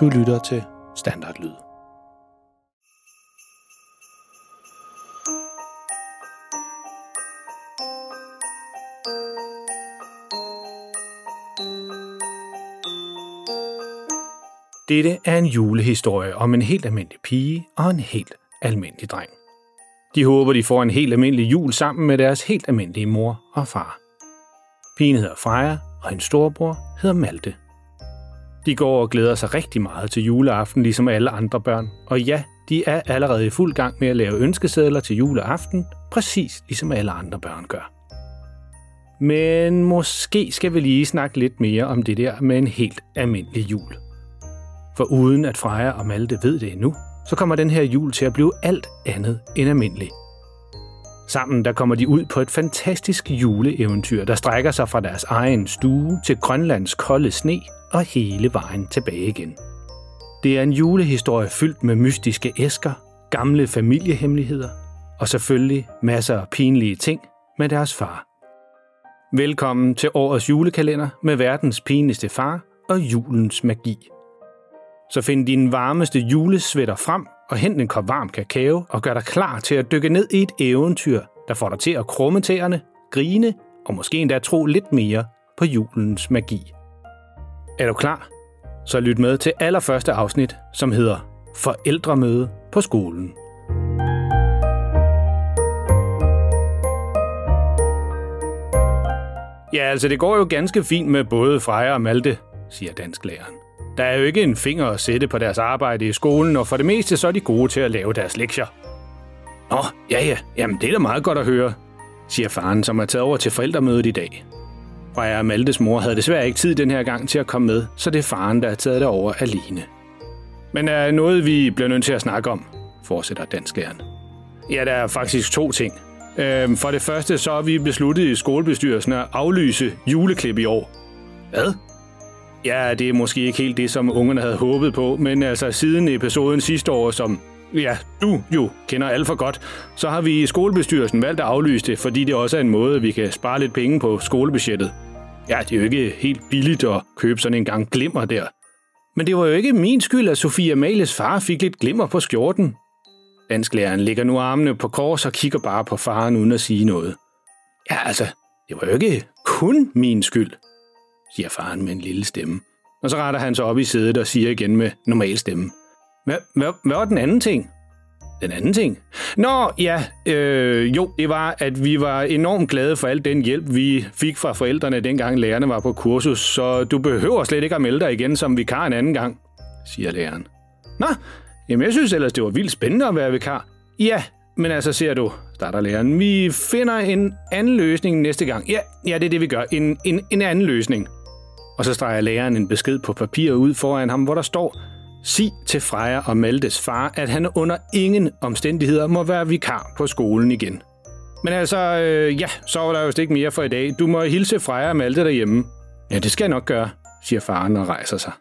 Du lytter til Standardlyd. Dette er en julehistorie om en helt almindelig pige og en helt almindelig dreng. De håber, de får en helt almindelig jul sammen med deres helt almindelige mor og far. Pigen hedder Freja, og hendes storebror hedder Malte. De går og glæder sig rigtig meget til juleaften, ligesom alle andre børn. Og ja, de er allerede i fuld gang med at lave ønskesedler til juleaften, præcis ligesom alle andre børn gør. Men måske skal vi lige snakke lidt mere om det der med en helt almindelig jul. For uden at Freja og Malte ved det endnu, så kommer den her jul til at blive alt andet end almindelig. Sammen der kommer de ud på et fantastisk juleeventyr, der strækker sig fra deres egen stue til Grønlands kolde sne og hele vejen tilbage igen. Det er en julehistorie fyldt med mystiske æsker, gamle familiehemmeligheder og selvfølgelig masser af pinlige ting med deres far. Velkommen til årets julekalender med verdens pinligste far og julens magi. Så find din varmeste julesvætter frem og hent en kop varm kakao og gør dig klar til at dykke ned i et eventyr, der får dig til at krumme tæerne, grine og måske endda tro lidt mere på julens magi. Er du klar? Så lyt med til allerførste afsnit, som hedder Forældremøde på skolen. Ja, altså det går jo ganske fint med både Freja og Malte, siger dansklæreren. Der er jo ikke en finger at sætte på deres arbejde i skolen, og for det meste så er de gode til at lave deres lektier. Nå, ja ja, jamen det er da meget godt at høre, siger faren, som er taget over til forældremødet i dag. Freja og Maltes mor havde desværre ikke tid den her gang til at komme med, så det er faren, der er taget det over alene. Men er noget, vi bliver nødt til at snakke om, fortsætter dansklæren. Ja, der er faktisk to ting. Øhm, for det første, så har vi besluttet i skolebestyrelsen at aflyse juleklip i år. Hvad? Ja, det er måske ikke helt det, som ungerne havde håbet på, men altså siden episoden sidste år, som ja, du jo kender alt for godt, så har vi i skolebestyrelsen valgt at aflyse det, fordi det også er en måde, vi kan spare lidt penge på skolebudgettet. Ja, det er jo ikke helt billigt at købe sådan en gang glimmer der. Men det var jo ikke min skyld, at Sofia Males far fik lidt glimmer på skjorten. Dansklæreren ligger nu armene på kors og kigger bare på faren uden at sige noget. Ja, altså, det var jo ikke kun min skyld siger faren med en lille stemme. Og så retter han sig op i sædet og siger igen med normal stemme. Hvad, hvad, hvad var den anden ting? Den anden ting? Nå, ja, øh, jo, det var, at vi var enormt glade for al den hjælp, vi fik fra forældrene, dengang lærerne var på kursus, så du behøver slet ikke at melde dig igen som vikar en anden gang, siger læreren. Nå, jamen jeg synes ellers, det var vildt spændende at være vikar. Ja, men altså ser du, starter læreren, vi finder en anden løsning næste gang. Ja, ja det er det, vi gør. En, en, en anden løsning. Og så streger læreren en besked på papir ud foran ham, hvor der står, sig til Freja og Maltes far, at han under ingen omstændigheder må være vikar på skolen igen. Men altså, øh, ja, så er der jo ikke mere for i dag. Du må hilse Freja og Malte derhjemme. Ja, det skal jeg nok gøre, siger faren og rejser sig.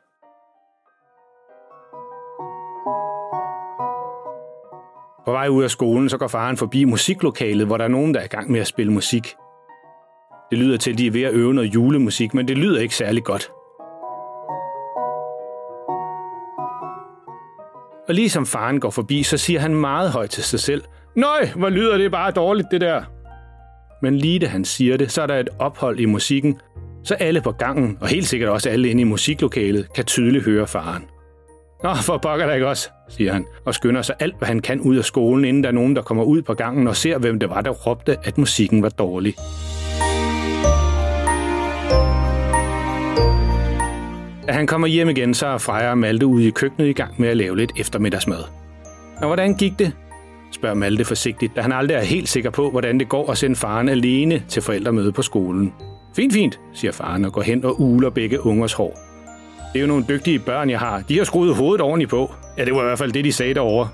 På vej ud af skolen, så går faren forbi musiklokalet, hvor der er nogen, der er i gang med at spille musik. Det lyder til, at de er ved at øve noget julemusik, men det lyder ikke særlig godt. Og lige som faren går forbi, så siger han meget højt til sig selv, Nøj, hvor lyder det bare dårligt, det der. Men lige da han siger det, så er der et ophold i musikken, så alle på gangen, og helt sikkert også alle inde i musiklokalet, kan tydeligt høre faren. Nå, for pokker der ikke også, siger han, og skynder sig alt, hvad han kan ud af skolen, inden der er nogen, der kommer ud på gangen og ser, hvem det var, der råbte, at musikken var dårlig. Da han kommer hjem igen, så er Freja og Malte ude i køkkenet i gang med at lave lidt eftermiddagsmad. Og hvordan gik det? spørger Malte forsigtigt, da han aldrig er helt sikker på, hvordan det går at sende faren alene til forældremøde på skolen. Fint, fint, siger faren og går hen og uler begge ungers hår. Det er jo nogle dygtige børn, jeg har. De har skruet hovedet ordentligt på. Ja, det var i hvert fald det, de sagde derovre.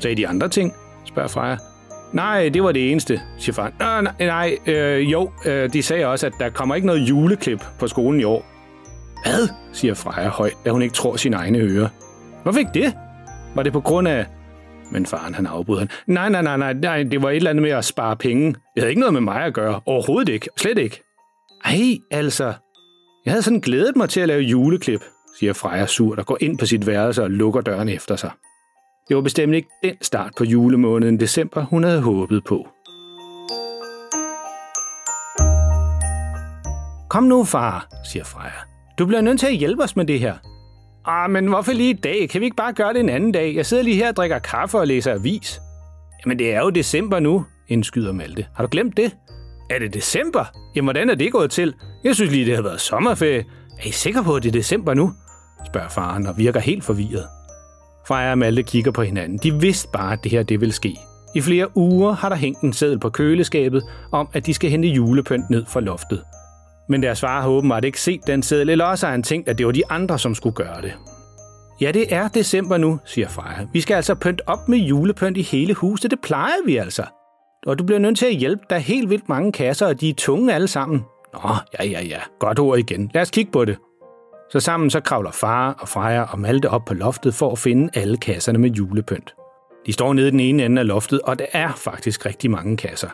Sagde de andre ting? spørger Freja. Nej, det var det eneste, siger faren. nej, nej øh, jo, øh, de sagde også, at der kommer ikke noget juleklip på skolen i år. Hvad? siger Freja højt, da hun ikke tror sine egne ører. Hvorfor ikke det? Var det på grund af... Men faren han afbryder han. Nej, nej, nej, nej, nej, det var et eller andet med at spare penge. Det havde ikke noget med mig at gøre. Overhovedet ikke. Slet ikke. Ej, altså. Jeg havde sådan glædet mig til at lave juleklip. siger Freja surt og går ind på sit værelse og lukker døren efter sig. Det var bestemt ikke den start på julemåneden december, hun havde håbet på. Kom nu, far, siger Freja. Du bliver nødt til at hjælpe os med det her. Ah, men hvorfor lige i dag? Kan vi ikke bare gøre det en anden dag? Jeg sidder lige her og drikker kaffe og læser avis. Jamen, det er jo december nu, indskyder Malte. Har du glemt det? Er det december? Jamen, hvordan er det gået til? Jeg synes lige, det har været sommerferie. Er I sikre på, at det er december nu? spørger faren og virker helt forvirret. Freja og Malte kigger på hinanden. De vidste bare, at det her det ville ske. I flere uger har der hængt en seddel på køleskabet om, at de skal hente julepynt ned fra loftet. Men deres far har åbenbart ikke set den seddel, eller også har han tænkt, at det var de andre, som skulle gøre det. Ja, det er december nu, siger Freja. Vi skal altså pynte op med julepynt i hele huset. Det plejer vi altså. Og du bliver nødt til at hjælpe. Der er helt vildt mange kasser, og de er tunge alle sammen. Nå, ja, ja, ja. Godt ord igen. Lad os kigge på det. Så sammen så kravler far og Freja og Malte op på loftet for at finde alle kasserne med julepynt. De står nede i den ene ende af loftet, og der er faktisk rigtig mange kasser.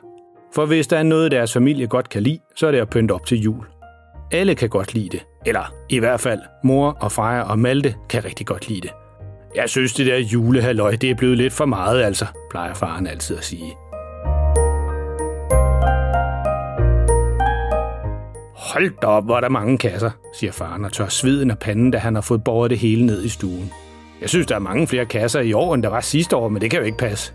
For hvis der er noget, deres familie godt kan lide, så er det at pynte op til jul. Alle kan godt lide det. Eller i hvert fald, mor og Freja og Malte kan rigtig godt lide det. Jeg synes, det der julehalløj, det er blevet lidt for meget, altså, plejer faren altid at sige. Hold da op, hvor er der mange kasser, siger faren og tør sveden af panden, da han har fået båret det hele ned i stuen. Jeg synes, der er mange flere kasser i år, end der var sidste år, men det kan jo ikke passe.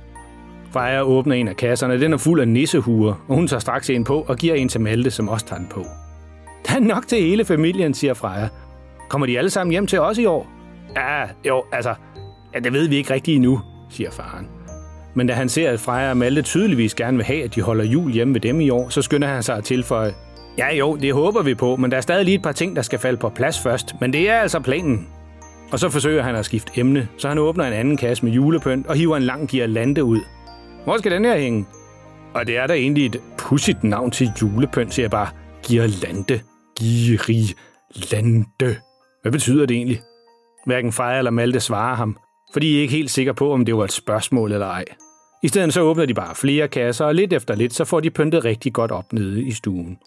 Freja åbner en af kasserne, den er fuld af nissehuer, og hun tager straks en på og giver en til Malte, som også tager den på. Der er nok til hele familien, siger Freja. Kommer de alle sammen hjem til os i år? Ja, jo, altså, ja, det ved vi ikke rigtigt endnu, siger faren. Men da han ser, at Freja og Malte tydeligvis gerne vil have, at de holder jul hjemme ved dem i år, så skynder han sig at tilføje, Ja jo, det håber vi på, men der er stadig lige et par ting, der skal falde på plads først. Men det er altså planen. Og så forsøger han at skifte emne, så han åbner en anden kasse med julepynt og hiver en lang girlande ud. Hvor skal den her hænge? Og det er da egentlig et pudsigt navn til julepynt, siger jeg bare. Girlande. Girilande. Hvad betyder det egentlig? Hverken Freja eller Malte svarer ham, for de er ikke helt sikre på, om det var et spørgsmål eller ej. I stedet så åbner de bare flere kasser, og lidt efter lidt, så får de pyntet rigtig godt op nede i stuen.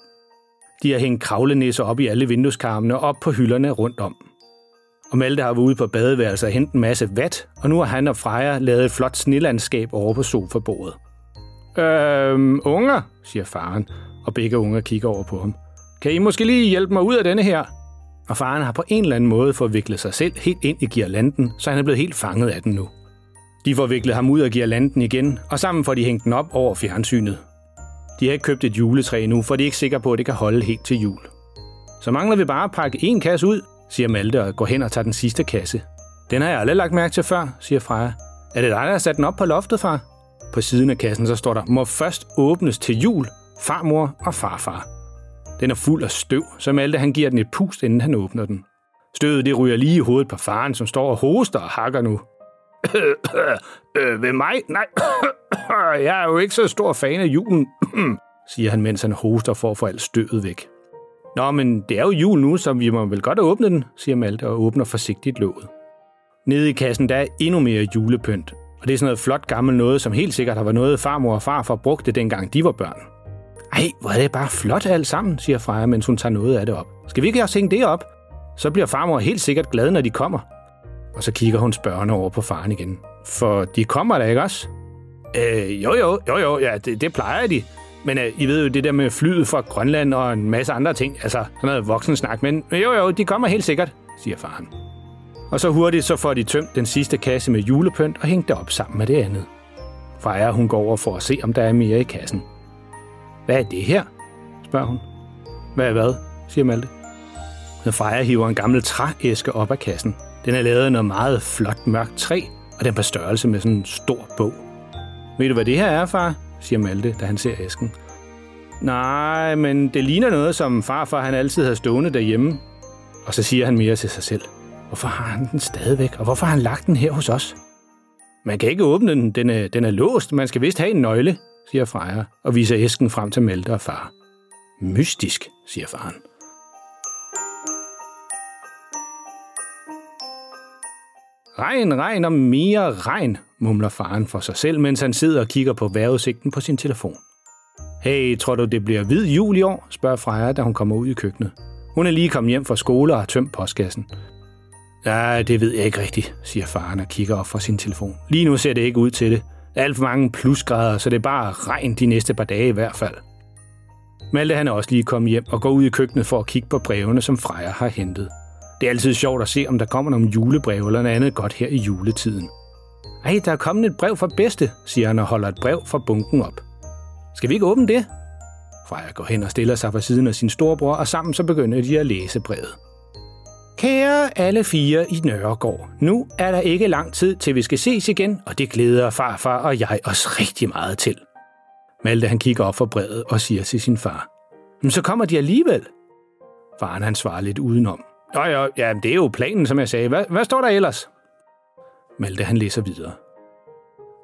De har hængt kravlenisser op i alle vindueskarmene og op på hylderne rundt om. Og Malte har været ude på badeværelset og hentet en masse vat, og nu har han og Freja lavet et flot snelandskab over på sofabordet. Øhm, unger, siger faren, og begge unger kigger over på ham. Kan I måske lige hjælpe mig ud af denne her? Og faren har på en eller anden måde forviklet sig selv helt ind i girlanden, så han er blevet helt fanget af den nu. De får viklet ham ud af girlanden igen, og sammen får de hængt den op over fjernsynet. De har ikke købt et juletræ nu, for de er ikke sikre på, at det kan holde helt til jul. Så mangler vi bare at pakke en kasse ud, siger Malte og går hen og tager den sidste kasse. Den har jeg aldrig lagt mærke til før, siger Freja. Er det dig, der har sat den op på loftet, far? På siden af kassen så står der, må først åbnes til jul, farmor og farfar. Den er fuld af støv, så Malte han giver den et pust, inden han åbner den. Støvet det ryger lige i hovedet på faren, som står og hoster og hakker nu. øh, ved mig? Nej, jeg er jo ikke så stor fan af julen, siger han, mens han hoster for at få alt støvet væk. Nå, men det er jo jul nu, så vi må vel godt åbne den, siger Malte og åbner forsigtigt låget. Nede i kassen der er endnu mere julepynt, og det er sådan noget flot gammelt noget, som helt sikkert har været noget, farmor og farfar brugte dengang de var børn. Ej, hvor er det bare flot alt sammen, siger Freja, mens hun tager noget af det op. Skal vi ikke også hænge det op? Så bliver farmor helt sikkert glad, når de kommer. Og så kigger hun spørgende over på faren igen. For de kommer da ikke også? Øh, jo, jo, jo, jo, ja, det, det plejer de. Men øh, I ved jo det der med flyet fra Grønland og en masse andre ting, altså sådan noget voksen snak, men jo, jo, de kommer helt sikkert, siger faren. Og så hurtigt så får de tømt den sidste kasse med julepynt og hængt det op sammen med det andet. Freja, hun går over for at se, om der er mere i kassen. Hvad er det her? spørger hun. Hvad er hvad? siger Malte. Men Freja hiver en gammel trææske op af kassen. Den er lavet af noget meget flot mørkt træ, og den er på størrelse med sådan en stor bog. Ved du, hvad det her er, far? Siger Malte, da han ser æsken. Nej, men det ligner noget, som farfar han altid har stående derhjemme. Og så siger han mere til sig selv. Hvorfor har han den stadigvæk, og hvorfor har han lagt den her hos os? Man kan ikke åbne den, den er, den er låst, man skal vist have en nøgle, siger Freja, og viser æsken frem til Malte og far. Mystisk, siger faren. Regn, regn og mere regn, mumler faren for sig selv, mens han sidder og kigger på vejrudsigten på sin telefon. Hey, tror du, det bliver hvid jul i år? spørger Freja, da hun kommer ud i køkkenet. Hun er lige kommet hjem fra skole og har tømt postkassen. Ja, det ved jeg ikke rigtigt, siger faren og kigger op fra sin telefon. Lige nu ser det ikke ud til det. Der er alt for mange plusgrader, så det er bare regn de næste par dage i hvert fald. Malte han er også lige kommet hjem og går ud i køkkenet for at kigge på brevene, som Freja har hentet. Det er altid sjovt at se, om der kommer nogle julebrev eller noget andet godt her i juletiden. Ej, der er kommet et brev fra bedste, siger han og holder et brev fra bunken op. Skal vi ikke åbne det? Freja går hen og stiller sig fra siden af sin storebror, og sammen så begynder de at læse brevet. Kære alle fire i Nørregård, nu er der ikke lang tid til vi skal ses igen, og det glæder farfar og jeg os rigtig meget til. Malte han kigger op for brevet og siger til sin far, Men så kommer de alligevel. Faren han svarer lidt udenom. Nå ja, ja, det er jo planen, som jeg sagde. Hvad, hvad står der ellers? Malte han læser videre.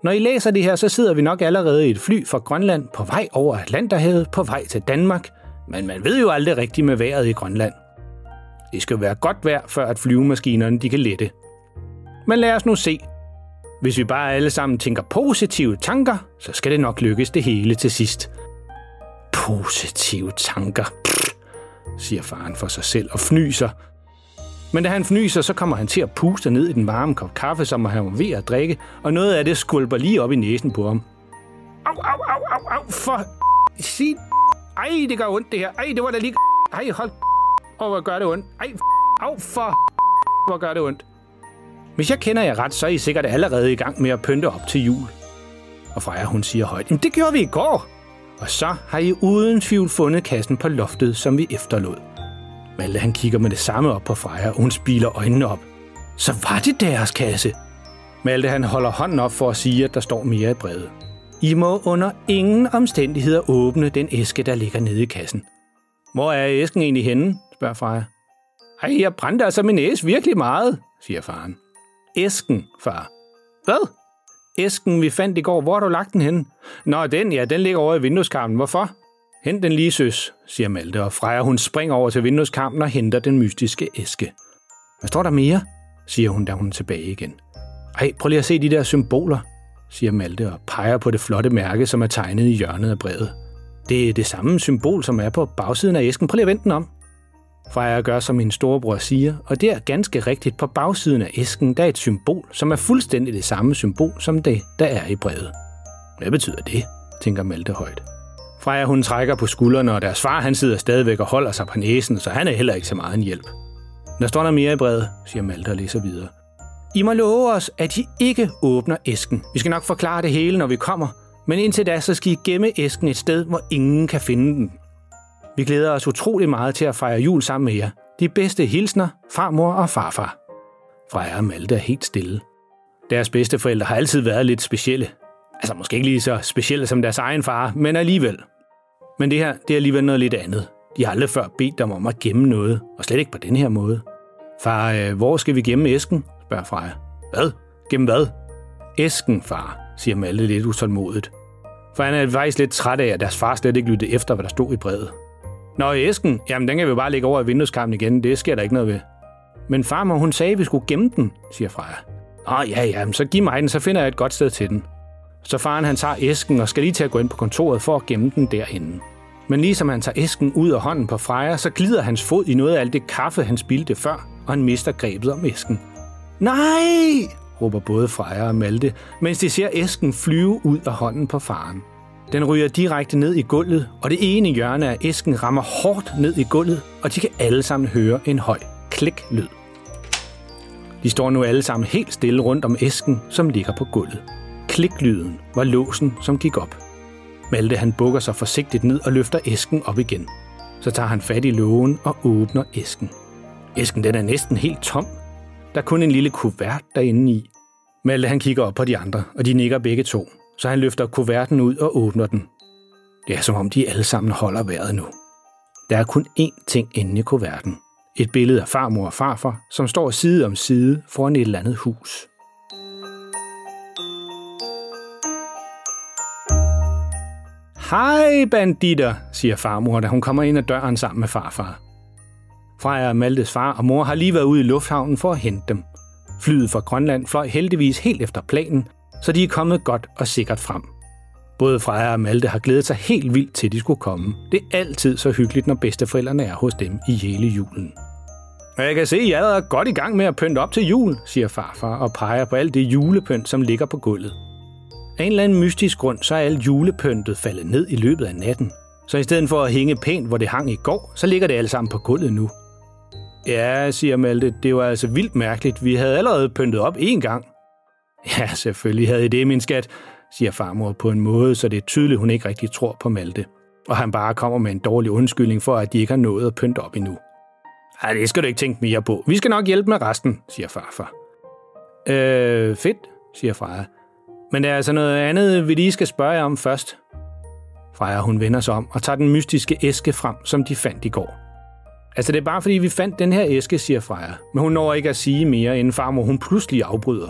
Når I læser det her, så sidder vi nok allerede i et fly fra Grønland på vej over Atlanterhavet på vej til Danmark, men man ved jo aldrig rigtigt med vejret i Grønland. Det skal være godt vejr, før at flyvemaskinerne de kan lette. Men lad os nu se. Hvis vi bare alle sammen tænker positive tanker, så skal det nok lykkes det hele til sidst. Positive tanker, Pff, siger faren for sig selv og fnyser. Men da han fnyser, så kommer han til at puste ned i den varme kop kaffe, som han var ved at drikke, og noget af det skulper lige op i næsen på ham. Au, au, au, au, au, for... Sig... Ej, det gør ondt det her. Ej, det var da lige... Ej, hold og hvor gør det ondt. Ej, au, for hvor gør det ondt. Hvis jeg kender jer ret, så er I sikkert allerede i gang med at pynte op til jul. Og Freja, hun siger højt, Jamen, det gjorde vi i går. Og så har I uden tvivl fundet kassen på loftet, som vi efterlod. Malte han kigger med det samme op på Freja, og hun spiler øjnene op. Så var det deres kasse. Malte han holder hånden op for at sige, at der står mere i brevet. I må under ingen omstændigheder åbne den æske, der ligger nede i kassen. Hvor er æsken egentlig henne? spørger Freja. Ej, jeg brændte altså min næse virkelig meget, siger faren. Æsken, far. Hvad? Æsken, vi fandt i går. Hvor har du lagt den henne? Nå, den, ja, den ligger over i vindueskarmen. Hvorfor? Hent den lige, søs, siger Malte, og Freja hun springer over til vindueskampen og henter den mystiske æske. Hvad står der mere? siger hun, da hun er tilbage igen. Ej, prøv lige at se de der symboler, siger Malte og peger på det flotte mærke, som er tegnet i hjørnet af brevet. Det er det samme symbol, som er på bagsiden af æsken. Prøv lige at vente den om. Freja gør, som min storebror siger, og det er ganske rigtigt på bagsiden af æsken, der er et symbol, som er fuldstændig det samme symbol, som det, der er i brevet. Hvad betyder det? tænker Malte højt. Freja hun trækker på skuldrene, og deres far han sidder stadigvæk og holder sig på næsen, så han er heller ikke så meget en hjælp. Der står der mere i brevet, siger Malte og læser videre. I må love os, at I ikke åbner æsken. Vi skal nok forklare det hele, når vi kommer, men indtil da, så skal I gemme æsken et sted, hvor ingen kan finde den. Vi glæder os utrolig meget til at fejre jul sammen med jer. De bedste hilsner, farmor og farfar. Freja og Malte er helt stille. Deres bedsteforældre har altid været lidt specielle. Altså måske ikke lige så specielle som deres egen far, men alligevel. Men det her, det er alligevel noget lidt andet. De har aldrig før bedt dem om at gemme noget, og slet ikke på den her måde. Far, øh, hvor skal vi gemme æsken? spørger Freja. Hvad? Gemme hvad? Æsken, far, siger Malte lidt utålmodigt. For han er faktisk lidt træt af, at deres far slet ikke lyttede efter, hvad der stod i brevet. Nå, i æsken, jamen den kan vi bare lægge over i vindueskarmen igen. Det sker der ikke noget ved. Men farmor, hun sagde, at vi skulle gemme den, siger Freja. Åh, ja, ja, så giv mig den, så finder jeg et godt sted til den. Så faren han tager æsken og skal lige til at gå ind på kontoret for at gemme den derinde. Men ligesom han tager æsken ud af hånden på Freja, så glider hans fod i noget af alt det kaffe, han spildte før, og han mister grebet om æsken. Nej! råber både Freja og Malte, mens de ser æsken flyve ud af hånden på faren. Den ryger direkte ned i gulvet, og det ene hjørne af æsken rammer hårdt ned i gulvet, og de kan alle sammen høre en høj klik-lyd. De står nu alle sammen helt stille rundt om æsken, som ligger på gulvet. Kliklyden var låsen, som gik op. Malte han bukker sig forsigtigt ned og løfter æsken op igen. Så tager han fat i lågen og åbner æsken. Æsken den er næsten helt tom. Der er kun en lille kuvert derinde i. Malte han kigger op på de andre, og de nikker begge to så han løfter kuverten ud og åbner den. Det er som om de alle sammen holder vejret nu. Der er kun én ting inde i kuverten. Et billede af farmor og farfar, som står side om side foran et eller andet hus. Hej, banditter, siger farmor, da hun kommer ind ad døren sammen med farfar. Freja og Maltes far og mor har lige været ude i lufthavnen for at hente dem. Flyet fra Grønland fløj heldigvis helt efter planen, så de er kommet godt og sikkert frem. Både Freja og Malte har glædet sig helt vildt til, de skulle komme. Det er altid så hyggeligt, når bedsteforældrene er hos dem i hele julen. Og jeg kan se, at I er godt i gang med at pynte op til jul, siger farfar og peger på alt det julepynt, som ligger på gulvet. Af en eller anden mystisk grund, så er alt julepyntet faldet ned i løbet af natten. Så i stedet for at hænge pænt, hvor det hang i går, så ligger det alle sammen på gulvet nu. Ja, siger Malte, det var altså vildt mærkeligt. Vi havde allerede pyntet op én gang. Ja, selvfølgelig havde I det, min skat, siger farmor på en måde, så det er tydeligt, hun ikke rigtig tror på Malte. Og han bare kommer med en dårlig undskyldning for, at de ikke har nået at pynte op endnu. Ej, det skal du ikke tænke mere på. Vi skal nok hjælpe med resten, siger farfar. Øh, fedt, siger Freja. Men der er altså noget andet, vi lige skal spørge jer om først. Freja, hun vender sig om og tager den mystiske æske frem, som de fandt i går. Altså, det er bare fordi, vi fandt den her æske, siger Freja. Men hun når ikke at sige mere, inden farmor hun pludselig afbryder.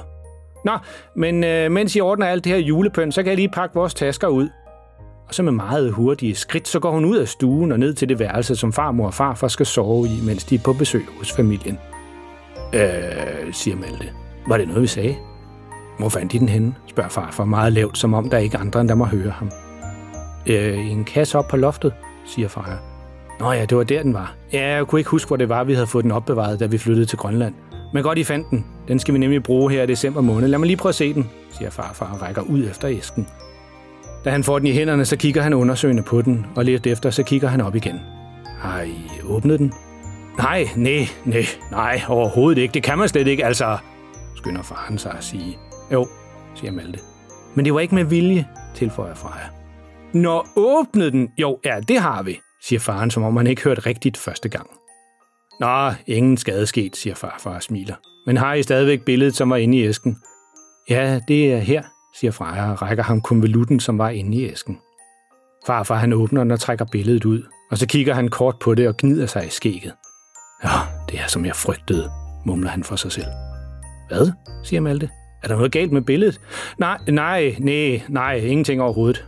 Nå, men øh, mens I ordner alt det her julepønt, så kan jeg lige pakke vores tasker ud. Og så med meget hurtige skridt, så går hun ud af stuen og ned til det værelse, som farmor og farfar skal sove i, mens de er på besøg hos familien. Øh, siger Malte. Var det noget, vi sagde? Hvor fandt I den henne? spørger farfar meget lavt, som om der er ikke andre, end der må høre ham. Øh, i en kasse op på loftet, siger far. Nå ja, det var der, den var. Ja, jeg kunne ikke huske, hvor det var, vi havde fået den opbevaret, da vi flyttede til Grønland. Men godt, I fandt den. Den skal vi nemlig bruge her i december måned. Lad mig lige prøve at se den, siger farfar og rækker ud efter æsken. Da han får den i hænderne, så kigger han undersøgende på den, og lidt efter, så kigger han op igen. Har I åbnet den? Nej, nej, nej, nej, overhovedet ikke. Det kan man slet ikke, altså, skynder faren sig at sige. Jo, siger Malte. Men det var ikke med vilje, tilføjer Freja. Når åbnede den? Jo, ja, det har vi, siger faren, som om han ikke hørte rigtigt første gang. Nå, ingen skade sket, siger farfar og smiler. Men har I stadigvæk billedet, som var inde i æsken? Ja, det er her, siger Freja og rækker ham konvolutten, som var inde i æsken. Farfar han åbner den og trækker billedet ud, og så kigger han kort på det og gnider sig i skægget. Ja, det er som jeg frygtede, mumler han for sig selv. Hvad? siger Malte. Er der noget galt med billedet? Nej, nej, nej, nej, ingenting overhovedet.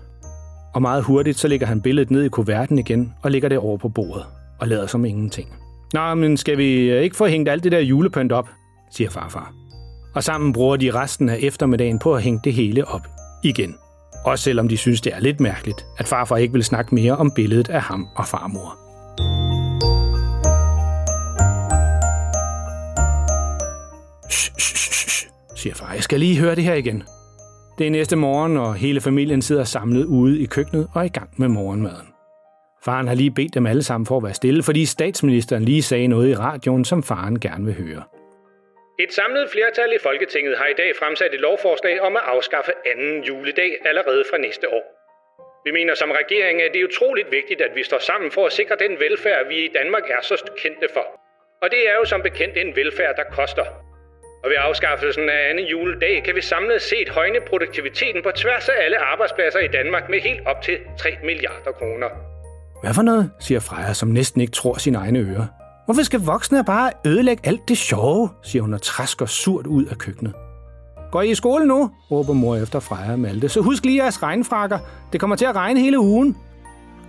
Og meget hurtigt så lægger han billedet ned i kuverten igen og lægger det over på bordet og lader som ingenting. Nå, men skal vi øh, ikke få hængt alt det der julepynt op, siger farfar. Og sammen bruger de resten af eftermiddagen på at hænge det hele op igen. Også selvom de synes, det er lidt mærkeligt, at farfar ikke vil snakke mere om billedet af ham og farmor. Siger far. Jeg skal lige høre det her igen. Det er næste morgen, og hele familien sidder samlet ude i køkkenet og er i gang med morgenmaden. Faren har lige bedt dem alle sammen for at være stille, fordi statsministeren lige sagde noget i radioen, som faren gerne vil høre. Et samlet flertal i Folketinget har i dag fremsat et lovforslag om at afskaffe anden juledag allerede fra næste år. Vi mener som regering, at det er utroligt vigtigt, at vi står sammen for at sikre den velfærd, vi i Danmark er så kendte for. Og det er jo som bekendt en velfærd, der koster. Og ved afskaffelsen af anden juledag kan vi samlet set højne produktiviteten på tværs af alle arbejdspladser i Danmark med helt op til 3 milliarder kroner. Hvad for noget, siger Freja, som næsten ikke tror sine egne ører. Hvorfor skal voksne bare ødelægge alt det sjove, siger hun og træsker surt ud af køkkenet. Går I i skole nu? råber mor efter Freja og Malte. Så husk lige jeres regnfrakker. Det kommer til at regne hele ugen.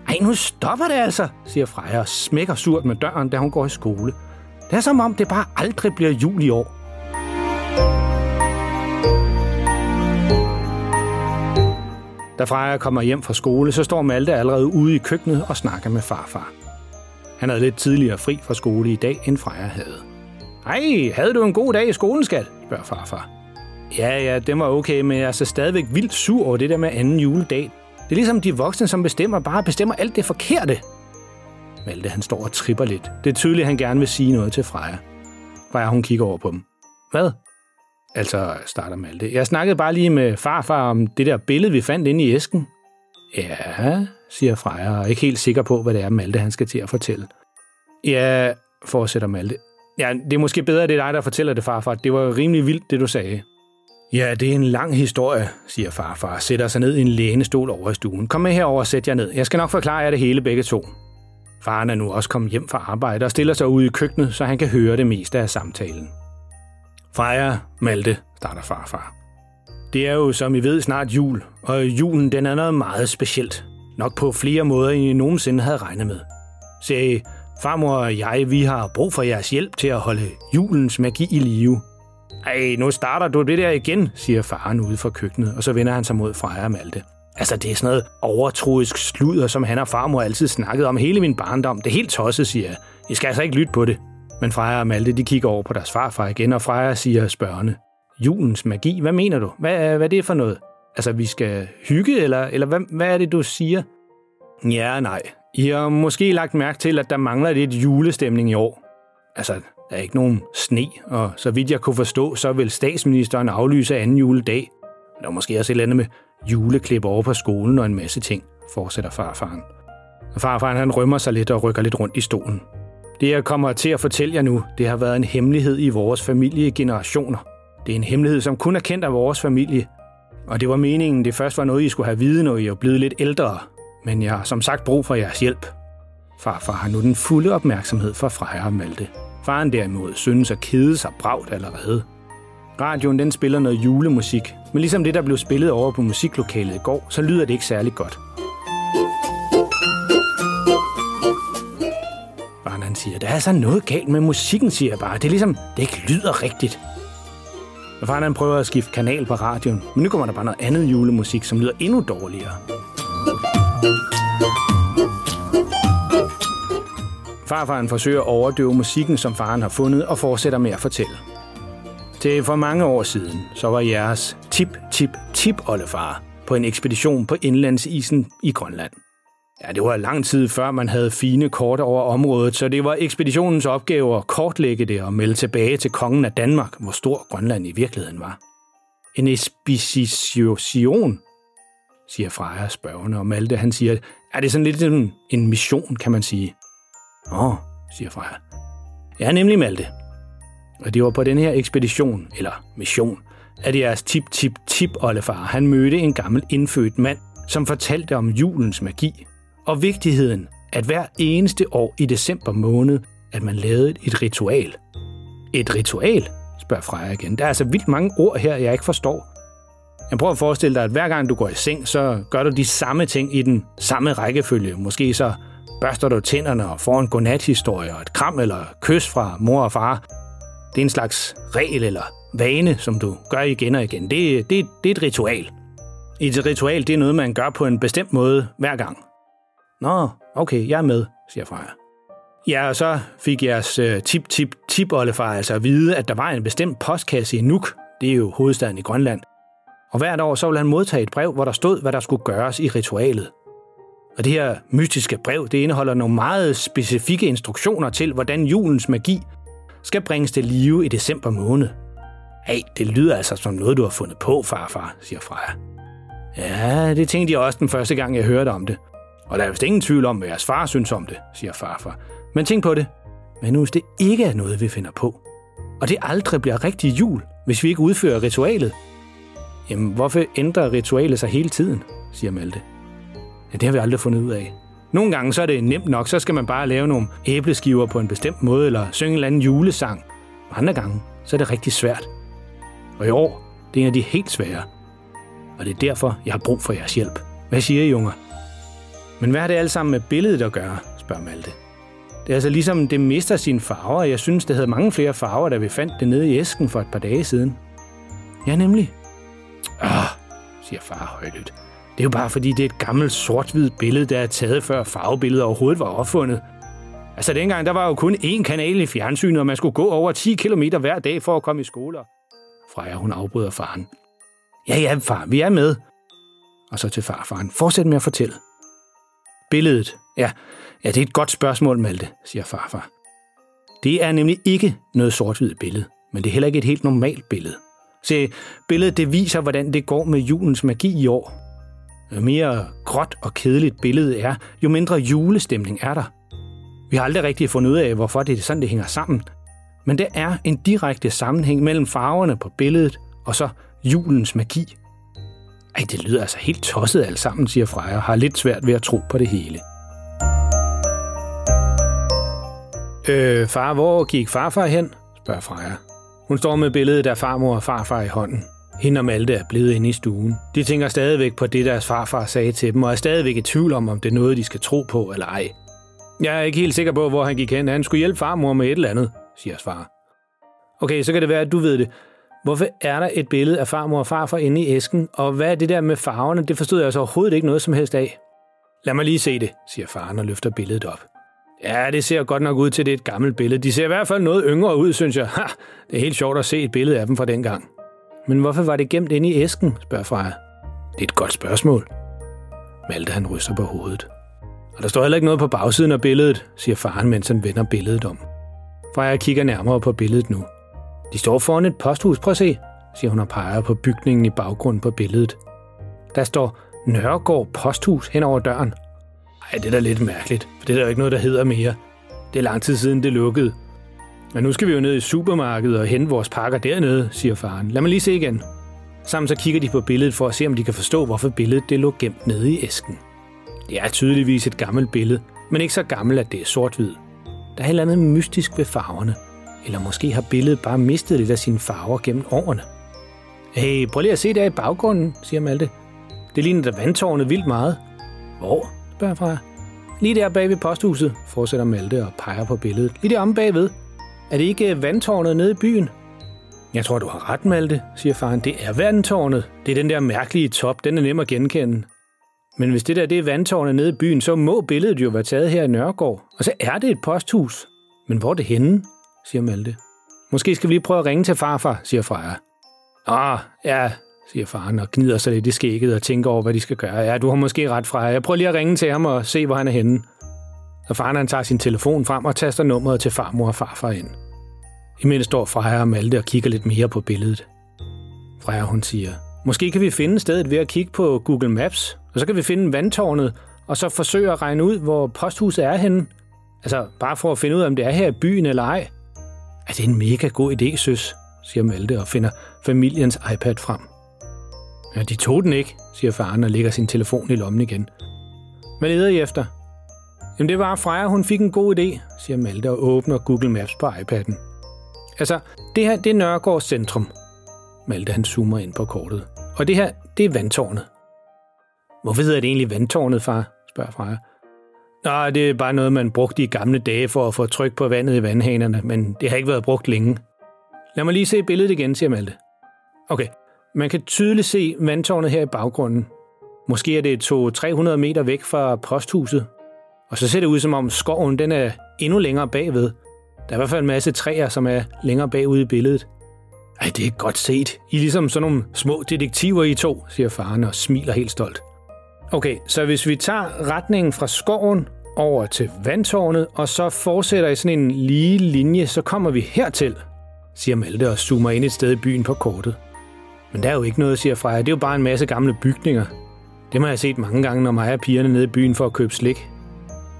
Ej, nu stopper det altså, siger Freja og smækker surt med døren, da hun går i skole. Det er som om, det bare aldrig bliver jul i år. Da Freja kommer hjem fra skole, så står Malte allerede ude i køkkenet og snakker med farfar. Han havde lidt tidligere fri fra skole i dag, end Freja havde. Hej, havde du en god dag i skolen, skat? spørger farfar. Ja, ja, det var okay, men jeg er så stadigvæk vildt sur over det der med anden juledag. Det er ligesom de voksne, som bestemmer, bare bestemmer alt det forkerte. Malte, han står og tripper lidt. Det er tydeligt, at han gerne vil sige noget til Freja. Freja, hun kigger over på dem. Hvad? Altså, starter Malte. Jeg snakkede bare lige med farfar om det der billede, vi fandt inde i æsken. Ja, siger Freja, og er ikke helt sikker på, hvad det er, Malte han skal til at fortælle. Ja, fortsætter Malte. Ja, det er måske bedre, at det er dig, der fortæller det, farfar. Det var rimelig vildt, det du sagde. Ja, det er en lang historie, siger farfar, sætter sig ned i en lænestol over i stuen. Kom med herover og sæt jer ned. Jeg skal nok forklare jer det hele begge to. Faren er nu også kommet hjem fra arbejde og stiller sig ud i køkkenet, så han kan høre det meste af samtalen. Freja, Malte, starter farfar. Det er jo, som I ved, snart jul, og julen den er noget meget specielt. Nok på flere måder, end I nogensinde havde regnet med. Se, farmor og jeg, vi har brug for jeres hjælp til at holde julens magi i live. Ej, nu starter du det der igen, siger faren ude fra køkkenet, og så vender han sig mod Freja og Malte. Altså, det er sådan noget overtroisk sludder, som han og farmor altid snakket om hele min barndom. Det er helt tosset, siger jeg. I skal altså ikke lytte på det. Men Freja og Malte, de kigger over på deres farfar igen, og Freja siger spørgende, julens magi, hvad mener du? Hvad, hvad er det for noget? Altså, vi skal hygge, eller, eller hvad, hvad er det, du siger? Ja, nej. I har måske lagt mærke til, at der mangler lidt julestemning i år. Altså, der er ikke nogen sne, og så vidt jeg kunne forstå, så vil statsministeren aflyse anden juledag. Der er måske også et eller andet med juleklip over på skolen og en masse ting, fortsætter farfaren. Farfaren han rømmer sig lidt og rykker lidt rundt i stolen. Det, jeg kommer til at fortælle jer nu, det har været en hemmelighed i vores familie i generationer. Det er en hemmelighed, som kun er kendt af vores familie. Og det var meningen, det først var noget, I skulle have viden, når I er blevet lidt ældre. Men jeg har som sagt brug for jeres hjælp. Farfar har nu den fulde opmærksomhed fra Freja og Malte. Faren derimod synes at kede sig bragt allerede. Radioen den spiller noget julemusik, men ligesom det, der blev spillet over på musiklokalet i går, så lyder det ikke særlig godt. Faren han siger, der er altså noget galt med musikken, siger jeg bare. Det er ligesom, det ikke lyder rigtigt. Og faren han prøver at skifte kanal på radioen, men nu kommer der bare noget andet julemusik, som lyder endnu dårligere. Farfaren forsøger at overdøve musikken, som faren har fundet, og fortsætter med at fortælle. Til for mange år siden, så var jeres tip-tip-tip-oldefar på en ekspedition på indlandsisen i Grønland. Ja, det var lang tid før man havde fine kort over området, så det var ekspeditionens opgave at kortlægge det og melde tilbage til kongen af Danmark, hvor stor Grønland i virkeligheden var. En ekspedition, siger Freja spørgende, og Malte han siger, er det sådan lidt en, en mission, kan man sige. Åh, siger Freja. Ja, nemlig Malte. Og det var på den her ekspedition, eller mission, at jeres tip-tip-tip-oldefar, han mødte en gammel indfødt mand, som fortalte om julens magi og vigtigheden, at hver eneste år i december måned, at man lavede et ritual. Et ritual? spørger Freja igen. Der er altså vildt mange ord her, jeg ikke forstår. Jeg prøver at forestille dig, at hver gang du går i seng, så gør du de samme ting i den samme rækkefølge. Måske så børster du tænderne og får en godnathistorie og et kram eller kys fra mor og far. Det er en slags regel eller vane, som du gør igen og igen. Det, det, det er et ritual. Et ritual det er noget, man gør på en bestemt måde hver gang. Nå, okay, jeg er med, siger Freja. Ja, og så fik jeres øh, tip tip tip oldefar altså at vide, at der var en bestemt postkasse i Nuuk. Det er jo hovedstaden i Grønland. Og hvert år så ville han modtage et brev, hvor der stod, hvad der skulle gøres i ritualet. Og det her mystiske brev, det indeholder nogle meget specifikke instruktioner til, hvordan julens magi skal bringes til live i december måned. Hey, det lyder altså som noget, du har fundet på, farfar, siger Freja. Ja, det tænkte jeg også den første gang, jeg hørte om det. Og der er vist ingen tvivl om, hvad jeres far synes om det, siger farfar. Men tænk på det. Men nu hvis det ikke er noget, vi finder på, og det aldrig bliver rigtig jul, hvis vi ikke udfører ritualet, jamen hvorfor ændrer ritualet sig hele tiden, siger Malte. Ja, det har vi aldrig fundet ud af. Nogle gange så er det nemt nok, så skal man bare lave nogle æbleskiver på en bestemt måde, eller synge en eller anden julesang. Andre gange, så er det rigtig svært. Og i år, det er en af de helt svære. Og det er derfor, jeg har brug for jeres hjælp. Hvad siger I, unger? Men hvad har det alt sammen med billedet at gøre, spørger Malte. Det er altså ligesom, det mister sine farver, og jeg synes, det havde mange flere farver, da vi fandt det nede i æsken for et par dage siden. Ja, nemlig. Ah, siger far højlydt. Det er jo bare fordi, det er et gammelt sort-hvidt billede, der er taget før farvebilledet overhovedet var opfundet. Altså dengang, der var jo kun én kanal i fjernsynet, og man skulle gå over 10 km hver dag for at komme i skole. Freja, hun afbryder faren. Ja, ja, far, vi er med. Og så til farfaren. Fortsæt med at fortælle. Billedet. Ja, ja, det er et godt spørgsmål, Malte, siger farfar. Det er nemlig ikke noget sort-hvidt billede, men det er heller ikke et helt normalt billede. Se, billedet det viser, hvordan det går med julens magi i år. Jo mere gråt og kedeligt billedet er, jo mindre julestemning er der. Vi har aldrig rigtig fundet ud af, hvorfor det er sådan, det hænger sammen. Men der er en direkte sammenhæng mellem farverne på billedet og så julens magi. Ej, det lyder altså helt tosset alt sammen, siger Freja, og har lidt svært ved at tro på det hele. Øh, far, hvor gik farfar hen? spørger Freja. Hun står med billedet af farmor og farfar i hånden. Hende og Malte er blevet inde i stuen. De tænker stadigvæk på det, deres farfar sagde til dem, og er stadigvæk i tvivl om, om det er noget, de skal tro på eller ej. Jeg er ikke helt sikker på, hvor han gik hen. Han skulle hjælpe farmor med et eller andet, siger far. Okay, så kan det være, at du ved det. Hvorfor er der et billede af farmor og farfar inde i æsken, og hvad er det der med farverne? Det forstod jeg altså overhovedet ikke noget som helst af. Lad mig lige se det, siger faren og løfter billedet op. Ja, det ser godt nok ud til, det er et gammelt billede. De ser i hvert fald noget yngre ud, synes jeg. Ha, det er helt sjovt at se et billede af dem fra dengang. Men hvorfor var det gemt inde i æsken, spørger Freja. Det er et godt spørgsmål. Malte han ryster på hovedet. Og der står heller ikke noget på bagsiden af billedet, siger faren, mens han vender billedet om. Freja kigger nærmere på billedet nu. De står foran et posthus. Prøv at se, siger hun og peger på bygningen i baggrunden på billedet. Der står Nørregård Posthus hen over døren. Ej, det er da lidt mærkeligt, for det er der jo ikke noget, der hedder mere. Det er lang tid siden, det lukkede. Men nu skal vi jo ned i supermarkedet og hente vores pakker dernede, siger faren. Lad mig lige se igen. Sammen så kigger de på billedet for at se, om de kan forstå, hvorfor billedet det lå gemt nede i æsken. Det er tydeligvis et gammelt billede, men ikke så gammelt, at det er sort-hvid. Der er et eller andet mystisk ved farverne. Eller måske har billedet bare mistet lidt af sine farver gennem årene. Hey, prøv lige at se der i baggrunden, siger Malte. Det ligner da vandtårnet vildt meget. Hvor? spørger fra. Lige der bag ved posthuset, fortsætter Malte og peger på billedet. Lige der om bagved. Er det ikke vandtårnet nede i byen? Jeg tror, du har ret, Malte, siger faren. Det er vandtårnet. Det er den der mærkelige top. Den er nem at genkende. Men hvis det der det er vandtårnet nede i byen, så må billedet jo være taget her i Nørregård. Og så er det et posthus. Men hvor er det henne? Siger Malte. Måske skal vi lige prøve at ringe til farfar, siger Freja. Ah, ja, siger faren og gnider sig lidt i skægget og tænker over, hvad de skal gøre. Ja, du har måske ret, Freja. Jeg prøver lige at ringe til ham og se, hvor han er henne. Og faren han tager sin telefon frem og taster nummeret til farmor og farfar ind. Imens står Freja og Malte og kigger lidt mere på billedet. Freja hun siger, måske kan vi finde stedet ved at kigge på Google Maps, og så kan vi finde vandtårnet, og så forsøge at regne ud, hvor posthuset er henne. Altså, bare for at finde ud af, om det er her i byen eller ej. Er det en mega god idé, søs, siger Malte og finder familiens iPad frem. Ja, de tog den ikke, siger faren og lægger sin telefon i lommen igen. Hvad leder I efter? Jamen det var Freja, hun fik en god idé, siger Malte og åbner Google Maps på iPad'en. Altså, det her, det er Nørregårds centrum. Malte han zoomer ind på kortet. Og det her, det er vandtårnet. Hvorfor hedder det egentlig vandtårnet, far? spørger Freja. Nej, det er bare noget, man brugte i gamle dage for at få tryk på vandet i vandhanerne, men det har ikke været brugt længe. Lad mig lige se billedet igen, siger Malte. Okay, man kan tydeligt se vandtårnet her i baggrunden. Måske er det 200-300 meter væk fra posthuset. Og så ser det ud som om skoven den er endnu længere bagved. Der er i hvert fald en masse træer, som er længere bagud i billedet. Ej, det er godt set. I er ligesom sådan nogle små detektiver i to, siger faren og smiler helt stolt. Okay, så hvis vi tager retningen fra skoven over til vandtårnet, og så fortsætter i sådan en lige linje, så kommer vi hertil, siger Malte og zoomer ind et sted i byen på kortet. Men der er jo ikke noget, siger Freja. Det er jo bare en masse gamle bygninger. Det må jeg have set mange gange, når mig og pigerne nede i byen for at købe slik.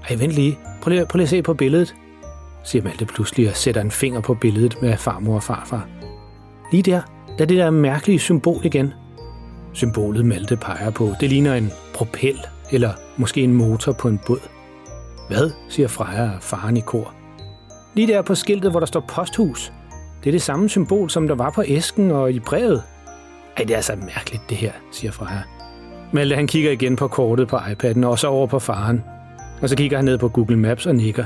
Ej, vent lige. Prøv lige, prøv lige at se på billedet, siger Malte pludselig og sætter en finger på billedet med farmor og farfar. Lige der, der er det der mærkelige symbol igen. Symbolet Malte peger på, det ligner en propel eller måske en motor på en båd. Hvad, siger Freja og faren i kor. Lige der på skiltet, hvor der står posthus. Det er det samme symbol, som der var på æsken og i brevet. Ej, det er så mærkeligt det her, siger Freja. Malte han kigger igen på kortet på iPad'en og så over på faren. Og så kigger han ned på Google Maps og nikker.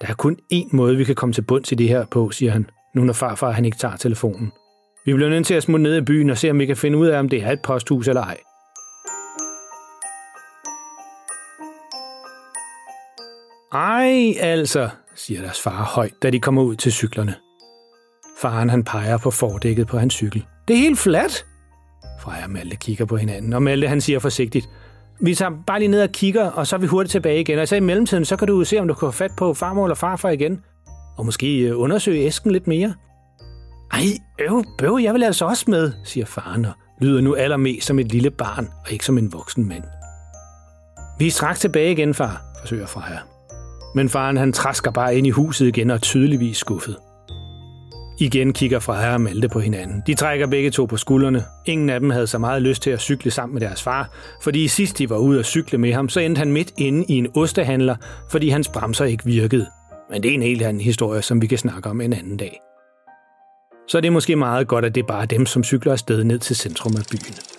Der er kun én måde, vi kan komme til bunds i det her på, siger han, nu når farfar han ikke tager telefonen. Vi bliver nødt til at smutte ned i byen og se, om vi kan finde ud af, om det er et posthus eller ej. Ej, altså, siger deres far højt, da de kommer ud til cyklerne. Faren han peger på fordækket på hans cykel. Det er helt fladt. Freja og Malte kigger på hinanden, og Malte han siger forsigtigt, vi tager bare lige ned og kigger, og så er vi hurtigt tilbage igen. Og så i mellemtiden, så kan du se, om du kan få fat på farmor eller farfar igen. Og måske øh, undersøge æsken lidt mere. Ej, øv, bøv, jeg vil altså også med, siger faren og lyder nu allermest som et lille barn, og ikke som en voksen mand. Vi er straks tilbage igen, far, forsøger Freja. Men faren han træsker bare ind i huset igen og er tydeligvis skuffet. Igen kigger Freja og Malte på hinanden. De trækker begge to på skuldrene. Ingen af dem havde så meget lyst til at cykle sammen med deres far, fordi sidst de var ude at cykle med ham, så endte han midt inde i en ostehandler, fordi hans bremser ikke virkede. Men det er en helt anden historie, som vi kan snakke om en anden dag. Så det er måske meget godt, at det er bare dem, som cykler afsted ned til centrum af byen.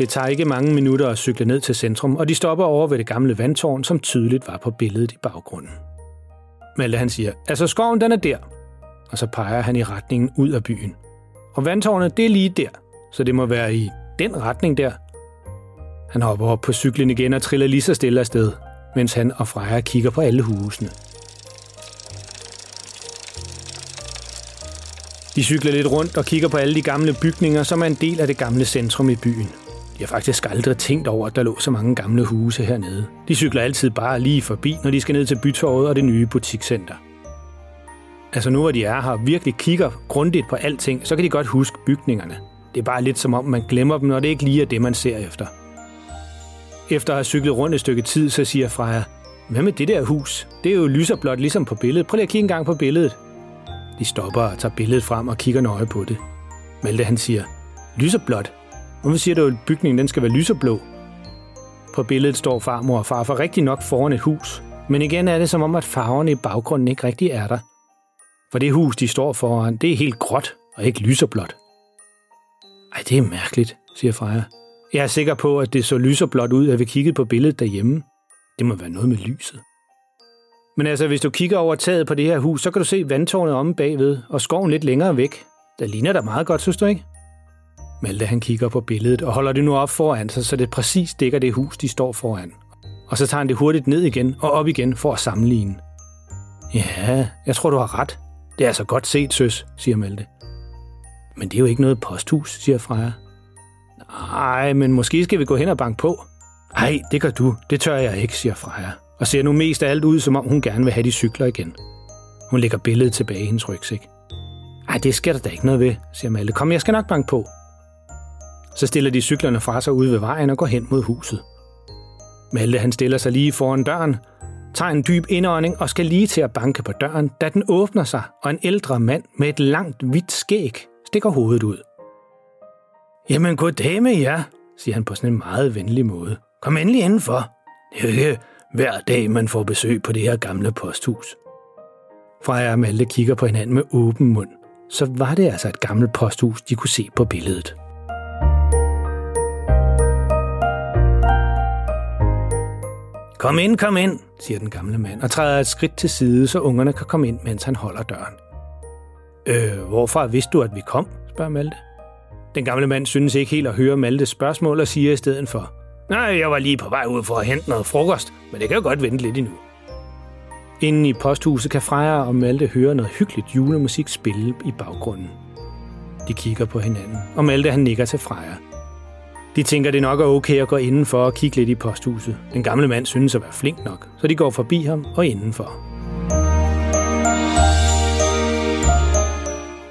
Det tager ikke mange minutter at cykle ned til centrum, og de stopper over ved det gamle vandtårn, som tydeligt var på billedet i baggrunden. Malte han siger, altså skoven den er der, og så peger han i retningen ud af byen. Og vandtårnet det er lige der, så det må være i den retning der. Han hopper op på cyklen igen og triller lige så stille afsted, mens han og Freja kigger på alle husene. De cykler lidt rundt og kigger på alle de gamle bygninger, som er en del af det gamle centrum i byen. Jeg har faktisk aldrig tænkt over, at der lå så mange gamle huse hernede. De cykler altid bare lige forbi, når de skal ned til bytorvet og det nye butikscenter. Altså nu hvor de er her og virkelig kigger grundigt på alting, så kan de godt huske bygningerne. Det er bare lidt som om, man glemmer dem, når det ikke lige er det, man ser efter. Efter at have cyklet rundt et stykke tid, så siger Freja, hvad med det der hus? Det er jo lyserblåt ligesom på billedet. Prøv lige at kigge en gang på billedet. De stopper og tager billedet frem og kigger nøje på det. Malte han siger, lyserblåt? Hvorfor siger du, at bygningen den skal være lyserblå? På billedet står farmor og farfar rigtig nok foran et hus. Men igen er det som om, at farverne i baggrunden ikke rigtig er der. For det hus, de står foran, det er helt gråt og ikke lyserblåt. Ej, det er mærkeligt, siger Freja. Jeg er sikker på, at det så lyserblåt ud, at vi kiggede på billedet derhjemme. Det må være noget med lyset. Men altså, hvis du kigger over taget på det her hus, så kan du se vandtårnet omme bagved, og skoven lidt længere væk. Der ligner der meget godt, synes du ikke? Malte han kigger på billedet og holder det nu op foran sig, så det præcis dækker det hus, de står foran. Og så tager han det hurtigt ned igen og op igen for at sammenligne. Ja, jeg tror, du har ret. Det er altså godt set, søs, siger Malte. Men det er jo ikke noget posthus, siger Freja. Nej, men måske skal vi gå hen og banke på. Nej, det gør du. Det tør jeg ikke, siger Freja. Og ser nu mest af alt ud, som om hun gerne vil have de cykler igen. Hun lægger billedet tilbage i hendes rygsæk. Ej, det sker der da ikke noget ved, siger Malte. Kom, jeg skal nok banke på. Så stiller de cyklerne fra sig ude ved vejen og går hen mod huset. Malte han stiller sig lige foran døren, tager en dyb indånding og skal lige til at banke på døren, da den åbner sig, og en ældre mand med et langt hvidt skæg stikker hovedet ud. Jamen, goddag med jer, siger han på sådan en meget venlig måde. Kom endelig indenfor. Det er jo ikke hver dag, man får besøg på det her gamle posthus. Freja og Malte kigger på hinanden med åben mund. Så var det altså et gammelt posthus, de kunne se på billedet. Kom ind, kom ind, siger den gamle mand, og træder et skridt til side, så ungerne kan komme ind, mens han holder døren. Øh, hvorfor vidste du, at vi kom? spørger Malte. Den gamle mand synes ikke helt at høre Maltes spørgsmål og siger i stedet for, Nej, jeg var lige på vej ud for at hente noget frokost, men det kan jo godt vente lidt endnu. Inden i posthuset kan Freja og Malte høre noget hyggeligt julemusik spille i baggrunden. De kigger på hinanden, og Malte han nikker til Freja. De tænker, det nok er okay at gå indenfor og kigge lidt i posthuset. Den gamle mand synes at være flink nok, så de går forbi ham og indenfor.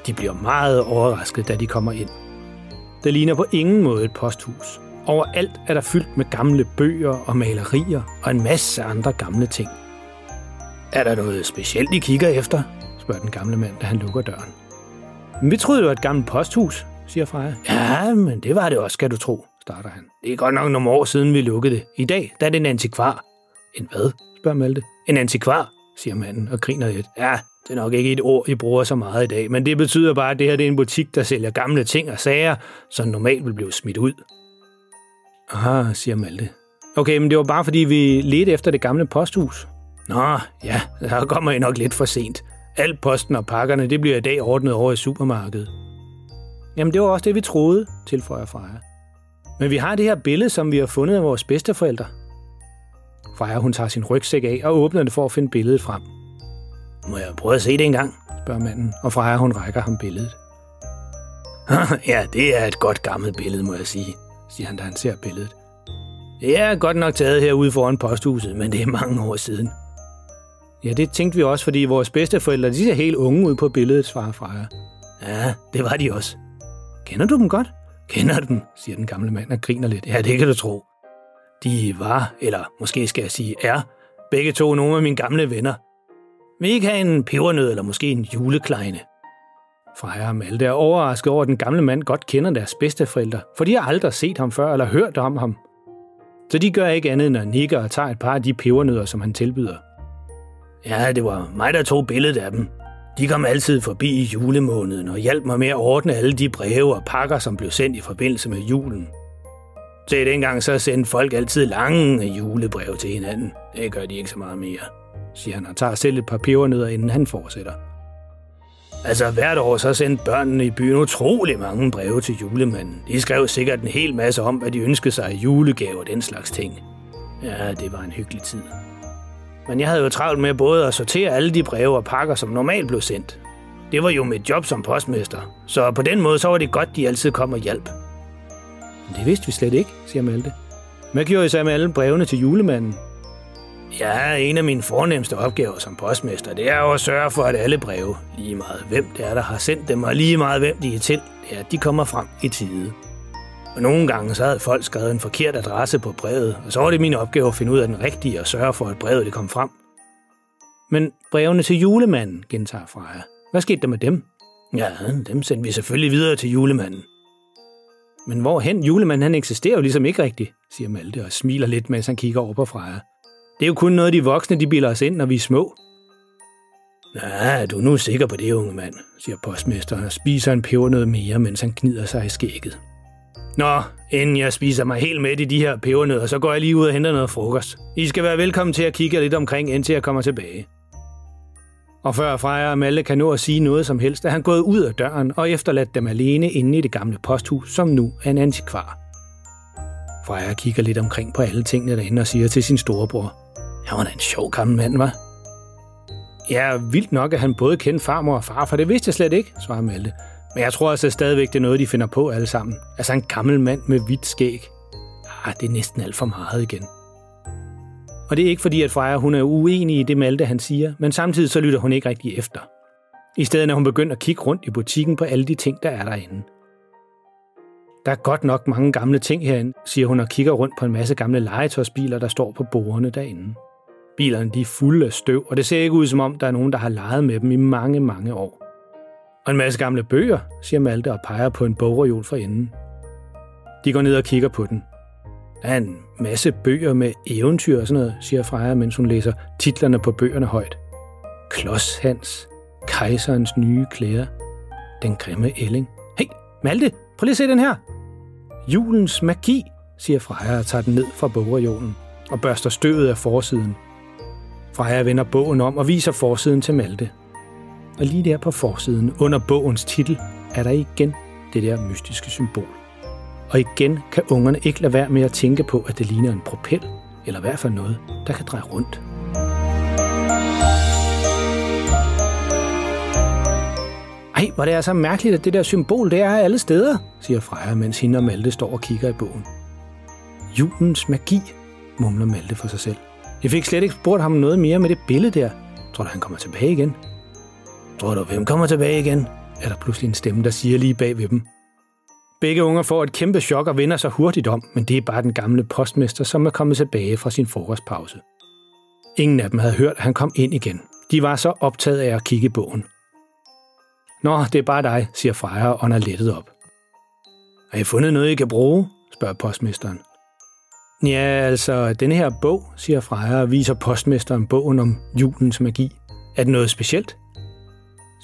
De bliver meget overrasket, da de kommer ind. Det ligner på ingen måde et posthus. Overalt er der fyldt med gamle bøger og malerier og en masse andre gamle ting. Er der noget specielt, I kigger efter? spørger den gamle mand, da han lukker døren. Men vi troede, det var et gammelt posthus, siger Freja. Ja, men det var det også, skal du tro, starter han. Det er godt nok nogle år siden, vi lukkede det. I dag, der er det en antikvar. En hvad? spørger Malte. En antikvar, siger manden og griner lidt. Ja, det er nok ikke et ord, I bruger så meget i dag, men det betyder bare, at det her det er en butik, der sælger gamle ting og sager, som normalt vil blive smidt ud. Ah, siger Malte. Okay, men det var bare fordi, vi ledte efter det gamle posthus. Nå, ja, der kommer I nok lidt for sent. Al posten og pakkerne, det bliver i dag ordnet over i supermarkedet. Jamen, det var også det, vi troede, tilføjer Freja. Men vi har det her billede, som vi har fundet af vores bedsteforældre. Freja, hun tager sin rygsæk af og åbner det for at finde billedet frem. Må jeg prøve at se det engang, spørger manden, og Freja, hun rækker ham billedet. ja, det er et godt gammelt billede, må jeg sige, siger han, da han ser billedet. Det er godt nok taget herude foran posthuset, men det er mange år siden. Ja, det tænkte vi også, fordi vores bedsteforældre, de ser helt unge ud på billedet, svarer Freja. Ja, det var de også. Kender du dem godt? Kender dem, siger den gamle mand og griner lidt. Ja, det kan du tro. De var, eller måske skal jeg sige er, begge to nogle af mine gamle venner. Vil I ikke have en pebernød eller måske en julekleine? Freja og Malte er overrasket over, at den gamle mand godt kender deres bedsteforældre, for de har aldrig set ham før eller hørt om ham. Så de gør ikke andet end at nikke og tager et par af de pebernødder, som han tilbyder. Ja, det var mig, der tog billedet af dem. De kom altid forbi i julemåneden og hjalp mig med at ordne alle de breve og pakker, som blev sendt i forbindelse med julen. Se, dengang så sendte folk altid lange julebreve til hinanden. Det gør de ikke så meget mere, siger han og tager selv et par pebernødder, inden han fortsætter. Altså hvert år så sendte børnene i byen utrolig mange breve til julemanden. De skrev sikkert en hel masse om, hvad de ønskede sig i julegave og den slags ting. Ja, det var en hyggelig tid. Men jeg havde jo travlt med både at sortere alle de breve og pakker, som normalt blev sendt. Det var jo mit job som postmester, så på den måde så var det godt, de altid kom og hjalp. Men det vidste vi slet ikke, siger Malte. Hvad gjorde I så med alle brevene til julemanden? Ja, en af mine fornemmeste opgaver som postmester, det er jo at sørge for, at alle breve, lige meget hvem det er, der har sendt dem, og lige meget hvem de er til, det er, at de kommer frem i tide. Og nogle gange så havde folk skrevet en forkert adresse på brevet, og så var det min opgave at finde ud af den rigtige og sørge for, at brevet det kom frem. Men brevene til julemanden, gentager Freja. Hvad skete der med dem? Ja, dem sendte vi selvfølgelig videre til julemanden. Men hvorhen? Julemanden han eksisterer jo ligesom ikke rigtigt, siger Malte og smiler lidt, mens han kigger over på Freja. Det er jo kun noget, de voksne de bilder os ind, når vi er små. Ja, du er nu sikker på det, unge mand, siger postmesteren og spiser en pebernød mere, mens han knider sig i skægget. Nå, inden jeg spiser mig helt med i de her pebernødder, så går jeg lige ud og henter noget frokost. I skal være velkommen til at kigge lidt omkring, indtil jeg kommer tilbage. Og før Freja og Malle kan nå at sige noget som helst, er han gået ud af døren og efterladt dem alene inde i det gamle posthus, som nu er en antikvar. Freja kigger lidt omkring på alle tingene derinde og siger til sin storebror, han var en sjov gammel mand, var. Ja, vildt nok, at han både kendte farmor og far, for det vidste jeg slet ikke, svarer Malte. Men jeg tror altså stadigvæk, det er noget, de finder på alle sammen. Altså en gammel mand med hvidt skæg. Ah, det er næsten alt for meget igen. Og det er ikke fordi, at Freja hun er uenig i det Malte, han siger, men samtidig så lytter hun ikke rigtig efter. I stedet er hun begyndt at kigge rundt i butikken på alle de ting, der er derinde. Der er godt nok mange gamle ting herinde, siger hun og kigger rundt på en masse gamle legetøjsbiler, der står på bordene derinde. Bilerne de er fulde af støv, og det ser ikke ud som om, der er nogen, der har leget med dem i mange, mange år. Og en masse gamle bøger, siger Malte og peger på en bogreol for enden. De går ned og kigger på den. Der er en masse bøger med eventyr og sådan noget, siger Freja, mens hun læser titlerne på bøgerne højt. Klods Hans, Kejserens nye klæder, Den grimme ælling. Hey, Malte, prøv lige at se den her. Julens magi, siger Freja og tager den ned fra bogreolen og børster støvet af forsiden. Freja vender bogen om og viser forsiden til Malte. Og lige der på forsiden, under bogens titel, er der igen det der mystiske symbol. Og igen kan ungerne ikke lade være med at tænke på, at det ligner en propel, eller i hvert fald noget, der kan dreje rundt. Ej, hvor det er så mærkeligt, at det der symbol, det er alle steder, siger Freja, mens hende og Malte står og kigger i bogen. Julens magi, mumler Malte for sig selv. Jeg fik slet ikke spurgt ham noget mere med det billede der. Tror du, han kommer tilbage igen? Tror du, hvem kommer tilbage igen? Er der pludselig en stemme, der siger lige bag ved dem. Begge unger får et kæmpe chok og vender sig hurtigt om, men det er bare den gamle postmester, som er kommet tilbage fra sin frokostpause. Ingen af dem havde hørt, at han kom ind igen. De var så optaget af at kigge i bogen. Nå, det er bare dig, siger Freja og er lettet op. Har I fundet noget, I kan bruge? spørger postmesteren. Ja, altså, den her bog, siger Freja og viser postmesteren bogen om julens magi. Er det noget specielt?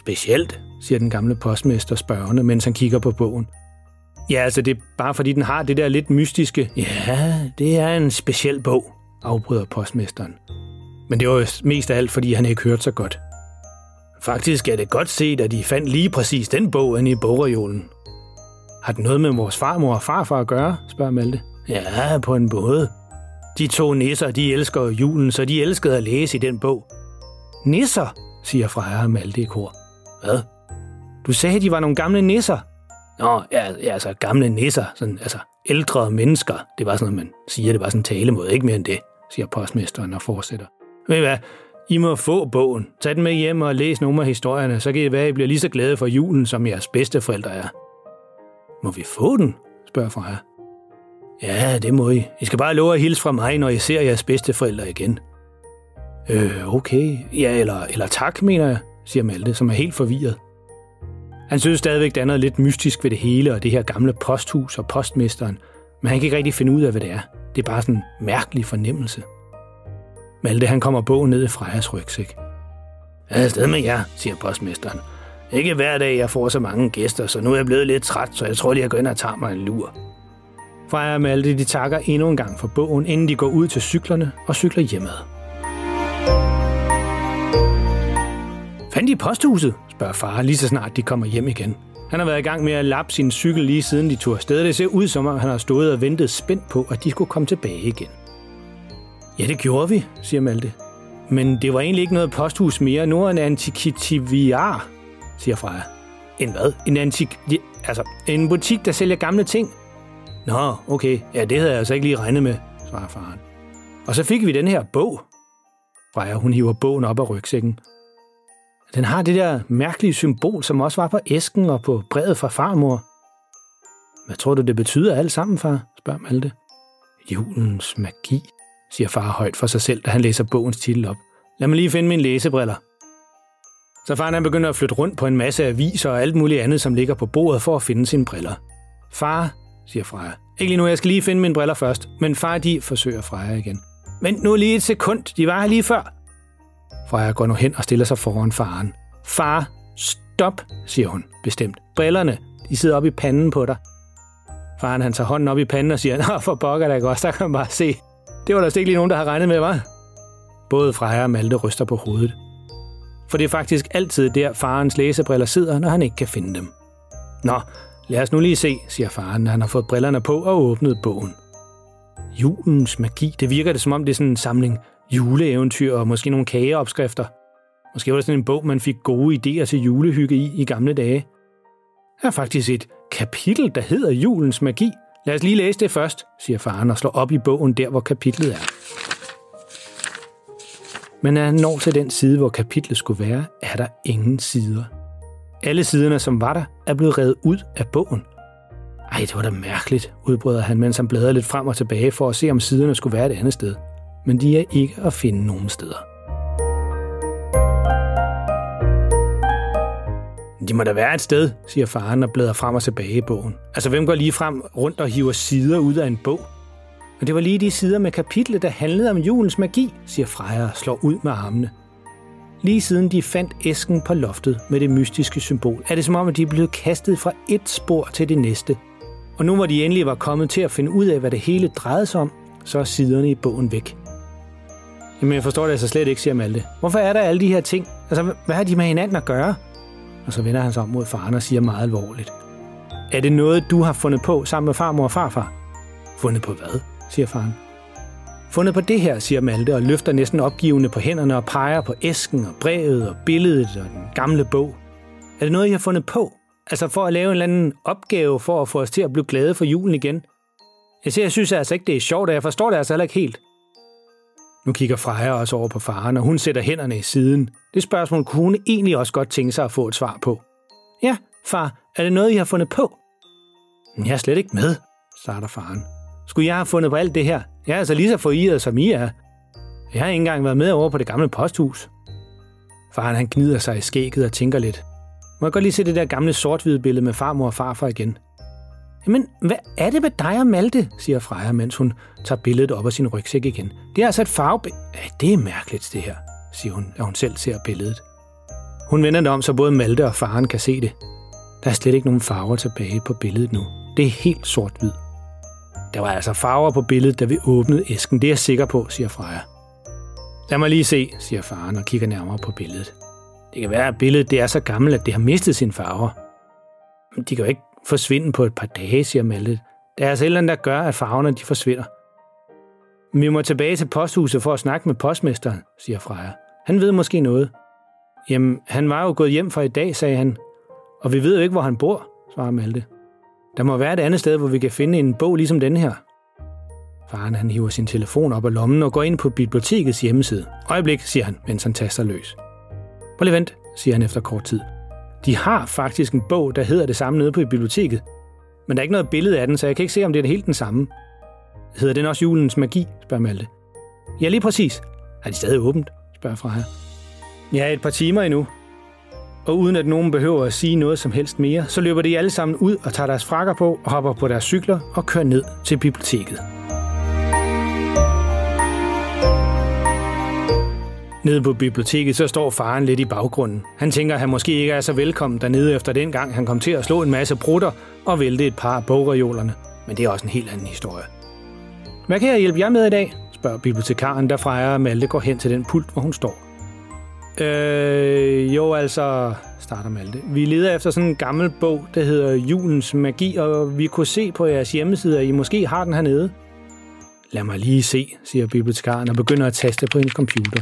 Specielt, siger den gamle postmester spørgende, mens han kigger på bogen. Ja, altså det er bare fordi, den har det der lidt mystiske. Ja, det er en speciel bog, afbryder postmesteren. Men det var jo mest af alt, fordi han ikke hørte så godt. Faktisk er det godt set, at de fandt lige præcis den bog inde i bogreolen. Har den noget med vores farmor og farfar at gøre, spørger Malte. Ja, på en måde. De to nisser, de elsker julen, så de elskede at læse i den bog. Nisser, siger Freja og Malte i kor. Hvad? Du sagde, de var nogle gamle nisser. Nå, ja, ja altså gamle nisser, sådan, altså ældre mennesker. Det var sådan, man siger, det var sådan en talemåde, ikke mere end det, siger postmesteren og fortsætter. Ved I hvad? I må få bogen. Tag den med hjem og læs nogle af historierne, så kan I være, I bliver lige så glade for julen, som jeres bedsteforældre er. Må vi få den? spørger Freja. Ja, det må I. I skal bare love at hilse fra mig, når I ser jeres bedsteforældre igen. Øh, okay. Ja, eller, eller tak, mener jeg, siger Malte, som er helt forvirret. Han synes stadigvæk, der er noget lidt mystisk ved det hele, og det her gamle posthus og postmesteren, men han kan ikke rigtig finde ud af, hvad det er. Det er bare sådan en mærkelig fornemmelse. Malte han kommer bogen ned i Frejas rygsæk. Jeg er afsted med jer, siger postmesteren. Ikke hver dag, jeg får så mange gæster, så nu er jeg blevet lidt træt, så jeg tror lige, jeg går ind og tager mig en lur. Freja og Malte de takker endnu en gang for bogen, inden de går ud til cyklerne og cykler hjemad. Fandt I posthuset? spørger far, lige så snart de kommer hjem igen. Han har været i gang med at lappe sin cykel lige siden de tog afsted. Det ser ud som om, han har stået og ventet spændt på, at de skulle komme tilbage igen. Ja, det gjorde vi, siger Malte. Men det var egentlig ikke noget posthus mere. Nu er en antikitiviar, siger Freja. En hvad? En antik... Altså, en butik, der sælger gamle ting. Nå, okay. Ja, det havde jeg altså ikke lige regnet med, svarer faren. Og så fik vi den her bog. Freja, hun hiver bogen op af rygsækken. Den har det der mærkelige symbol, som også var på æsken og på brevet fra farmor. Hvad tror du, det betyder alt sammen, far? spørger Malte. Julens magi, siger far højt for sig selv, da han læser bogens titel op. Lad mig lige finde mine læsebriller. Så faren han begynder at flytte rundt på en masse aviser og alt muligt andet, som ligger på bordet for at finde sine briller. Far, siger Freja. Ikke lige nu, jeg skal lige finde mine briller først. Men far, de forsøger Freja igen. Vent nu lige et sekund, de var her lige før. Freja går nu hen og stiller sig foran faren. Far, stop, siger hun bestemt. Brillerne, de sidder oppe i panden på dig. Faren han tager hånden op i panden og siger, Nå, for pokker da godt, der kan man bare se. Det var der ikke lige nogen, der har regnet med, var? Både Freja og Malte ryster på hovedet. For det er faktisk altid der, farens læsebriller sidder, når han ikke kan finde dem. Nå, lad os nu lige se, siger faren, når han har fået brillerne på og åbnet bogen. Julens magi, det virker det som om det er sådan en samling juleeventyr og måske nogle kageopskrifter. Måske var det sådan en bog, man fik gode idéer til julehygge i i gamle dage. Der er faktisk et kapitel, der hedder Julens Magi. Lad os lige læse det først, siger faren og slår op i bogen der, hvor kapitlet er. Men når han når til den side, hvor kapitlet skulle være, er der ingen sider. Alle siderne, som var der, er blevet revet ud af bogen. Ej, det var da mærkeligt, udbryder han, mens han bladrer lidt frem og tilbage for at se, om siderne skulle være et andet sted. Men de er ikke at finde nogen steder. De må da være et sted, siger faren og bladrer frem og tilbage i bogen. Altså, hvem går lige frem rundt og hiver sider ud af en bog? Og det var lige de sider med kapitlet, der handlede om julens magi, siger Freja og slår ud med armene. Lige siden de fandt æsken på loftet med det mystiske symbol, er det som om, at de er blevet kastet fra et spor til det næste. Og nu hvor de endelig var kommet til at finde ud af, hvad det hele drejede sig om, så er siderne i bogen væk. Jamen, jeg forstår det altså slet ikke, siger Malte. Hvorfor er der alle de her ting? Altså, hvad har de med hinanden at gøre? Og så vender han sig om mod faren og siger meget alvorligt. Er det noget, du har fundet på sammen med farmor og farfar? Fundet på hvad? siger faren. Fundet på det her, siger Malte og løfter næsten opgivende på hænderne og peger på æsken og brevet og billedet og den gamle bog. Er det noget, I har fundet på? Altså for at lave en eller anden opgave for at få os til at blive glade for julen igen? Jeg, siger, jeg synes altså ikke, det er sjovt, og jeg forstår det altså heller ikke helt. Nu kigger Freja også over på faren, og hun sætter hænderne i siden. Det spørgsmål kunne hun egentlig også godt tænke sig at få et svar på. Ja, far, er det noget, I har fundet på? Mm, jeg er slet ikke med, starter faren. Skulle jeg have fundet på alt det her? Jeg er altså lige så forirret, som I er. Jeg har ikke engang været med over på det gamle posthus. Faren han gnider sig i skægget og tænker lidt. Må jeg godt lige se det der gamle sort billede med farmor og farfar igen? Jamen, hvad er det med dig og Malte, siger Freja, mens hun tager billedet op af sin rygsæk igen. Det er altså et farve... Ja, det er mærkeligt, det her, siger hun, da hun selv ser billedet. Hun vender det om, så både Malte og faren kan se det. Der er slet ikke nogen farver tilbage på billedet nu. Det er helt sort-hvid. Der var altså farver på billedet, da vi åbnede æsken. Det er jeg sikker på, siger Freja. Lad mig lige se, siger faren og kigger nærmere på billedet. Det kan være, at billedet det er så gammelt, at det har mistet sine farver. Men de kan jo ikke forsvinde på et par dage, siger Malte. Der er altså et eller andet, der gør, at farverne de forsvinder. Vi må tilbage til posthuset for at snakke med postmesteren, siger Freja. Han ved måske noget. Jamen, han var jo gået hjem for i dag, sagde han. Og vi ved jo ikke, hvor han bor, svarer Malte. Der må være et andet sted, hvor vi kan finde en bog ligesom den her. Faren han hiver sin telefon op af lommen og går ind på bibliotekets hjemmeside. Øjeblik, siger han, mens han taster løs. Prøv lige vent, siger han efter kort tid. De har faktisk en bog, der hedder det samme nede på biblioteket. Men der er ikke noget billede af den, så jeg kan ikke se, om det er helt den samme. Hedder den også julens magi, spørger Malte. Ja, lige præcis. Er de stadig åbent, spørger Freja. Ja, et par timer endnu, og uden at nogen behøver at sige noget som helst mere, så løber de alle sammen ud og tager deres frakker på og hopper på deres cykler og kører ned til biblioteket. Nede på biblioteket, så står faren lidt i baggrunden. Han tænker, at han måske ikke er så velkommen dernede efter den gang, han kom til at slå en masse brutter og vælte et par af bogreolerne. Men det er også en helt anden historie. Hvad kan jeg hjælpe jer med i dag? spørger bibliotekaren, der Freja og Malte går hen til den pult, hvor hun står. Øh, jo, altså, starter Malte. Vi leder efter sådan en gammel bog, der hedder Julens Magi, og vi kunne se på jeres hjemmeside, at I måske har den hernede. Lad mig lige se, siger bibliotekaren og begynder at taste på hendes computer.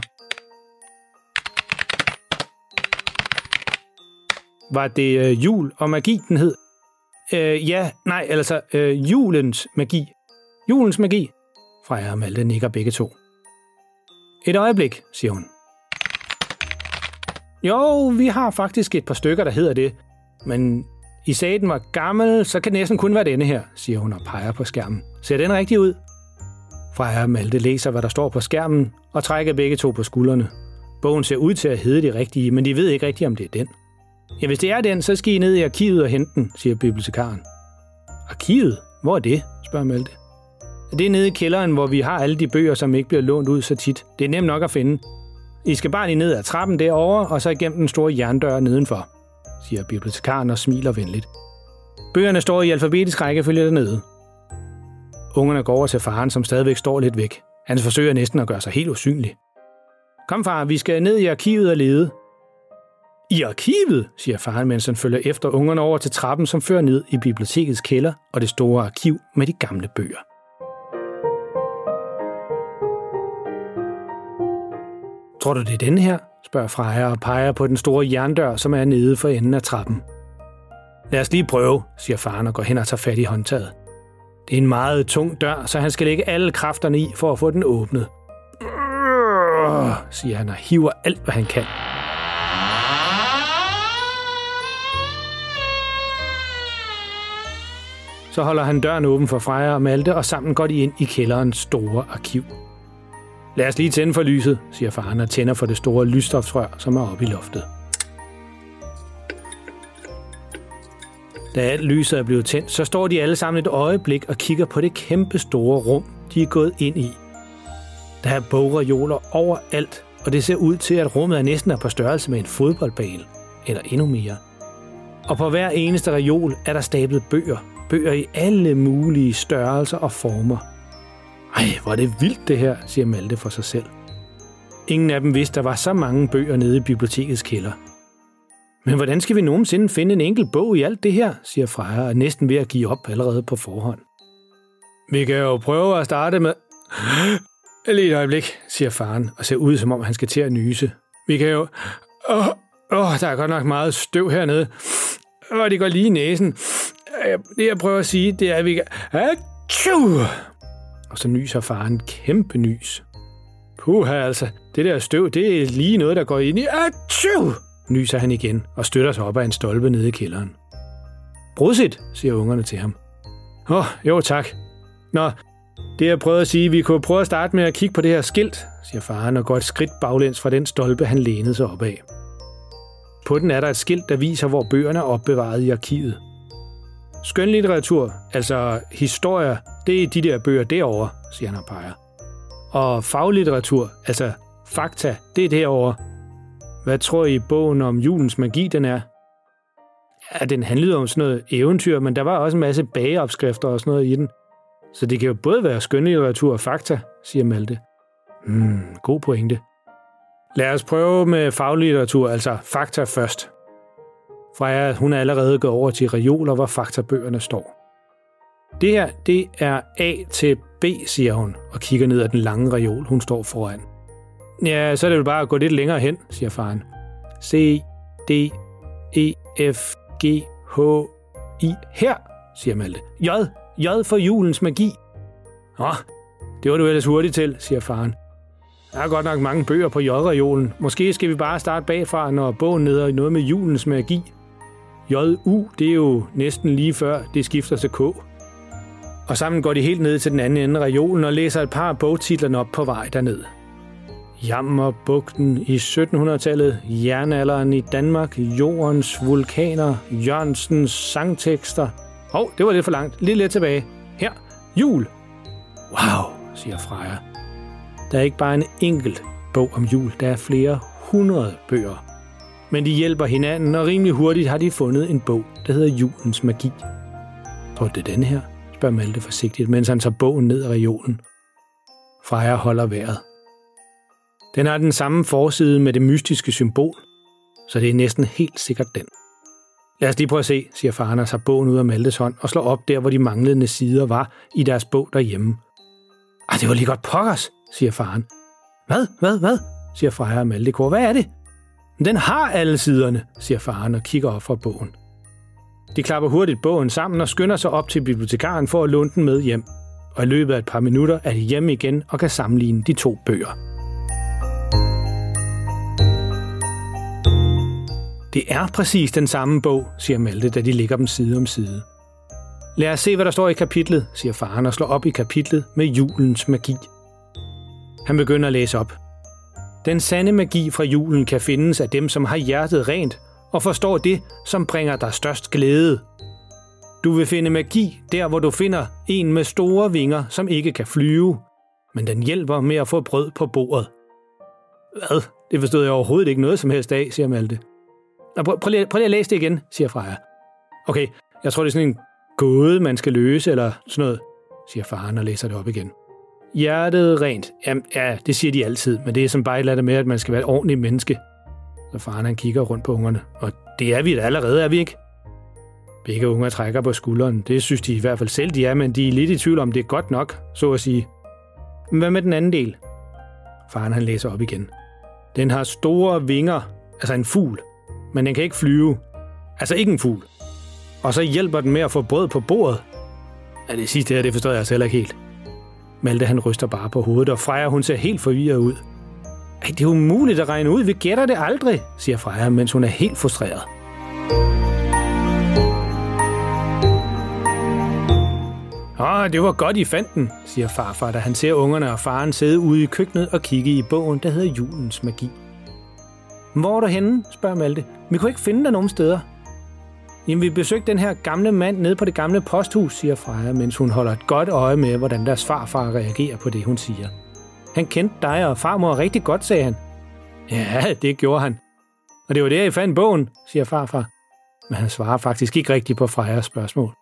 Var det øh, jul og magi, den hed? Øh, ja, nej, altså øh, julens magi. Julens magi. Freja og Malte nikker begge to. Et øjeblik, siger hun. Jo, vi har faktisk et par stykker, der hedder det. Men I sagde, den var gammel, så kan det næsten kun være denne her, siger hun og peger på skærmen. Ser den rigtig ud? Freja og Malte læser, hvad der står på skærmen, og trækker begge to på skuldrene. Bogen ser ud til at hedde det rigtige, men de ved ikke rigtigt, om det er den. Ja, hvis det er den, så skal I ned i arkivet og hente den, siger bibliotekaren. Arkivet? Hvor er det? spørger Malte. Det er nede i kælderen, hvor vi har alle de bøger, som ikke bliver lånt ud så tit. Det er nemt nok at finde. I skal bare lige ned ad trappen derovre, og så igennem den store jerndør nedenfor, siger bibliotekaren og smiler venligt. Bøgerne står i alfabetisk rækkefølge dernede. Ungerne går over til faren, som stadigvæk står lidt væk. Han forsøger næsten at gøre sig helt usynlig. Kom far, vi skal ned i arkivet og lede. I arkivet, siger faren, mens han følger efter ungerne over til trappen, som fører ned i bibliotekets kælder og det store arkiv med de gamle bøger. Tror du, det er den her? spørger Freja og peger på den store jerndør, som er nede for enden af trappen. Lad os lige prøve, siger faren og går hen og tager fat i håndtaget. Det er en meget tung dør, så han skal lægge alle kræfterne i for at få den åbnet. siger han og hiver alt, hvad han kan. Så holder han døren åben for Freja og Malte, og sammen går de ind i kælderens store arkiv. Lad os lige tænde for lyset, siger faren og tænder for det store lysstofsrør, som er oppe i loftet. Da alt lyset er blevet tændt, så står de alle sammen et øjeblik og kigger på det kæmpe store rum, de er gået ind i. Der er bogreoler overalt, og det ser ud til, at rummet er næsten er på størrelse med en fodboldbane, eller endnu mere. Og på hver eneste reol er der stablet bøger, bøger i alle mulige størrelser og former – ej, hvor er det vildt det her, siger Malte for sig selv. Ingen af dem vidste, der var så mange bøger nede i bibliotekets kælder. Men hvordan skal vi nogensinde finde en enkelt bog i alt det her, siger Freja, og næsten ved at give op allerede på forhånd. Vi kan jo prøve at starte med... Lige et øjeblik, siger faren, og ser ud, som om han skal til at nyse. Vi kan jo... Åh, åh der er godt nok meget støv hernede. Og det går lige i næsen. Det, jeg prøver at sige, det er, at vi kan... Achoo! og så nyser faren kæmpe nys. Puha altså, det der støv, det er lige noget, der går ind i... Achoo! Nyser han igen og støtter sig op af en stolpe nede i kælderen. Brudsit, siger ungerne til ham. Åh, oh, jo tak. Nå, det jeg prøvede at sige, vi kunne prøve at starte med at kigge på det her skilt, siger faren og går et skridt baglæns fra den stolpe, han lænede sig op af. På den er der et skilt, der viser, hvor bøgerne er opbevaret i arkivet. Skønlitteratur, altså historier, det er de der bøger derovre, siger han og peger. Og faglitteratur, altså fakta, det er derovre. Hvad tror I bogen om julens magi, den er? Ja, den handlede om sådan noget eventyr, men der var også en masse bageopskrifter og sådan noget i den. Så det kan jo både være skønlitteratur og fakta, siger Malte. Hmm, god pointe. Lad os prøve med faglitteratur, altså fakta først. Freja, hun er allerede gået over til reoler, hvor faktabøgerne står. Det her, det er A til B, siger hun, og kigger ned ad den lange reol, hun står foran. Ja, så er det vel bare at gå lidt længere hen, siger faren. C, D, E, F, G, H, I. Her, siger Malte. J, J for julens magi. Nå, det var du ellers hurtigt til, siger faren. Der er godt nok mange bøger på J-reolen. Måske skal vi bare starte bagfra, når bogen neder i noget med julens magi. JU, det er jo næsten lige før det skifter til K. Og sammen går de helt ned til den anden ende af reolen og læser et par af bogtitlerne op på vej derned. Jammerbugten i 1700-tallet, jernalderen i Danmark, jordens vulkaner, Jørgensens sangtekster. Åh, oh, det var lidt for langt. Lidt lidt tilbage. Her, jul. Wow, siger Freja. Der er ikke bare en enkelt bog om jul, der er flere hundrede bøger men de hjælper hinanden, og rimelig hurtigt har de fundet en bog, der hedder Julens Magi. Tror det er den her? spørger Malte forsigtigt, mens han tager bogen ned af reolen. Freja holder vejret. Den har den samme forside med det mystiske symbol, så det er næsten helt sikkert den. Lad os lige prøve at se, siger faren og tager bogen ud af Maltes hånd og slår op der, hvor de manglende sider var i deres bog derhjemme. Ah, det var lige godt pokkers, siger faren. Hvad, hvad, hvad, siger Freja og Malte kor. Hvad er det? Den har alle siderne, siger faren og kigger op fra bogen. De klapper hurtigt bogen sammen og skynder sig op til bibliotekaren for at låne den med hjem. Og i løbet af et par minutter er de hjemme igen og kan sammenligne de to bøger. Det er præcis den samme bog, siger Malte, da de ligger dem side om side. Lad os se, hvad der står i kapitlet, siger faren og slår op i kapitlet med julens magi. Han begynder at læse op. Den sande magi fra julen kan findes af dem, som har hjertet rent og forstår det, som bringer dig størst glæde. Du vil finde magi der, hvor du finder en med store vinger, som ikke kan flyve, men den hjælper med at få brød på bordet. Hvad? Det forstod jeg overhovedet ikke noget som helst af, siger Malte. Nå, prøv, prøv, lige, prøv lige at læse det igen, siger Freja. Okay, jeg tror, det er sådan en gåde, man skal løse, eller sådan noget, siger faren og læser det op igen. Hjertet rent. Jamen, ja, det siger de altid, men det er som bare et med, at man skal være et ordentligt menneske. Så faren han kigger rundt på ungerne, og det er vi da allerede, er vi ikke? Begge unger trækker på skulderen. Det synes de i hvert fald selv, de er, men de er lidt i tvivl om, det er godt nok, så at sige. Men hvad med den anden del? Faren han læser op igen. Den har store vinger, altså en fugl, men den kan ikke flyve. Altså ikke en fugl. Og så hjælper den med at få brød på bordet. Ja, det sidste her, det forstår jeg altså selv ikke helt. Malte han ryster bare på hovedet, og Freja hun ser helt forvirret ud. Ej, det er umuligt at regne ud. Vi gætter det aldrig, siger Freja, mens hun er helt frustreret. Åh, det var godt, I fandt den, siger farfar, da han ser ungerne og faren sidde ude i køkkenet og kigge i bogen, der hedder Julens Magi. Hvor er du henne, spørger Malte. Vi kunne ikke finde dig nogen steder. Jamen, vi besøgte den her gamle mand nede på det gamle posthus, siger Freja, mens hun holder et godt øje med, hvordan deres farfar reagerer på det, hun siger. Han kendte dig og farmor rigtig godt, sagde han. Ja, det gjorde han. Og det var der, I fandt bogen, siger farfar. Men han svarer faktisk ikke rigtigt på Frejas spørgsmål.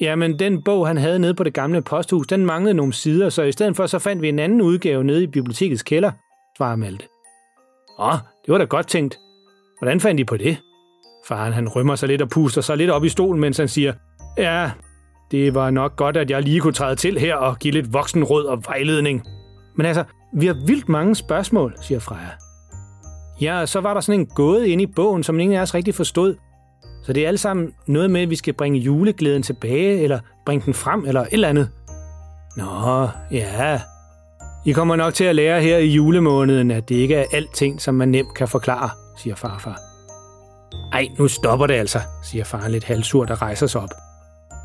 Jamen, den bog, han havde nede på det gamle posthus, den manglede nogle sider, så i stedet for, så fandt vi en anden udgave nede i bibliotekets kælder, svarer Malte. Åh, det var da godt tænkt. Hvordan fandt I på det? Faren han rømmer sig lidt og puster sig lidt op i stolen, mens han siger, ja, det var nok godt, at jeg lige kunne træde til her og give lidt voksenråd og vejledning. Men altså, vi har vildt mange spørgsmål, siger Freja. Ja, så var der sådan en gåde inde i bogen, som ingen af os rigtig forstod. Så det er alt sammen noget med, at vi skal bringe juleglæden tilbage, eller bringe den frem, eller et eller andet. Nå, ja. I kommer nok til at lære her i julemåneden, at det ikke er alting, som man nemt kan forklare, siger farfar. Ej, nu stopper det altså, siger far lidt halvsurt og rejser sig op.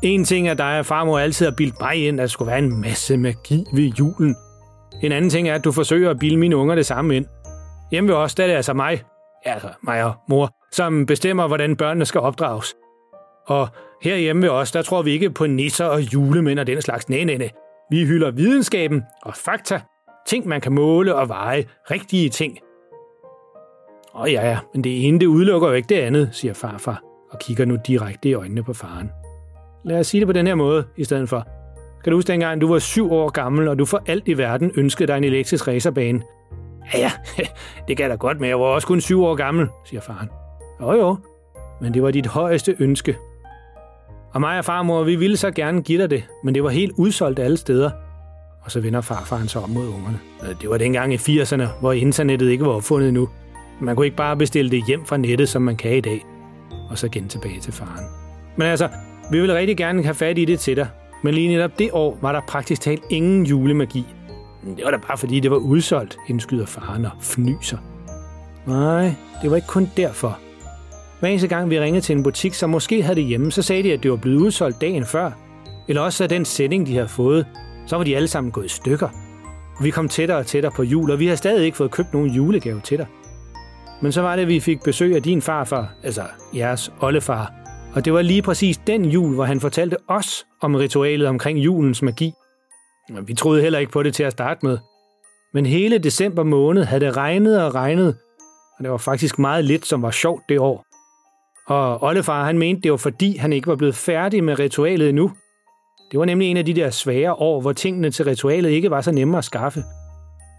En ting er dig, at farmor altid har bildt mig ind, at der skulle være en masse magi ved julen. En anden ting er, at du forsøger at bilde mine unger det samme ind. Hjemme ved os, der er det altså mig, altså mig og mor, som bestemmer, hvordan børnene skal opdrages. Og herhjemme ved os, der tror vi ikke på nisser og julemænd og den slags. Nej, nej, nej. Vi hylder videnskaben og fakta. Ting, man kan måle og veje. Rigtige ting. Åh oh, ja, ja, men det ene, det udelukker jo ikke det andet, siger farfar og kigger nu direkte i øjnene på faren. Lad os sige det på den her måde i stedet for. Kan du huske dengang, du var syv år gammel, og du for alt i verden ønskede dig en elektrisk racerbane? Ja, ja, det kan da godt, men jeg var også kun syv år gammel, siger faren. Jo jo, men det var dit højeste ønske. Og mig og farmor, vi ville så gerne give dig det, men det var helt udsolgt alle steder. Og så vender farfaren sig om mod ungerne. Øh, det var dengang i 80'erne, hvor internettet ikke var opfundet endnu. Man kunne ikke bare bestille det hjem fra nettet, som man kan i dag. Og så igen tilbage til faren. Men altså, vi vil rigtig gerne have fat i det til dig. Men lige netop det år var der praktisk talt ingen julemagi. Det var da bare fordi, det var udsolgt, indskyder faren og fnyser. Nej, det var ikke kun derfor. Hver eneste gang vi ringede til en butik, som måske havde det hjemme, så sagde de, at det var blevet udsolgt dagen før. Eller også af den sending, de havde fået, så var de alle sammen gået i stykker. Vi kom tættere og tættere på jul, og vi har stadig ikke fået købt nogen julegave til dig. Men så var det, at vi fik besøg af din farfar, altså jeres oldefar. Og det var lige præcis den jul, hvor han fortalte os om ritualet omkring julens magi. Vi troede heller ikke på det til at starte med. Men hele december måned havde det regnet og regnet, og det var faktisk meget lidt, som var sjovt det år. Og oldefar han mente, det var fordi, han ikke var blevet færdig med ritualet endnu. Det var nemlig en af de der svære år, hvor tingene til ritualet ikke var så nemme at skaffe.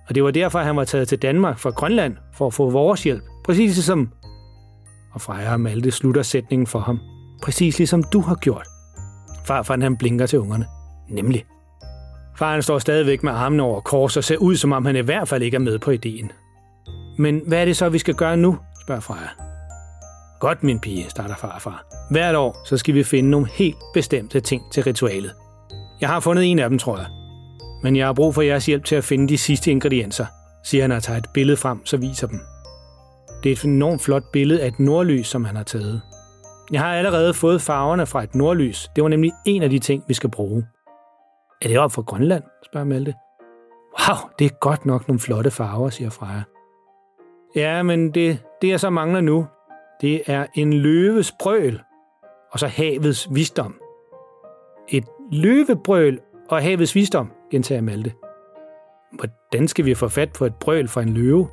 Og det var derfor, han var taget til Danmark fra Grønland for at få vores hjælp. Præcis ligesom... Og Freja og Malte slutter sætningen for ham. Præcis ligesom du har gjort. Farfaren han blinker til ungerne. Nemlig. Faren står stadigvæk med armene over kors og ser ud, som om han i hvert fald ikke er med på ideen. Men hvad er det så, vi skal gøre nu? spørger Freja. Godt, min pige, starter farfar. Hvert år, så skal vi finde nogle helt bestemte ting til ritualet. Jeg har fundet en af dem, tror jeg. Men jeg har brug for jeres hjælp til at finde de sidste ingredienser, siger han og tager et billede frem, så viser dem. Det er et enormt flot billede af et nordlys, som han har taget. Jeg har allerede fået farverne fra et nordlys. Det var nemlig en af de ting, vi skal bruge. Er det op fra Grønland? spørger Malte. Wow, det er godt nok nogle flotte farver, siger Freja. Ja, men det, det jeg så mangler nu, det er en løves brøl, og så havets visdom. Et løvebrøl og havets visdom, gentager Malte. Hvordan skal vi få fat på et brøl fra en løve?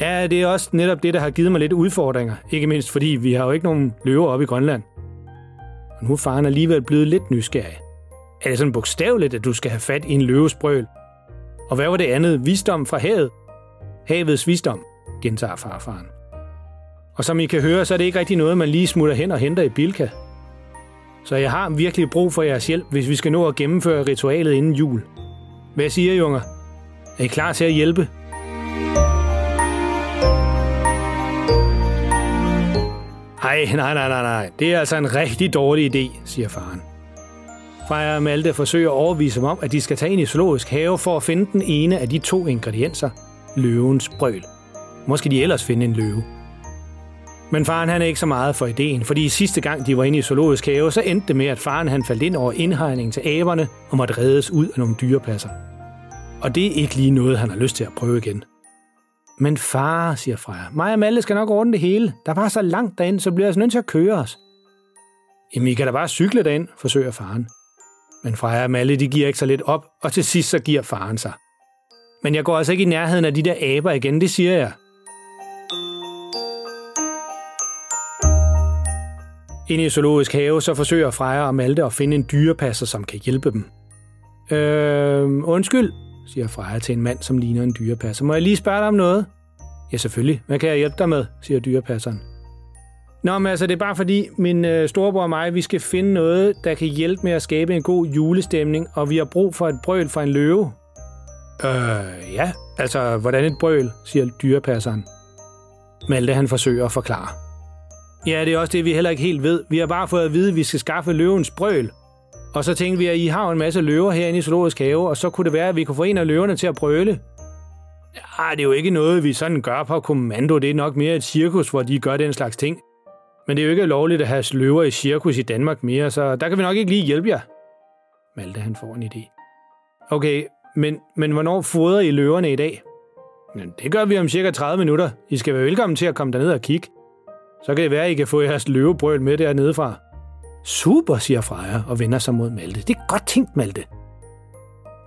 Ja, det er også netop det, der har givet mig lidt udfordringer. Ikke mindst fordi vi har jo ikke nogen løver oppe i Grønland. Og nu er faren alligevel blevet lidt nysgerrig. Er det sådan bogstaveligt, at du skal have fat i en løvesbrøl? Og hvad var det andet? Visdom fra havet? Havets visdom, gentager farfaren. Og som I kan høre, så er det ikke rigtig noget, man lige smutter hen og henter i Bilka. Så jeg har virkelig brug for jeres hjælp, hvis vi skal nå at gennemføre ritualet inden jul. Hvad siger I, unger? Er I klar til at hjælpe? Ej, nej, nej, nej, nej. Det er altså en rigtig dårlig idé, siger faren. Freja og Malte forsøger at overvise dem om, at de skal tage ind i zoologisk have for at finde den ene af de to ingredienser, løvens brøl. Måske de ellers finde en løve. Men faren han er ikke så meget for ideen, fordi sidste gang de var inde i zoologisk have, så endte det med, at faren han faldt ind over indhegningen til aberne og måtte reddes ud af nogle dyrepasser. Og det er ikke lige noget, han har lyst til at prøve igen. Men far, siger Freja, mig og Malte skal nok ordne det hele. Der er bare så langt derind, så bliver jeg altså nødt til at køre os. Jamen, I kan da bare cykle derind, forsøger faren. Men Freja og Malle, de giver ikke så lidt op, og til sidst så giver faren sig. Men jeg går altså ikke i nærheden af de der aber igen, det siger jeg. Inde i zoologisk have, så forsøger Freja og Malte at finde en dyrepasser, som kan hjælpe dem. Øh, undskyld, siger Freja til en mand, som ligner en dyrepasser. Må jeg lige spørge dig om noget? Ja, selvfølgelig. Hvad kan jeg hjælpe dig med, siger dyrepasseren. Nå, men altså, det er bare fordi, min øh, storebror og mig, vi skal finde noget, der kan hjælpe med at skabe en god julestemning, og vi har brug for et brøl fra en løve. Øh, ja. Altså, hvordan et brøl, siger dyrepasseren. Malte, han forsøger at forklare. Ja, det er også det, vi heller ikke helt ved. Vi har bare fået at vide, at vi skal skaffe løvens brøl. Og så tænkte vi, at I har en masse løver herinde i Zoologisk Have, og så kunne det være, at vi kunne få en af løverne til at brøle. Ej, det er jo ikke noget, vi sådan gør på kommando. Det er nok mere et cirkus, hvor de gør den slags ting. Men det er jo ikke lovligt at have løver i cirkus i Danmark mere, så der kan vi nok ikke lige hjælpe jer. Malte han får en idé. Okay, men, men hvornår fodrer I løverne i dag? Men det gør vi om cirka 30 minutter. I skal være velkommen til at komme derned og kigge. Så kan det være, at I kan få jeres løvebrøl med dernede fra. Super, siger Freja og vender sig mod Malte. Det er godt tænkt, Malte.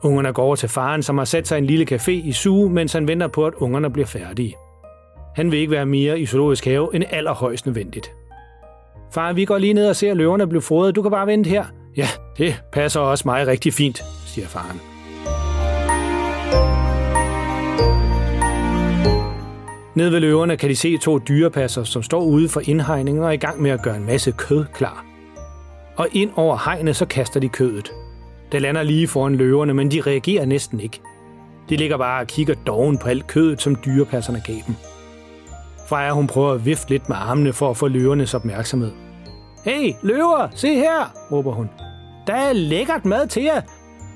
Ungerne går over til faren, som har sat sig i en lille café i suge, mens han venter på, at ungerne bliver færdige. Han vil ikke være mere i zoologisk have end allerhøjst nødvendigt. Far, vi går lige ned og ser løverne blive fodret. Du kan bare vente her. Ja, det passer også mig rigtig fint, siger faren. Nede ved løverne kan de se to dyrepasser, som står ude for indhegningen og er i gang med at gøre en masse kød klar. Og ind over hegnet så kaster de kødet. Det lander lige foran løverne, men de reagerer næsten ikke. De ligger bare og kigger doven på alt kødet, som dyrepasserne gav dem. Freja hun prøver at vifte lidt med armene for at få løvernes opmærksomhed. Hey, løver, se her, råber hun. Der er lækkert mad til jer.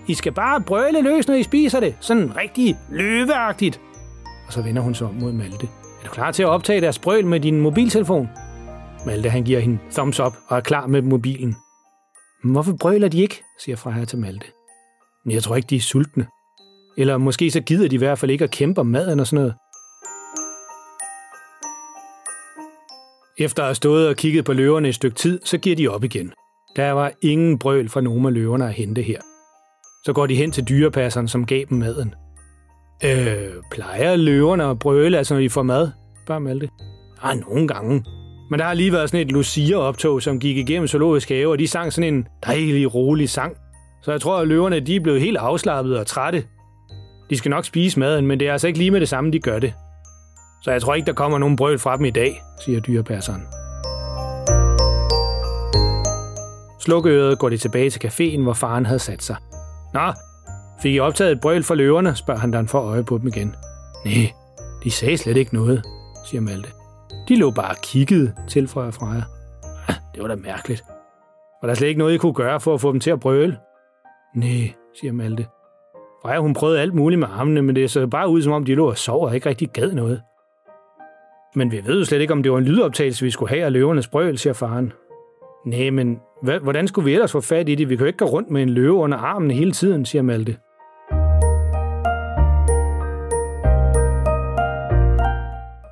I skal bare brøle løs, når I spiser det. Sådan rigtig løveagtigt. Og så vender hun sig om mod Malte. Er du klar til at optage deres brøl med din mobiltelefon? Malte han giver hende thumbs up og er klar med mobilen. Hvorfor brøler de ikke, siger Freja til Malte. Men jeg tror ikke, de er sultne. Eller måske så gider de i hvert fald ikke at kæmpe om maden og sådan noget. Efter at have stået og kigget på løverne et stykke tid, så giver de op igen. Der var ingen brøl fra nogen af løverne at hente her. Så går de hen til dyrepasseren, som gav dem maden. Øh, plejer løverne at brøle, altså når de får mad? Bare det. Ah, nogle gange. Men der har lige været sådan et Lucia-optog, som gik igennem zoologisk have, og de sang sådan en dejlig, rolig sang. Så jeg tror, at løverne de er blevet helt afslappet og trætte. De skal nok spise maden, men det er altså ikke lige med det samme, de gør det. Så jeg tror ikke, der kommer nogen brøl fra dem i dag, siger dyrepasseren. Slukøret går de tilbage til caféen, hvor faren havde sat sig. Nå, fik I optaget et brøl fra løverne, spørger han, da han får øje på dem igen. Nej, de sagde slet ikke noget, siger Malte. De lå bare og kiggede, tilføjer Freja. Ah, det var da mærkeligt. Var der slet ikke noget, I kunne gøre for at få dem til at brøle? Nej, siger Malte. Freja, hun prøvede alt muligt med armene, men det så bare ud, som om de lå og sov og ikke rigtig gad noget. Men vi ved jo slet ikke, om det var en lydoptagelse, vi skulle have af løvernes brøl, siger faren. Nej, men hvordan skulle vi ellers få fat i det? Vi kan jo ikke gå rundt med en løve under armen hele tiden, siger Malte.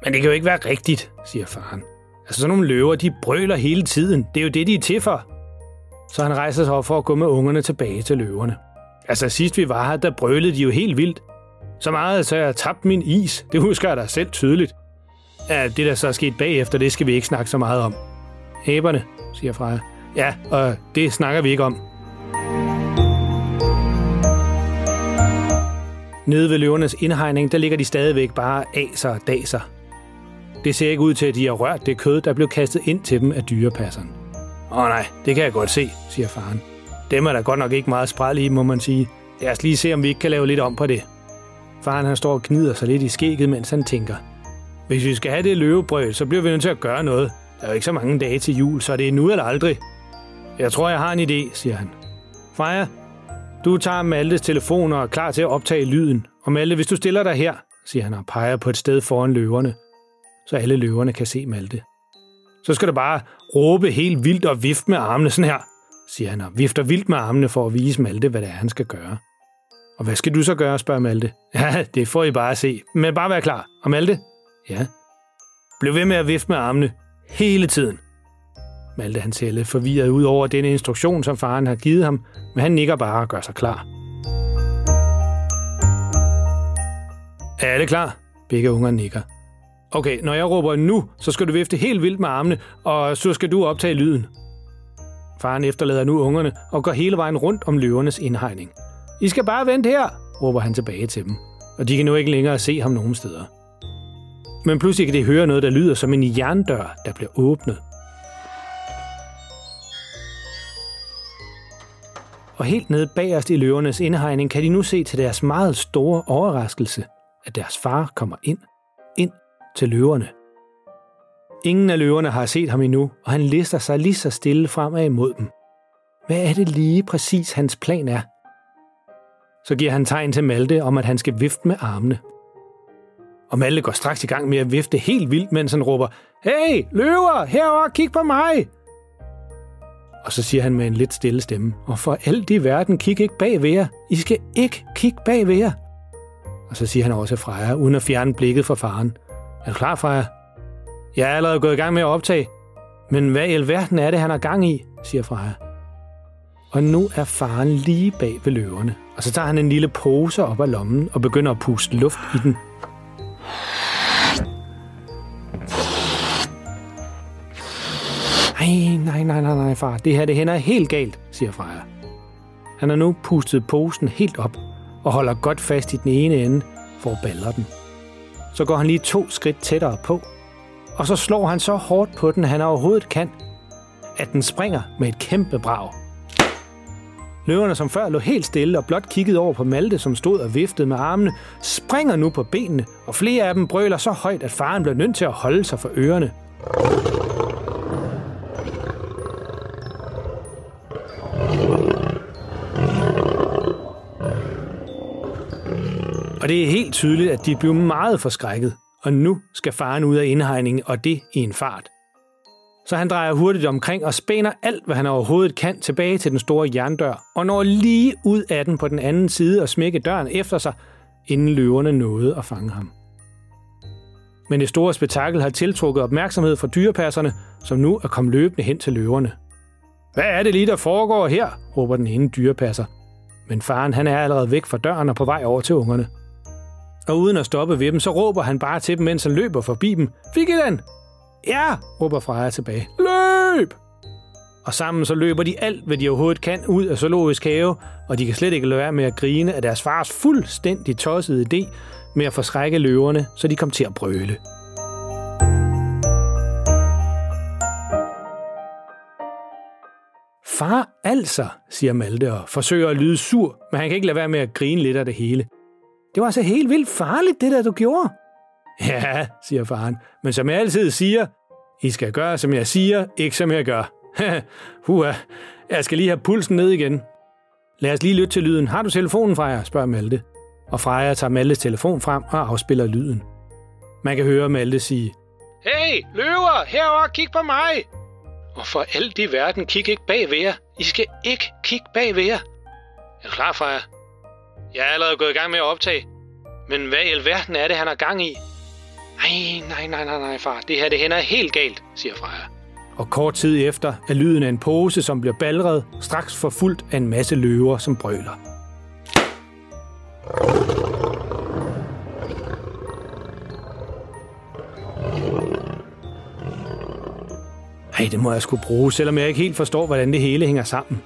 Men det kan jo ikke være rigtigt, siger faren. Altså sådan nogle løver, de brøler hele tiden. Det er jo det, de er til for. Så han rejser sig op for at gå med ungerne tilbage til løverne. Altså sidst vi var her, der brølede de jo helt vildt. Så meget, så jeg tabte min is. Det husker jeg da selv tydeligt. Ja, det der så er sket bagefter, det skal vi ikke snakke så meget om. Æberne, siger Freja. Ja, og det snakker vi ikke om. Nede ved løvernes indhegning, der ligger de stadigvæk bare aser og daser. Det ser ikke ud til, at de har rørt det kød, der blev kastet ind til dem af dyrepasseren. Åh nej, det kan jeg godt se, siger faren. Dem er der godt nok ikke meget spræl i, må man sige. Lad os lige se, om vi ikke kan lave lidt om på det. Faren han står og gnider sig lidt i skægget, mens han tænker. Hvis vi skal have det løvebrød, så bliver vi nødt til at gøre noget. Der er jo ikke så mange dage til jul, så det er nu eller aldrig. Jeg tror, jeg har en idé, siger han. Freja, du tager Maltes telefon og er klar til at optage lyden. Og Malte, hvis du stiller dig her, siger han og peger på et sted foran løverne, så alle løverne kan se Malte. Så skal du bare råbe helt vildt og vifte med armene sådan her, siger han og vifter vildt med armene for at vise Malte, hvad det er, han skal gøre. Og hvad skal du så gøre, spørger Malte. Ja, det får I bare at se. Men bare vær klar. Og Malte? Ja. Bliv ved med at vifte med armene hele tiden. Malte han ser lidt forvirret ud over den instruktion, som faren har givet ham, men han nikker bare og gør sig klar. Er alle klar? Begge unger nikker. Okay, når jeg råber nu, så skal du vifte helt vildt med armene, og så skal du optage lyden. Faren efterlader nu ungerne og går hele vejen rundt om løvernes indhegning. I skal bare vente her, råber han tilbage til dem, og de kan nu ikke længere se ham nogen steder. Men pludselig kan de høre noget, der lyder som en jerndør, der bliver åbnet. Og helt nede bagerst i løvernes indhegning kan de nu se til deres meget store overraskelse, at deres far kommer ind, ind til løverne. Ingen af løverne har set ham endnu, og han lister sig lige så stille fremad imod dem. Hvad er det lige præcis hans plan er? Så giver han tegn til Malte om, at han skal vifte med armene. Og Malte går straks i gang med at vifte helt vildt, mens han råber, Hey, løver, herover, kig på mig! Og så siger han med en lidt stille stemme, og for alt i verden, kig ikke bag ved jer. I skal ikke kigge bag ved jer. Og så siger han også Freja, uden at fjerne blikket fra faren. Er du klar, Freja? Jeg er allerede gået i gang med at optage. Men hvad i alverden er det, han har gang i, siger Freja. Og nu er faren lige bag ved løverne. Og så tager han en lille pose op af lommen og begynder at puste luft i den. Nej, nej, nej, nej, nej, far. Det her, det hænder helt galt, siger Freja. Han har nu pustet posen helt op og holder godt fast i den ene ende for at balle den. Så går han lige to skridt tættere på, og så slår han så hårdt på den, han overhovedet kan, at den springer med et kæmpe brag. Løverne, som før lå helt stille og blot kiggede over på Malte, som stod og viftede med armene, springer nu på benene, og flere af dem brøler så højt, at faren bliver nødt til at holde sig for ørerne. Og det er helt tydeligt, at de blev meget forskrækket, og nu skal faren ud af indhegningen, og det i en fart. Så han drejer hurtigt omkring og spænder alt, hvad han overhovedet kan, tilbage til den store jerndør, og når lige ud af den på den anden side og smække døren efter sig, inden løverne nåede at fange ham. Men det store spektakel har tiltrukket opmærksomhed fra dyrepasserne, som nu er kommet løbende hen til løverne. Hvad er det lige, der foregår her? råber den ene dyrepasser. Men faren han er allerede væk fra døren og på vej over til ungerne. Og uden at stoppe ved dem, så råber han bare til dem, mens han løber forbi dem. Fik I den? Ja, råber Freja tilbage. Løb! Og sammen så løber de alt, hvad de overhovedet kan, ud af zoologisk have, og de kan slet ikke lade være med at grine af deres fars fuldstændig tossede idé med at forskrække løverne, så de kom til at brøle. Far altså, siger Malte og forsøger at lyde sur, men han kan ikke lade være med at grine lidt af det hele. Det var altså helt vildt farligt, det der du gjorde. Ja, siger faren, men som jeg altid siger, I skal gøre, som jeg siger, ikke som jeg gør. Hua, jeg skal lige have pulsen ned igen. Lad os lige lytte til lyden. Har du telefonen, Freja? spørger Malte. Og Freja tager Maltes telefon frem og afspiller lyden. Man kan høre Malte sige, Hey, løver, herover, kig på mig. Og for alt i verden, kig ikke bag ved jer. I skal ikke kigge bag ved jer. Er du klar, Freja? Jeg er allerede gået i gang med at optage. Men hvad i alverden er det, han har gang i? Nej, nej, nej, nej, nej, far. Det her, det hænder helt galt, siger Freja. Og kort tid efter er lyden af en pose, som bliver balret, straks forfulgt af en masse løver, som brøler. Ej, det må jeg skulle bruge, selvom jeg ikke helt forstår, hvordan det hele hænger sammen.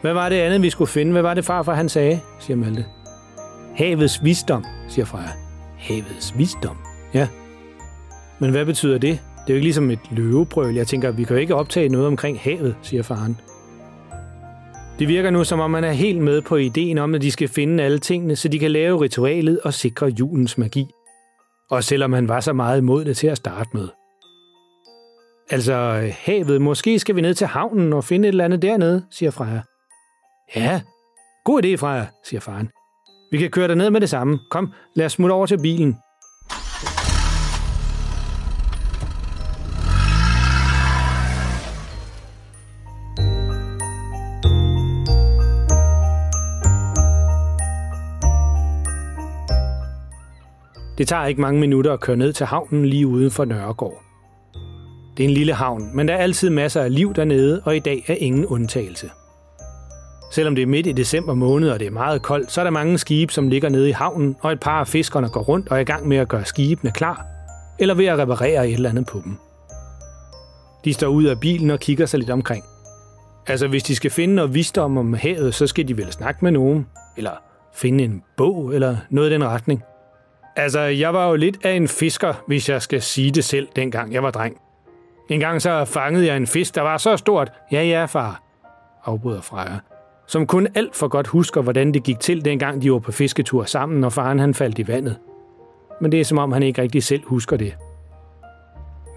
Hvad var det andet, vi skulle finde? Hvad var det farfar, han sagde, siger Malte. Havets visdom, siger Freja. Havets visdom? Ja. Men hvad betyder det? Det er jo ikke ligesom et løvebrøl. Jeg tænker, vi kan jo ikke optage noget omkring havet, siger faren. Det virker nu, som om man er helt med på ideen om, at de skal finde alle tingene, så de kan lave ritualet og sikre julens magi. Og selvom han var så meget imod det til at starte med. Altså, havet, måske skal vi ned til havnen og finde et eller andet dernede, siger Freja. Ja, god idé, Freja, siger faren. Vi kan køre ned med det samme. Kom, lad os smutte over til bilen. Det tager ikke mange minutter at køre ned til havnen lige uden for Nørregård. Det er en lille havn, men der er altid masser af liv dernede, og i dag er ingen undtagelse. Selvom det er midt i december måned, og det er meget koldt, så er der mange skibe, som ligger nede i havnen, og et par af fiskerne går rundt og er i gang med at gøre skibene klar, eller ved at reparere et eller andet på dem. De står ud af bilen og kigger sig lidt omkring. Altså, hvis de skal finde noget visdom om havet, så skal de vel snakke med nogen, eller finde en bog, eller noget i den retning. Altså, jeg var jo lidt af en fisker, hvis jeg skal sige det selv, dengang jeg var dreng. En gang så fangede jeg en fisk, der var så stort. Ja, ja, far, afbryder Freja, som kun alt for godt husker, hvordan det gik til, dengang de var på fisketur sammen, og faren han faldt i vandet. Men det er som om, han ikke rigtig selv husker det.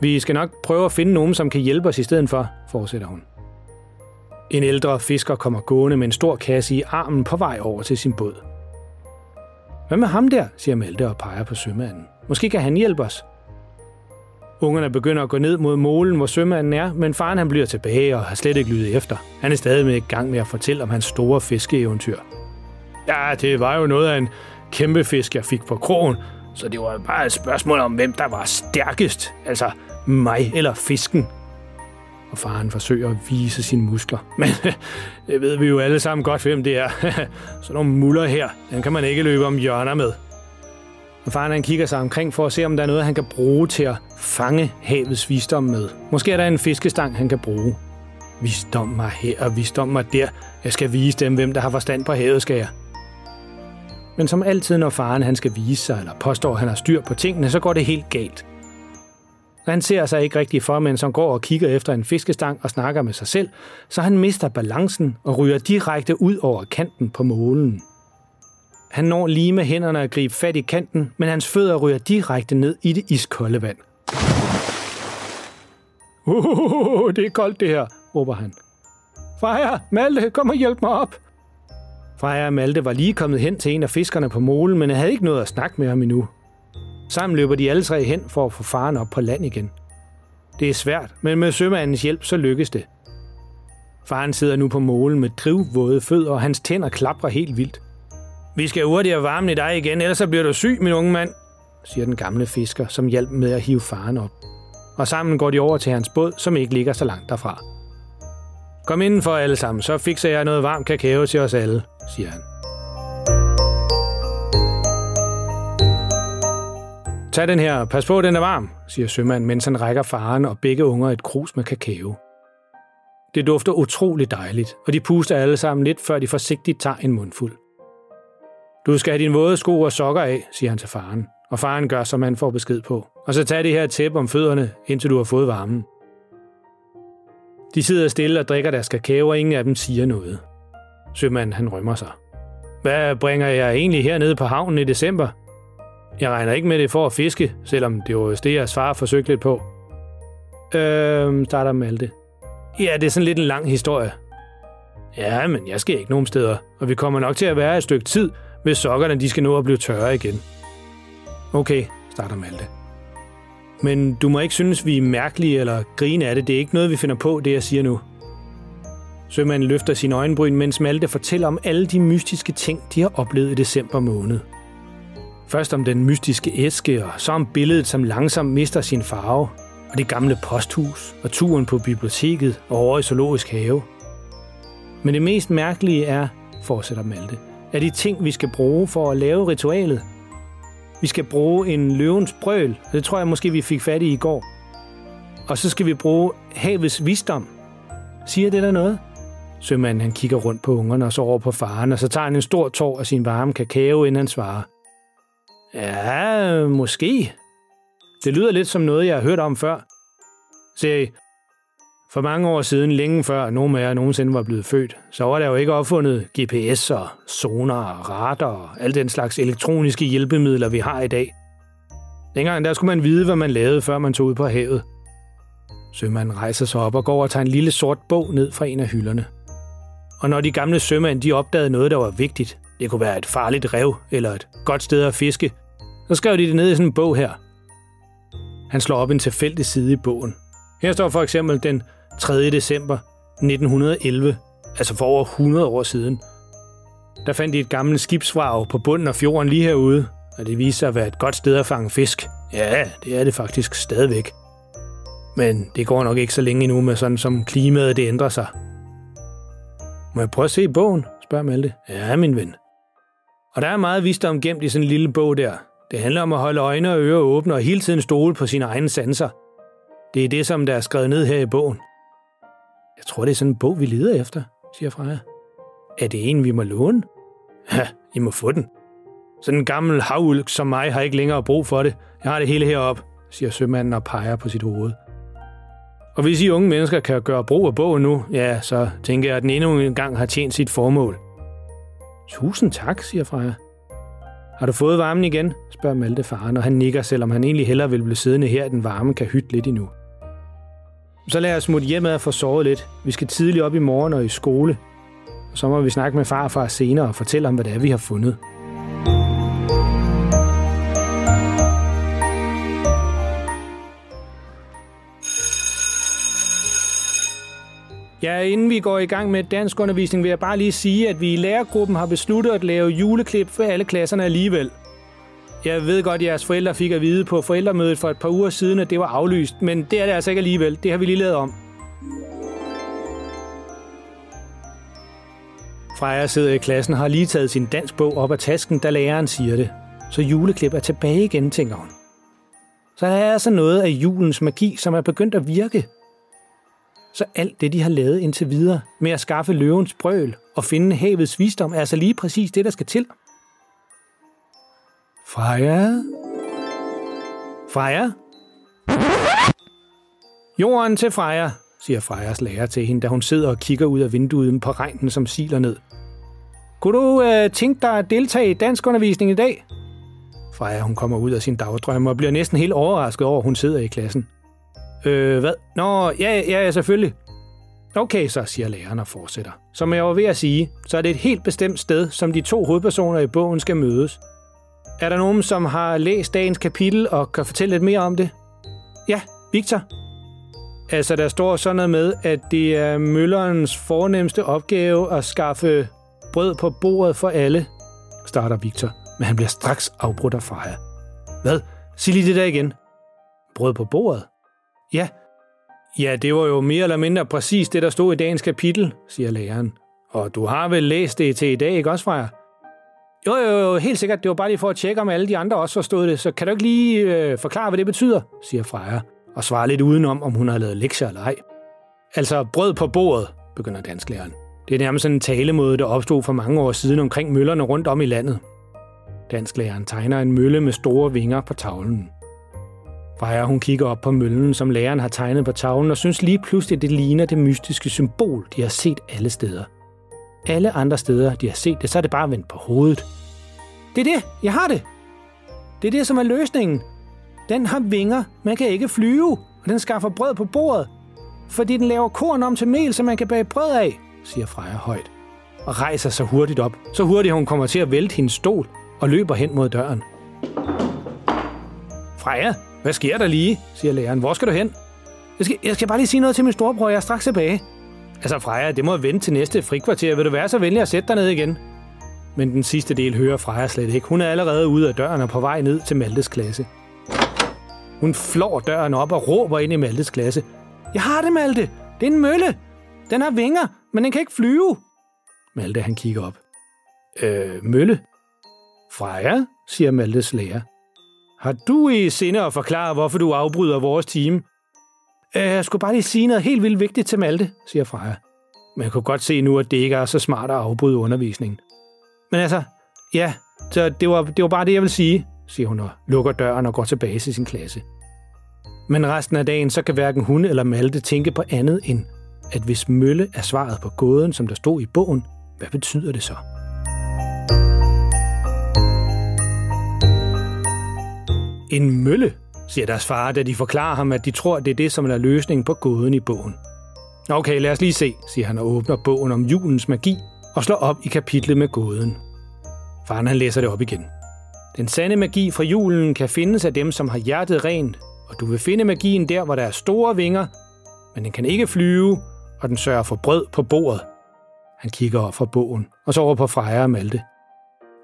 Vi skal nok prøve at finde nogen, som kan hjælpe os i stedet for, fortsætter hun. En ældre fisker kommer gående med en stor kasse i armen på vej over til sin båd. Hvad med ham der, siger Malte og peger på sømanden. Måske kan han hjælpe os. Ungerne begynder at gå ned mod målen, hvor sømanden er, men faren han bliver tilbage og har slet ikke lyttet efter. Han er stadig med i gang med at fortælle om hans store fiskeeventyr. Ja, det var jo noget af en kæmpe fisk, jeg fik på krogen, så det var bare et spørgsmål om, hvem der var stærkest. Altså mig eller fisken. Og faren forsøger at vise sine muskler. Men det ved vi jo alle sammen godt, hvem det er. Så nogle muller her, den kan man ikke løbe om hjørner med. Og faren han kigger sig omkring for at se, om der er noget, han kan bruge til at fange havets visdom med. Måske er der en fiskestang, han kan bruge. Visdom mig her og visdom mig der. Jeg skal vise dem, hvem der har forstand på havet, skal jeg. Men som altid, når faren han skal vise sig, eller påstår, at han har styr på tingene, så går det helt galt. Han ser sig ikke rigtig for, men som går og kigger efter en fiskestang og snakker med sig selv, så han mister balancen og ryger direkte ud over kanten på målen. Han når lige med hænderne at gribe fat i kanten, men hans fødder ryger direkte ned i det iskolde vand. Uh, det er koldt det her, råber han. Freja, Malte, kom og hjælp mig op. Freja og Malte var lige kommet hen til en af fiskerne på molen, men havde ikke noget at snakke med ham endnu. Sammen løber de alle tre hen for at få faren op på land igen. Det er svært, men med sømandens hjælp så lykkes det. Faren sidder nu på målen med drivvåde fødder, og hans tænder klapper helt vildt. Vi skal hurtigere varme i dig igen, ellers så bliver du syg, min unge mand, siger den gamle fisker, som hjalp med at hive faren op. Og sammen går de over til hans båd, som ikke ligger så langt derfra. Kom indenfor alle sammen, så fikser jeg noget varm kakao til os alle, siger han. Tag den her, pas på, den er varm, siger sømanden, mens han rækker faren og begge unger et krus med kakao. Det dufter utroligt dejligt, og de puster alle sammen lidt, før de forsigtigt tager en mundfuld. Du skal have dine våde sko og sokker af, siger han til faren, og faren gør, som han får besked på. Og så tag det her tæppe om fødderne, indtil du har fået varmen. De sidder stille og drikker deres kakao, og ingen af dem siger noget. Sømanden han rømmer sig. Hvad bringer jeg egentlig hernede på havnen i december? Jeg regner ikke med det for at fiske, selvom det var det, jeres far forsøgte lidt på. Øhm, starter Malte. Ja, det er sådan lidt en lang historie. Ja, men jeg skal ikke nogen steder, og vi kommer nok til at være et stykke tid, hvis sokkerne de skal nå at blive tørre igen. Okay, starter Malte. Men du må ikke synes, vi er mærkelige eller grine af det. Det er ikke noget, vi finder på, det jeg siger nu. Sømanden løfter sin øjenbryn, mens Malte fortæller om alle de mystiske ting, de har oplevet i december måned. Først om den mystiske æske, og så om billedet, som langsomt mister sin farve, og det gamle posthus, og turen på biblioteket og over i zoologisk have. Men det mest mærkelige er, fortsætter Malte, er de ting, vi skal bruge for at lave ritualet. Vi skal bruge en løvens brøl, det tror jeg måske, vi fik fat i i går. Og så skal vi bruge havets visdom. Siger det der noget? Sømanden han kigger rundt på ungerne og så over på faren, og så tager han en stor tår af sin varme kakao, inden han svarer. Ja, måske. Det lyder lidt som noget, jeg har hørt om før. Se, for mange år siden, længe før nogen af jer nogensinde var blevet født, så var der jo ikke opfundet GPS og sonar og radar og alle den slags elektroniske hjælpemidler, vi har i dag. Dengang der skulle man vide, hvad man lavede, før man tog ud på havet. Sømanden rejser sig op og går og tager en lille sort bog ned fra en af hylderne. Og når de gamle sømænd de opdagede noget, der var vigtigt, det kunne være et farligt rev eller et godt sted at fiske, så skrev de det ned i sådan en bog her. Han slår op en tilfældig side i bogen. Her står for eksempel den 3. december 1911, altså for over 100 år siden. Der fandt de et gammelt skibsvrag på bunden af fjorden lige herude, og det viste sig at være et godt sted at fange fisk. Ja, det er det faktisk stadigvæk. Men det går nok ikke så længe endnu med sådan, som klimaet det ændrer sig. Må jeg prøve at se bogen? spørger Malte. Ja, min ven. Og der er meget visdom gemt i sådan en lille bog der. Det handler om at holde øjne og ører åbne og hele tiden stole på sine egne sanser. Det er det, som der er skrevet ned her i bogen. Tror, det er sådan en bog, vi leder efter, siger Freja. Er det en, vi må låne? Ja, I må få den. Sådan en gammel havulk som mig har ikke længere brug for det. Jeg har det hele heroppe, siger sømanden og peger på sit hoved. Og hvis I unge mennesker kan gøre brug af bogen nu, ja, så tænker jeg, at den endnu en gang har tjent sit formål. Tusind tak, siger Freja. Har du fået varmen igen? spørger Malte faren, og han nikker, selvom han egentlig hellere vil blive siddende her, at den varme kan hytte lidt endnu. Så lad os smutte hjem og få sovet lidt. Vi skal tidligt op i morgen og i skole. Og så må vi snakke med farfar senere og fortælle om, hvad det er, vi har fundet. Ja, inden vi går i gang med dansk undervisning, vil jeg bare lige sige, at vi i lærergruppen har besluttet at lave juleklip for alle klasserne alligevel. Jeg ved godt, at jeres forældre fik at vide på forældremødet for et par uger siden, at det var aflyst, men det er det altså ikke alligevel. Det har vi lige lavet om. Freja sidder i klassen og har lige taget sin dansbog op af tasken, da læreren siger det. Så juleklip er tilbage igen, tænker hun. Så der er altså noget af julens magi, som er begyndt at virke. Så alt det, de har lavet indtil videre med at skaffe løvens brøl og finde havets visdom, er altså lige præcis det, der skal til. Freja? Freja? Jorden til Freja, siger Frejas lærer til hende, da hun sidder og kigger ud af vinduet på regnen, som siler ned. Kunne du øh, tænke dig at deltage i dansk undervisning i dag? Freja, hun kommer ud af sin dagdrøm og bliver næsten helt overrasket over, at hun sidder i klassen. Øh, hvad? Nå, ja, ja, selvfølgelig. Okay, så siger læreren og fortsætter. Som jeg var ved at sige, så er det et helt bestemt sted, som de to hovedpersoner i bogen skal mødes. Er der nogen, som har læst dagens kapitel og kan fortælle lidt mere om det? Ja, Victor. Altså, der står sådan noget med, at det er møllerens fornemmeste opgave at skaffe brød på bordet for alle, starter Victor, men han bliver straks afbrudt af Freja. Hvad? Sig lige det der igen. Brød på bordet? Ja. Ja, det var jo mere eller mindre præcis det, der stod i dagens kapitel, siger læreren. Og du har vel læst det til i dag, ikke også, Freja? Jo, jo, jo, helt sikkert. Det var bare lige for at tjekke, om alle de andre også forstod det. Så kan du ikke lige øh, forklare, hvad det betyder, siger Freja, og svarer lidt udenom, om hun har lavet lektier eller ej. Altså brød på bordet, begynder dansklæreren. Det er nærmest sådan en talemåde, der opstod for mange år siden omkring møllerne rundt om i landet. Dansklæreren tegner en mølle med store vinger på tavlen. Freja, hun kigger op på møllen, som læreren har tegnet på tavlen, og synes lige pludselig, at det ligner det mystiske symbol, de har set alle steder. Alle andre steder, de har set det, så er det bare vendt på hovedet. Det er det, jeg har det. Det er det, som er løsningen. Den har vinger, man kan ikke flyve, og den skaffer brød på bordet, fordi den laver korn om til mel, så man kan bage brød af, siger Freja højt, og rejser sig hurtigt op, så hurtigt hun kommer til at vælte hendes stol og løber hen mod døren. Freja, hvad sker der lige, siger læreren. Hvor skal du hen? Jeg skal, jeg skal bare lige sige noget til min storebror, jeg er straks tilbage. Altså Freja, det må vente til næste frikvarter. Vil du være så venlig at sætte dig ned igen? Men den sidste del hører Freja slet ikke. Hun er allerede ude af døren og på vej ned til Maltes klasse. Hun flår døren op og råber ind i Maltes klasse. Jeg har det, Malte. Det er en mølle. Den har vinger, men den kan ikke flyve. Malte, han kigger op. Øh, mølle? Freja, siger Maltes lærer. Har du i sinde at forklare, hvorfor du afbryder vores time? Øh, jeg skulle bare lige sige noget helt vildt vigtigt til Malte, siger Freja. Men jeg kunne godt se nu, at det ikke er så smart at afbryde undervisningen. Men altså, ja, så det var, det var bare det, jeg vil sige, siger hun og lukker døren og går tilbage til sin klasse. Men resten af dagen, så kan hverken hun eller Malte tænke på andet end, at hvis mølle er svaret på gåden, som der stod i bogen, hvad betyder det så? En mølle, siger deres far, da de forklarer ham, at de tror, at det er det, som er løsningen på gåden i bogen. Okay, lad os lige se, siger han og åbner bogen om julens magi og slår op i kapitlet med gåden. Faren han læser det op igen. Den sande magi fra julen kan findes af dem, som har hjertet rent, og du vil finde magien der, hvor der er store vinger, men den kan ikke flyve, og den sørger for brød på bordet. Han kigger op fra bogen, og så over på Freja og Malte.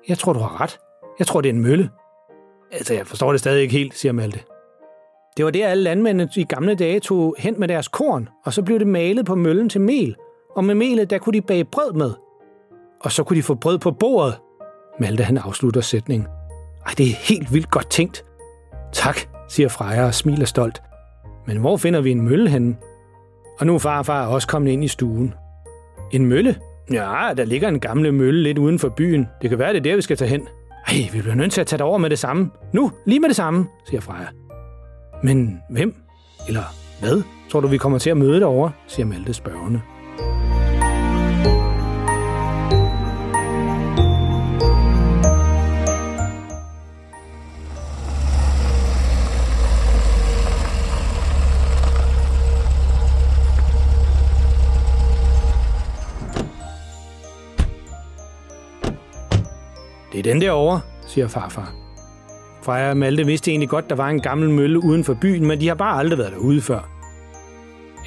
Jeg tror, du har ret. Jeg tror, det er en mølle. Altså, jeg forstår det stadig ikke helt, siger Malte. Det var det, alle landmændene i gamle dage tog hen med deres korn, og så blev det malet på møllen til mel. Og med melet, der kunne de bage brød med. Og så kunne de få brød på bordet. Malte, han afslutter sætningen. Ej, det er helt vildt godt tænkt. Tak, siger Freja og smiler stolt. Men hvor finder vi en mølle henne? Og nu er farfar også kommet ind i stuen. En mølle? Ja, der ligger en gammel mølle lidt uden for byen. Det kan være, det er der, vi skal tage hen. Ej, vi bliver nødt til at tage det over med det samme. Nu, lige med det samme, siger Freja. Men hvem? Eller hvad? Tror du, vi kommer til at møde derovre? siger Malte spørgende. Det er den derovre, siger farfar. Freja og Malte vidste egentlig godt, der var en gammel mølle uden for byen, men de har bare aldrig været derude før.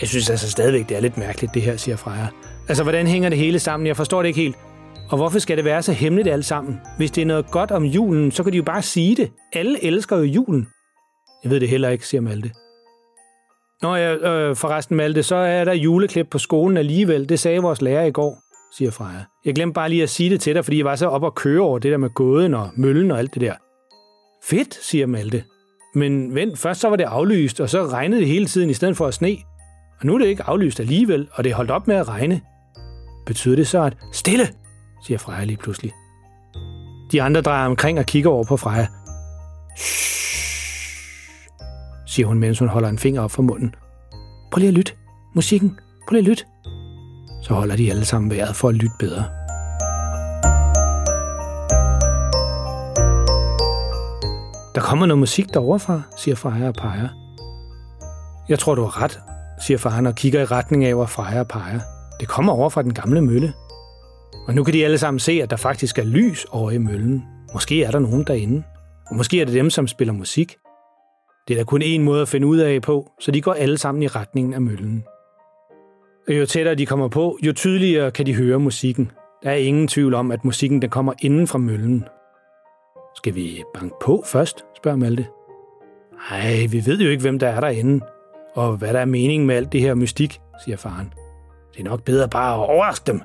Jeg synes altså stadigvæk, det er lidt mærkeligt, det her, siger Freja. Altså, hvordan hænger det hele sammen? Jeg forstår det ikke helt. Og hvorfor skal det være så hemmeligt alt sammen? Hvis det er noget godt om julen, så kan de jo bare sige det. Alle elsker jo julen. Jeg ved det heller ikke, siger Malte. Nå ja, øh, forresten Malte, så er der juleklip på skolen alligevel. Det sagde vores lærer i går, siger Freja. Jeg glemte bare lige at sige det til dig, fordi jeg var så op og køre over det der med gåden og møllen og alt det der. Fedt, siger Malte. Men vent, først så var det aflyst, og så regnede det hele tiden i stedet for at sne. Og nu er det ikke aflyst alligevel, og det er holdt op med at regne. Betyder det så, at stille, siger Freja lige pludselig. De andre drejer omkring og kigger over på Freja. Shh, siger hun, mens hun holder en finger op for munden. Prøv lige at lytte. Musikken. Prøv lige at lytte. Så holder de alle sammen vejret for at lytte bedre. Der kommer noget musik derovre fra, siger Freja og peger. Jeg tror, du har ret, siger faren og kigger i retning af, hvor Freja peger. Det kommer over fra den gamle mølle. Og nu kan de alle sammen se, at der faktisk er lys over i møllen. Måske er der nogen derinde. Og måske er det dem, som spiller musik. Det er der kun én måde at finde ud af på, så de går alle sammen i retningen af møllen. Og jo tættere de kommer på, jo tydeligere kan de høre musikken. Der er ingen tvivl om, at musikken den kommer inden fra møllen. Skal vi banke på først, spørger Malte. Nej, vi ved jo ikke, hvem der er derinde, og hvad der er meningen med alt det her mystik, siger faren. Det er nok bedre bare at overraske dem.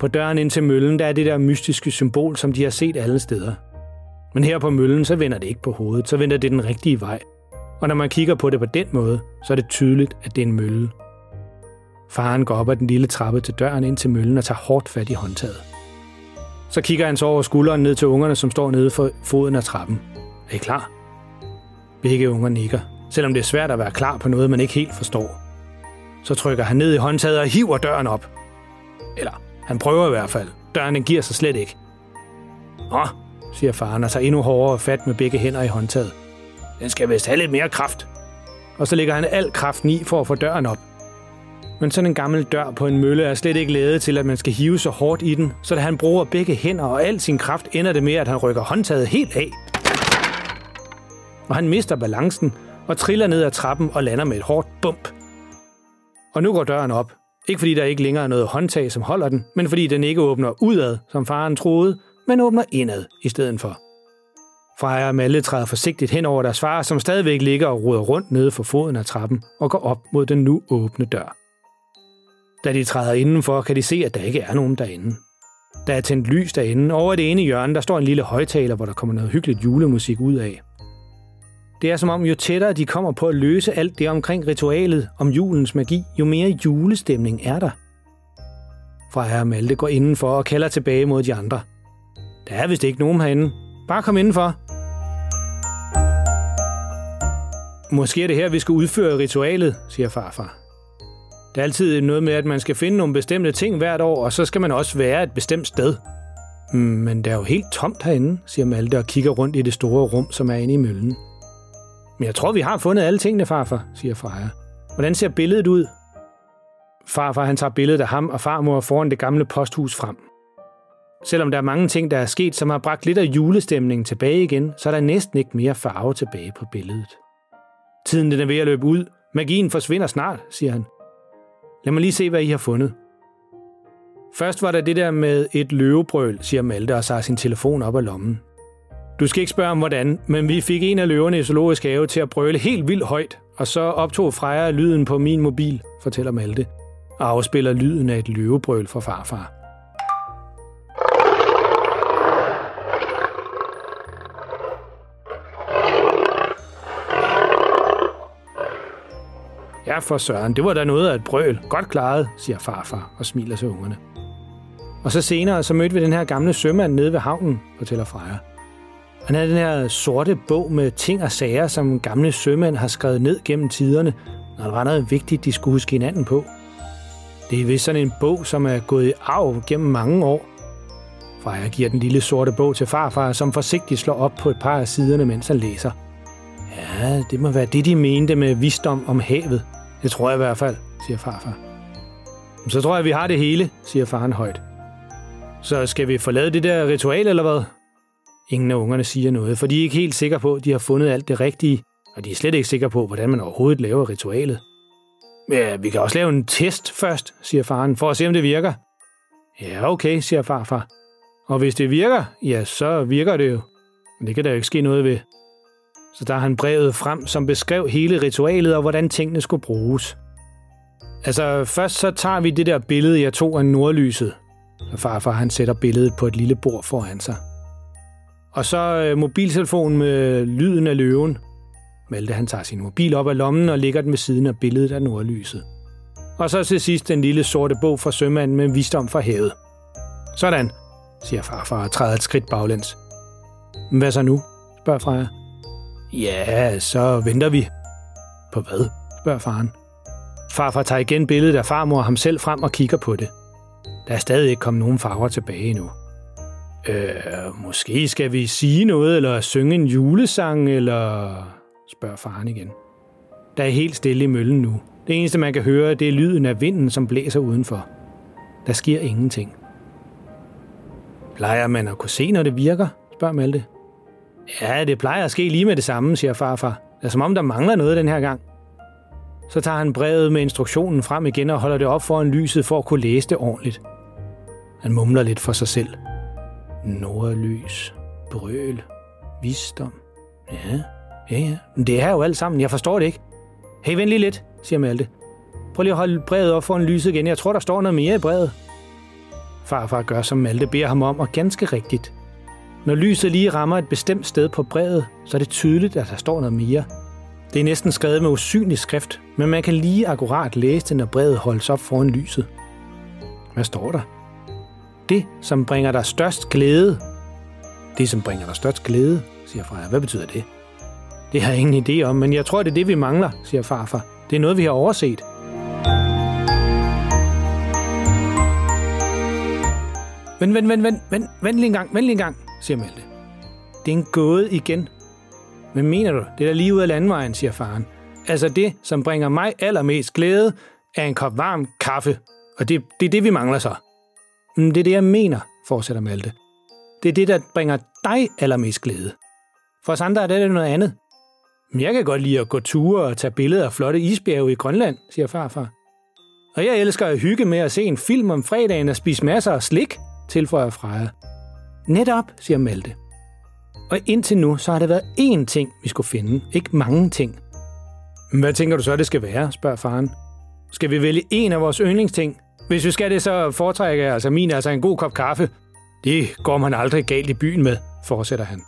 På døren ind til møllen, der er det der mystiske symbol, som de har set alle steder. Men her på møllen, så vender det ikke på hovedet, så vender det den rigtige vej. Og når man kigger på det på den måde, så er det tydeligt, at det er en mølle. Faren går op ad den lille trappe til døren ind til møllen og tager hårdt fat i håndtaget. Så kigger han så over skulderen ned til ungerne, som står nede for foden af trappen. Er I klar? Begge unger nikker, selvom det er svært at være klar på noget, man ikke helt forstår. Så trykker han ned i håndtaget og hiver døren op. Eller, han prøver i hvert fald. Døren den giver sig slet ikke. Nå, siger faren og tager endnu hårdere fat med begge hænder i håndtaget. Den skal vist have lidt mere kraft. Og så lægger han al kraften i for at få døren op. Men sådan en gammel dør på en mølle er slet ikke lavet til, at man skal hive så hårdt i den, så da han bruger begge hænder og al sin kraft, ender det med, at han rykker håndtaget helt af. Og han mister balancen og triller ned ad trappen og lander med et hårdt bump. Og nu går døren op. Ikke fordi der ikke længere er noget håndtag, som holder den, men fordi den ikke åbner udad, som faren troede, men åbner indad i stedet for. Freja og Malle træder forsigtigt hen over deres far, som stadigvæk ligger og ruder rundt nede for foden af trappen og går op mod den nu åbne dør. Da de træder indenfor, kan de se, at der ikke er nogen derinde. Der er tændt lys derinde. Over det ene hjørne, der står en lille højtaler, hvor der kommer noget hyggeligt julemusik ud af. Det er som om, jo tættere de kommer på at løse alt det omkring ritualet om julens magi, jo mere julestemning er der. Freja og Malte går indenfor og kalder tilbage mod de andre. Der er vist ikke nogen herinde. Bare kom indenfor. Måske er det her, vi skal udføre ritualet, siger farfar. Der er altid noget med, at man skal finde nogle bestemte ting hvert år, og så skal man også være et bestemt sted. Mm, men det er jo helt tomt herinde, siger Malte og kigger rundt i det store rum, som er inde i møllen. Men jeg tror, vi har fundet alle tingene, farfar, siger Freja. Hvordan ser billedet ud? Farfar han tager billedet af ham og farmor foran det gamle posthus frem. Selvom der er mange ting, der er sket, som har bragt lidt af julestemningen tilbage igen, så er der næsten ikke mere farve tilbage på billedet. Tiden den er ved at løbe ud. Magien forsvinder snart, siger han. Lad mig lige se, hvad I har fundet. Først var der det der med et løvebrøl, siger Malte og tager sin telefon op af lommen. Du skal ikke spørge om hvordan, men vi fik en af løverne i zoologisk have til at brøle helt vildt højt, og så optog Freja lyden på min mobil, fortæller Malte, og afspiller lyden af et løvebrøl fra farfar. Ja, for søren, det var da noget af et brøl. Godt klaret, siger farfar og smiler til ungerne. Og så senere, så mødte vi den her gamle sømand nede ved havnen, fortæller Freja. Han havde den her sorte bog med ting og sager, som gamle sømænd har skrevet ned gennem tiderne, når der var noget vigtigt, de skulle huske hinanden på. Det er vist sådan en bog, som er gået i arv gennem mange år. Freja giver den lille sorte bog til farfar, som forsigtigt slår op på et par af siderne, mens han læser. Ja, det må være det, de mente med visdom om havet. Det tror jeg i hvert fald, siger farfar. Så tror jeg, vi har det hele, siger faren højt. Så skal vi forlade det der ritual, eller hvad? Ingen af ungerne siger noget, for de er ikke helt sikre på, at de har fundet alt det rigtige, og de er slet ikke sikre på, hvordan man overhovedet laver ritualet. Ja, vi kan også lave en test først, siger faren, for at se, om det virker. Ja, okay, siger farfar. Og hvis det virker, ja, så virker det jo. Men det kan der jo ikke ske noget ved. Så der han brevet frem, som beskrev hele ritualet og hvordan tingene skulle bruges. Altså, først så tager vi det der billede, jeg tog af nordlyset. Så farfar han sætter billedet på et lille bord foran sig. Og så øh, mobiltelefonen med lyden af løven. Malte han tager sin mobil op af lommen og lægger den ved siden af billedet af nordlyset. Og så til sidst den lille sorte bog fra sømanden med visdom fra havet. Sådan, siger farfar og træder et skridt baglæns. Hvad så nu? spørger Freja. Ja, så venter vi. På hvad? spørger faren. Farfar tager igen billedet af farmor og ham selv frem og kigger på det. Der er stadig ikke kommet nogen farver tilbage endnu. Øh, måske skal vi sige noget, eller synge en julesang, eller... spørger faren igen. Der er helt stille i møllen nu. Det eneste, man kan høre, det er lyden af vinden, som blæser udenfor. Der sker ingenting. Plejer man at kunne se, når det virker? spørger Malte. Ja, det plejer at ske lige med det samme, siger farfar. Det er som om, der mangler noget den her gang. Så tager han brevet med instruktionen frem igen og holder det op foran lyset for at kunne læse det ordentligt. Han mumler lidt for sig selv. Nordlys, brøl, visdom. Ja, ja, ja. Men det er jo alt sammen. Jeg forstår det ikke. Hey, vent lige lidt, siger Malte. Prøv lige at holde brevet op foran lyset igen. Jeg tror, der står noget mere i brevet. Farfar gør, som Malte beder ham om, og ganske rigtigt. Når lyset lige rammer et bestemt sted på brevet, så er det tydeligt, at der står noget mere. Det er næsten skrevet med usynlig skrift, men man kan lige akkurat læse det, når brevet holdes op foran lyset. Hvad står der? Det, som bringer dig størst glæde. Det, som bringer dig størst glæde, siger Freja. Hvad betyder det? Det har jeg ingen idé om, men jeg tror, det er det, vi mangler, siger farfar. Det er noget, vi har overset. Vent, vent, vent, vent, vent, vent lige en gang, vent lige en gang, siger Malte. Det er en gåde igen. Hvad mener du, det er lige ud af landvejen, siger faren. Altså det, som bringer mig allermest glæde, er en kop varm kaffe. Og det, det er det, vi mangler så. Men det er det, jeg mener, fortsætter Malte. Det er det, der bringer dig allermest glæde. For os andre er det noget andet. Men jeg kan godt lide at gå ture og tage billeder af flotte isbjerge i Grønland, siger farfar. Og jeg elsker at hygge med at se en film om fredagen og spise masser af slik, tilføjer Freja. Netop, siger Malte. Og indtil nu, så har det været én ting, vi skulle finde, ikke mange ting. Hvad tænker du så, det skal være, spørger faren. Skal vi vælge en af vores yndlingsting? Hvis vi skal det, så foretrækker jeg altså min altså en god kop kaffe. Det går man aldrig galt i byen med, fortsætter han.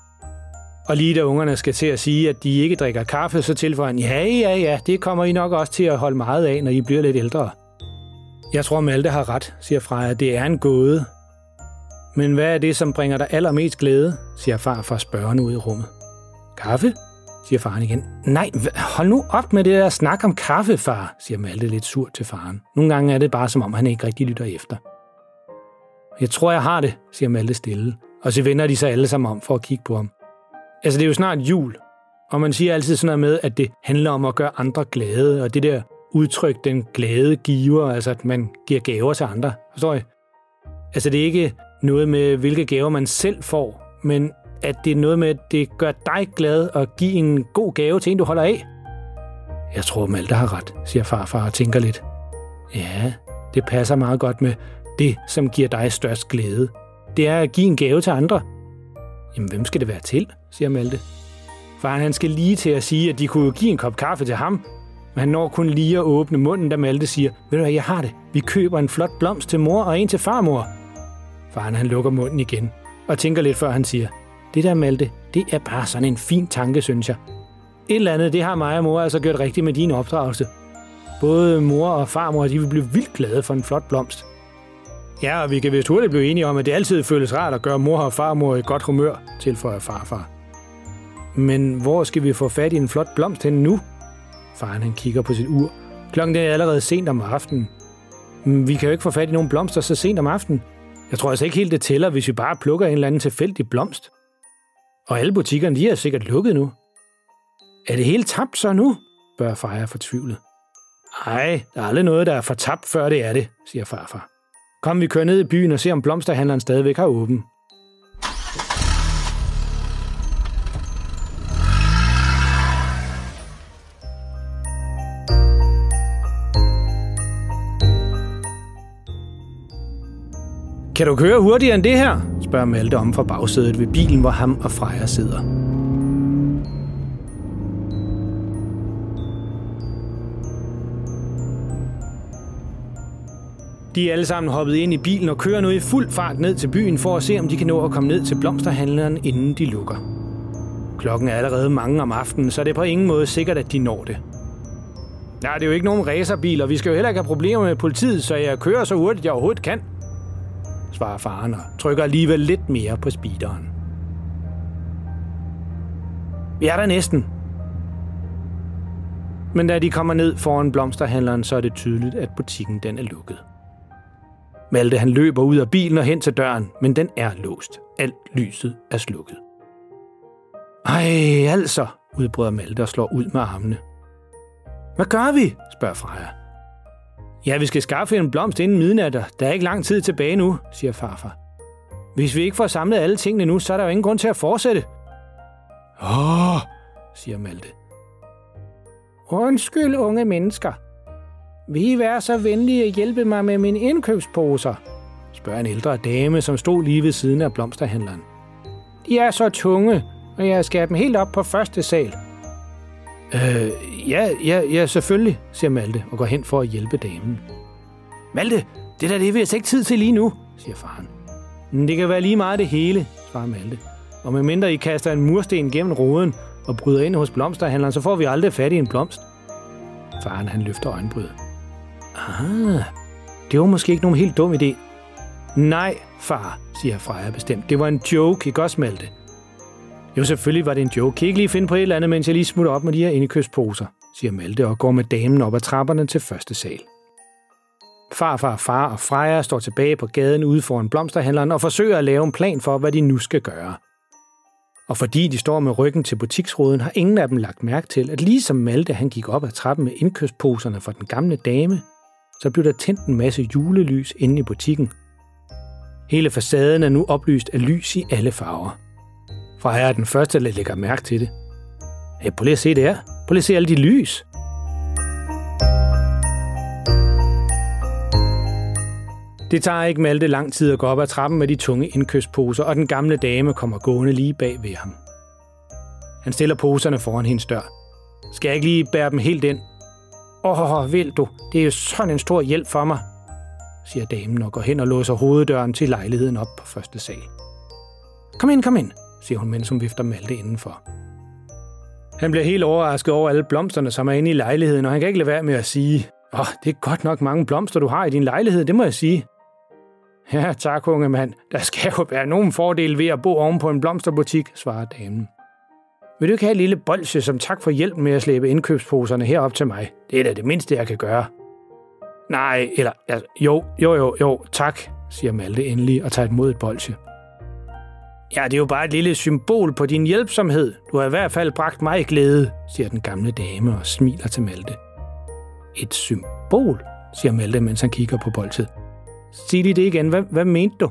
Og lige da ungerne skal til at sige, at de ikke drikker kaffe, så tilføjer han, ja, ja, ja, det kommer I nok også til at holde meget af, når I bliver lidt ældre. Jeg tror, Malte har ret, siger Freja. Det er en gåde. Men hvad er det, som bringer dig allermest glæde, siger far for spørgende ud i rummet. Kaffe, siger faren igen. Nej, hold nu op med det der snak om kaffe, far, siger Malte lidt surt til faren. Nogle gange er det bare, som om han ikke rigtig lytter efter. Jeg tror, jeg har det, siger Malte stille, og så vender de sig alle sammen om for at kigge på ham. Altså, det er jo snart jul, og man siger altid sådan noget med, at det handler om at gøre andre glade, og det der udtryk, den glade giver, altså at man giver gaver til andre. Forstår I? Altså, det er ikke noget med, hvilke gaver man selv får, men at det er noget med, at det gør dig glad at give en god gave til en, du holder af. Jeg tror, Malte har ret, siger farfar og tænker lidt. Ja, det passer meget godt med det, som giver dig størst glæde. Det er at give en gave til andre. Jamen, hvem skal det være til, siger Malte. Faren han skal lige til at sige, at de kunne give en kop kaffe til ham, men han når kun lige at åbne munden, da Malte siger, ved du hvad, jeg har det. Vi køber en flot blomst til mor og en til farmor. Faren han lukker munden igen og tænker lidt, før han siger, det der Malte, det er bare sådan en fin tanke, synes jeg. Et eller andet, det har mig og mor altså gjort rigtigt med din opdragelse. Både mor og farmor, de vil blive vildt glade for en flot blomst. Ja, og vi kan vist hurtigt blive enige om, at det altid føles rart at gøre mor og farmor i godt humør, tilføjer farfar. Men hvor skal vi få fat i en flot blomst hen nu? Faren han kigger på sit ur. Klokken er allerede sent om aftenen. Vi kan jo ikke få fat i nogen blomster så sent om aftenen. Jeg tror altså ikke helt, det tæller, hvis vi bare plukker en eller anden tilfældig blomst. Og alle butikkerne, de er sikkert lukket nu. Er det helt tabt så nu? spørger Freja fortvivlet. Nej, der er aldrig noget, der er for tabt, før det er det, siger farfar. Kom, vi kører ned i byen og ser, om blomsterhandleren stadigvæk har åben. Kan du køre hurtigere end det her? spørger Malte om fra bagsædet ved bilen, hvor ham og Freja sidder. De er alle sammen hoppet ind i bilen og kører nu i fuld fart ned til byen for at se, om de kan nå at komme ned til blomsterhandleren, inden de lukker. Klokken er allerede mange om aftenen, så det er på ingen måde sikkert, at de når det. Nej, det er jo ikke nogen racerbil, og vi skal jo heller ikke have problemer med politiet, så jeg kører så hurtigt, jeg overhovedet kan, svarer faren og trykker alligevel lidt mere på speederen. Vi er der næsten. Men da de kommer ned foran blomsterhandleren, så er det tydeligt, at butikken den er lukket. Malte han løber ud af bilen og hen til døren, men den er låst. Alt lyset er slukket. Ej, altså, udbryder Malte og slår ud med armene. Hvad gør vi? spørger Freja. Ja, vi skal skaffe en blomst inden midnat, der er ikke lang tid tilbage nu, siger farfar. Hvis vi ikke får samlet alle tingene nu, så er der jo ingen grund til at fortsætte. Åh, siger Malte. Undskyld, unge mennesker. Vil I være så venlige at hjælpe mig med mine indkøbsposer? spørger en ældre dame, som stod lige ved siden af blomsterhandleren. De er så tunge, og jeg skal dem helt op på første sal. Øh, ja, ja, ja, selvfølgelig, siger Malte og går hen for at hjælpe damen. Malte, det der det vil jeg ikke tid til lige nu, siger faren. Men det kan være lige meget det hele, svarer Malte. Og medmindre I kaster en mursten gennem roden, og bryder ind hos blomsterhandleren, så får vi aldrig fat i en blomst. Faren han løfter øjenbryd. Ah, det var måske ikke nogen helt dum idé. Nej, far, siger Freja bestemt. Det var en joke, ikke også, Malte? Jo, selvfølgelig var det en joke. Kan I ikke lige finde på et eller andet, mens jeg lige smutter op med de her indekøbsposer, siger Malte og går med damen op ad trapperne til første sal. Far, far, far og Freja står tilbage på gaden ude foran blomsterhandleren og forsøger at lave en plan for, hvad de nu skal gøre. Og fordi de står med ryggen til butiksruden, har ingen af dem lagt mærke til, at ligesom Malte han gik op ad trappen med indkøbsposerne for den gamle dame, så blev der tændt en masse julelys inde i butikken. Hele facaden er nu oplyst af lys i alle farver. Freja er den første, der lægger mærke til det. Hey, prøv lige at se det her. Prøv lige at se alle de lys. Det tager ikke Malte lang tid at gå op ad trappen med de tunge indkøbsposer, og den gamle dame kommer gående lige bag ved ham. Han stiller poserne foran hendes dør. Skal jeg ikke lige bære dem helt ind? Åh, oh, vil du? Det er jo sådan en stor hjælp for mig, siger damen og går hen og låser hoveddøren til lejligheden op på første sal. Kom ind, kom ind, siger hun, mens hun vifter Malte indenfor. Han bliver helt overrasket over alle blomsterne, som er inde i lejligheden, og han kan ikke lade være med at sige, åh, oh, det er godt nok mange blomster, du har i din lejlighed, det må jeg sige. Ja, tak, unge mand. Der skal jo være nogen fordel ved at bo oven på en blomsterbutik, svarer damen. Vil du ikke have et lille bolse som tak for hjælp med at slæbe indkøbsposerne herop til mig? Det er da det mindste, jeg kan gøre. Nej, eller altså, jo, jo, jo, jo, tak, siger Malte endelig og tager imod et bolse. Ja, det er jo bare et lille symbol på din hjælpsomhed. Du har i hvert fald bragt mig glæde, siger den gamle dame og smiler til Malte. Et symbol, siger Malte, mens han kigger på bolsjet. Sig lige det igen. Hvad, hvad mente du?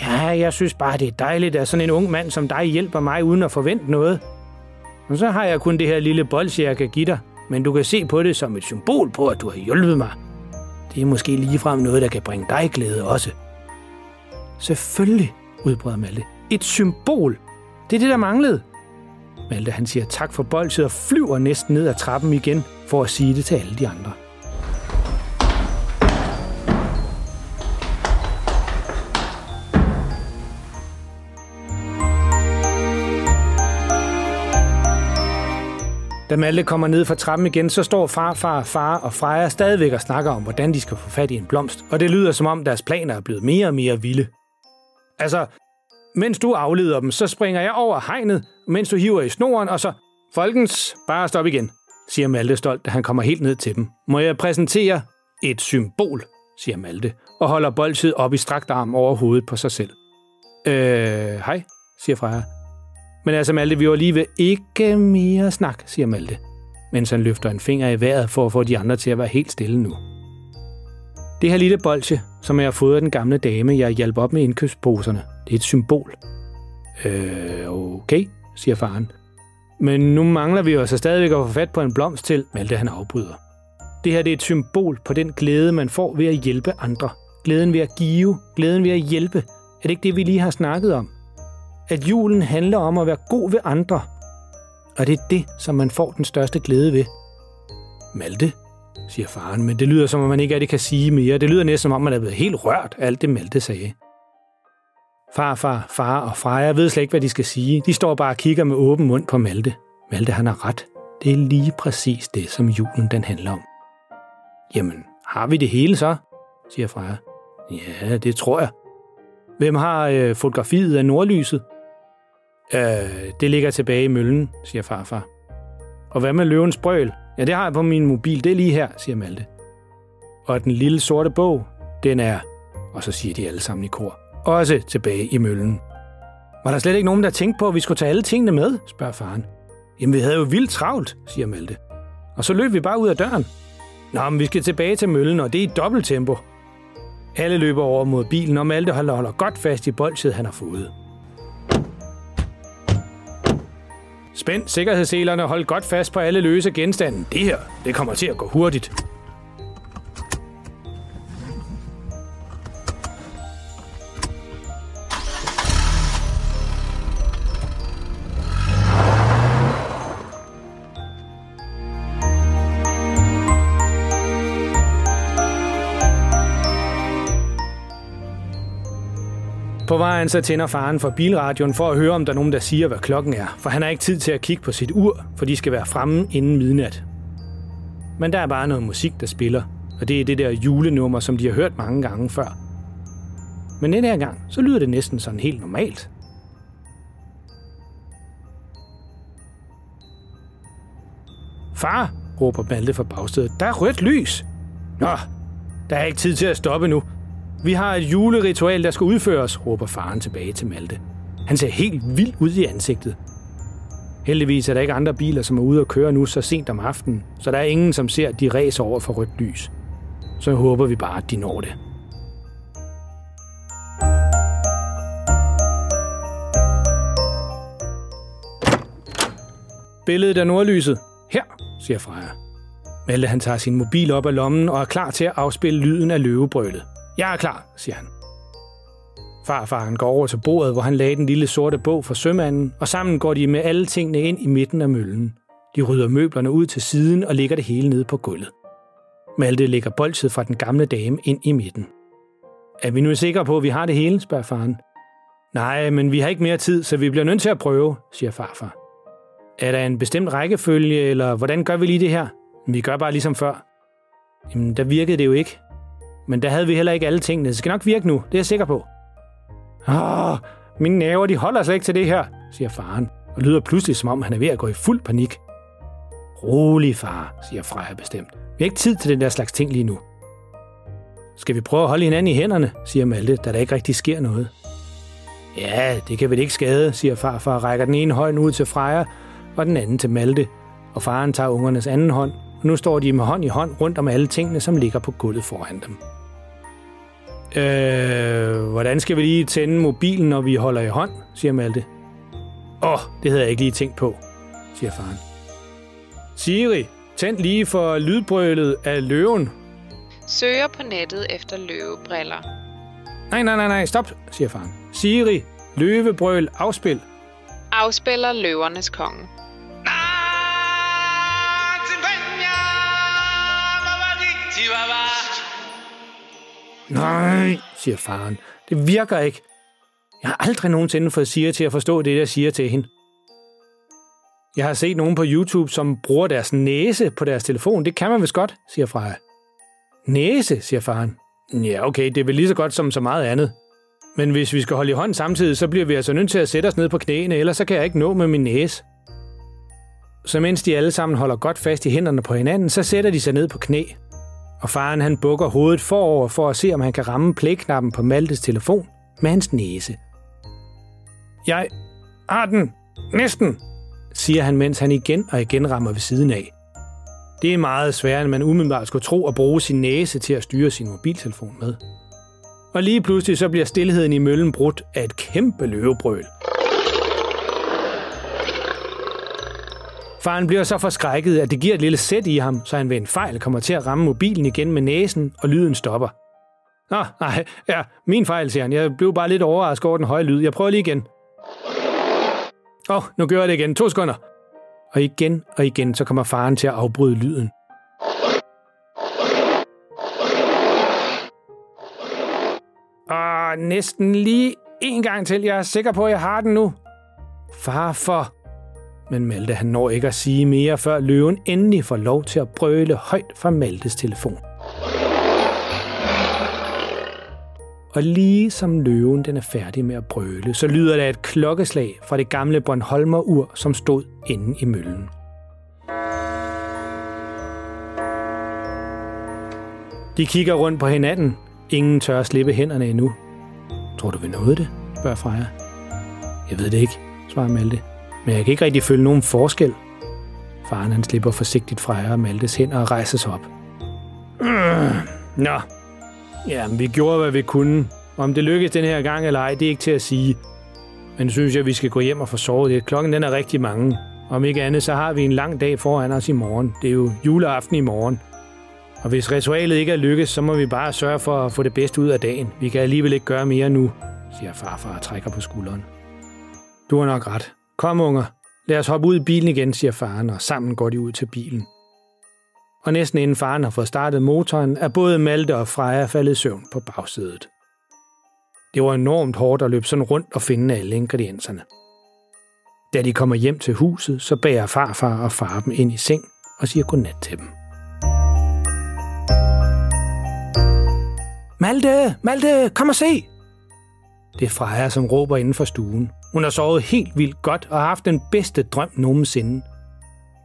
Ja, jeg synes bare, det er dejligt, at sådan en ung mand som dig hjælper mig uden at forvente noget. Og så har jeg kun det her lille bolsje, jeg kan give dig. Men du kan se på det som et symbol på, at du har hjulpet mig. Det er måske ligefrem noget, der kan bringe dig glæde også. Selvfølgelig, udbrød Malte. Et symbol. Det er det, der manglede. Malte han siger tak for bolsjet og flyver næsten ned ad trappen igen for at sige det til alle de andre. Da Malte kommer ned fra trappen igen, så står far, far, far og Freja stadigvæk og snakker om, hvordan de skal få fat i en blomst. Og det lyder som om deres planer er blevet mere og mere vilde. Altså, mens du afleder dem, så springer jeg over hegnet, mens du hiver i snoren, og så... Folkens, bare stop igen, siger Malte stolt, da han kommer helt ned til dem. Må jeg præsentere et symbol, siger Malte, og holder bolsjet op i strakt arm over hovedet på sig selv. Øh, hej, siger Freja. Men altså, Malte, vi var lige ved ikke mere snak, siger Malte, mens han løfter en finger i vejret for at få de andre til at være helt stille nu. Det her lille bolsje, som jeg har fået af den gamle dame, jeg hjalp op med indkøbsposerne, det er et symbol. Øh, okay, siger faren. Men nu mangler vi jo altså stadigvæk at få fat på en blomst til, Malte han afbryder. Det her det er et symbol på den glæde, man får ved at hjælpe andre. Glæden ved at give, glæden ved at hjælpe. Er det ikke det, vi lige har snakket om? at julen handler om at være god ved andre. Og det er det, som man får den største glæde ved. Malte, siger faren, men det lyder som om man ikke rigtig kan sige mere. Det lyder næsten som om man er blevet helt rørt af alt det Malte sagde. Far, far, far og Freja ved slet ikke, hvad de skal sige. De står bare og kigger med åben mund på Malte. Malte, han har ret. Det er lige præcis det, som julen den handler om. Jamen, har vi det hele så? siger Freja. Ja, det tror jeg. Hvem har øh, fotografiet af nordlyset? Øh, det ligger tilbage i møllen, siger farfar. Og hvad med løvens brøl? Ja, det har jeg på min mobil. Det er lige her, siger Malte. Og den lille sorte bog, den er, og så siger de alle sammen i kor, også tilbage i møllen. Var der slet ikke nogen, der tænkte på, at vi skulle tage alle tingene med, spørger faren. Jamen, vi havde jo vildt travlt, siger Malte. Og så løb vi bare ud af døren. Nå, men vi skal tilbage til møllen, og det er i dobbelt tempo. Alle løber over mod bilen, og Malte holder godt fast i bolsjet, han har fået. Spænd sikkerhedsselerne og hold godt fast på alle løse genstande. Det her, det kommer til at gå hurtigt. På vejen så tænder faren for bilradioen for at høre, om der er nogen, der siger, hvad klokken er. For han har ikke tid til at kigge på sit ur, for de skal være fremme inden midnat. Men der er bare noget musik, der spiller. Og det er det der julenummer, som de har hørt mange gange før. Men den her gang, så lyder det næsten sådan helt normalt. Far, råber Malte fra bagstedet. Der er rødt lys. Nå, der er ikke tid til at stoppe nu. Vi har et juleritual, der skal udføres, råber faren tilbage til Malte. Han ser helt vild ud i ansigtet. Heldigvis er der ikke andre biler, som er ude at køre nu så sent om aftenen, så der er ingen, som ser, at de ræser over for rødt lys. Så håber vi bare, at de når det. Billedet af nordlyset. Her, siger Freja. Malte han tager sin mobil op af lommen og er klar til at afspille lyden af løvebrølet. Jeg er klar, siger han. Farfaren går over til bordet, hvor han lagde den lille sorte bog for sømanden, og sammen går de med alle tingene ind i midten af møllen. De rydder møblerne ud til siden og lægger det hele ned på gulvet. Malte lægger bolset fra den gamle dame ind i midten. Er vi nu sikre på, at vi har det hele, spørger faren. Nej, men vi har ikke mere tid, så vi bliver nødt til at prøve, siger farfar. Er der en bestemt rækkefølge, eller hvordan gør vi lige det her? Vi gør bare ligesom før. Jamen, der virkede det jo ikke. Men der havde vi heller ikke alle tingene. Det skal nok virke nu, det er jeg sikker på. Åh, mine næver, de holder slet ikke til det her, siger faren, og lyder pludselig, som om han er ved at gå i fuld panik. Rolig, far, siger Freja bestemt. Vi har ikke tid til den der slags ting lige nu. Skal vi prøve at holde hinanden i hænderne, siger Malte, da der ikke rigtig sker noget. Ja, det kan vel ikke skade, siger farfar og rækker den ene hånd ud til Freja, og den anden til Malte. Og faren tager ungernes anden hånd, og nu står de med hånd i hånd rundt om alle tingene, som ligger på gulvet foran dem. Øh, hvordan skal vi lige tænde mobilen, når vi holder i hånd, siger Malte. Åh, oh, det havde jeg ikke lige tænkt på, siger faren. Siri, tænd lige for lydbrølet af løven. Søger på nettet efter løvebriller. Nej, nej, nej, nej, stop, siger faren. Siri, løvebrøl, afspil. Afspiller løvernes konge. Nej, siger faren. Det virker ikke. Jeg har aldrig nogensinde fået Siri til at forstå det, jeg siger til hende. Jeg har set nogen på YouTube, som bruger deres næse på deres telefon. Det kan man vist godt, siger Freja. Næse, siger faren. Ja, okay, det er vel lige så godt som så meget andet. Men hvis vi skal holde i hånd samtidig, så bliver vi altså nødt til at sætte os ned på knæene, ellers så kan jeg ikke nå med min næse. Så mens de alle sammen holder godt fast i hænderne på hinanden, så sætter de sig ned på knæ. Og faren han bukker hovedet forover for at se, om han kan ramme playknappen på Maltes telefon med hans næse. Jeg har den. Næsten, siger han, mens han igen og igen rammer ved siden af. Det er meget sværere, end man umiddelbart skulle tro at bruge sin næse til at styre sin mobiltelefon med. Og lige pludselig så bliver stillheden i møllen brudt af et kæmpe løvebrøl. Faren bliver så forskrækket, at det giver et lille sæt i ham, så han ved en fejl kommer til at ramme mobilen igen med næsen, og lyden stopper. Nå, nej, ja, min fejl, siger han. Jeg blev bare lidt overrasket over den høje lyd. Jeg prøver lige igen. Åh, oh, nu gør jeg det igen. To sekunder. Og igen og igen, så kommer faren til at afbryde lyden. Og næsten lige en gang til. Jeg er sikker på, at jeg har den nu. Far for... Men Malte han når ikke at sige mere, før løven endelig får lov til at brøle højt fra Maltes telefon. Og lige som løven den er færdig med at brøle, så lyder der et klokkeslag fra det gamle Bornholmer-ur, som stod inde i møllen. De kigger rundt på hinanden. Ingen tør at slippe hænderne endnu. Tror du, vi nåede det? spørger Freja. Jeg ved det ikke, svarer Malte. Men jeg kan ikke rigtig føle nogen forskel. Faren han slipper forsigtigt fra herre Maltes hænder og rejser sig op. Mm, nå. Ja, vi gjorde, hvad vi kunne. Om det lykkedes den her gang eller ej, det er ikke til at sige. Men synes jeg, vi skal gå hjem og få sovet lidt. Klokken den er rigtig mange. Om ikke andet, så har vi en lang dag foran os i morgen. Det er jo juleaften i morgen. Og hvis ritualet ikke er lykkes, så må vi bare sørge for at få det bedste ud af dagen. Vi kan alligevel ikke gøre mere nu, siger farfar og trækker på skulderen. Du har nok ret. Kom, unger. Lad os hoppe ud i bilen igen, siger faren, og sammen går de ud til bilen. Og næsten inden faren har fået startet motoren, er både Malte og Freja faldet i søvn på bagsædet. Det var enormt hårdt at løbe sådan rundt og finde alle ingredienserne. Da de kommer hjem til huset, så bærer farfar og far dem ind i seng og siger godnat til dem. Malte, Malte, kom og se! Det er Freja, som råber inden for stuen. Hun har sovet helt vildt godt og har haft den bedste drøm nogensinde.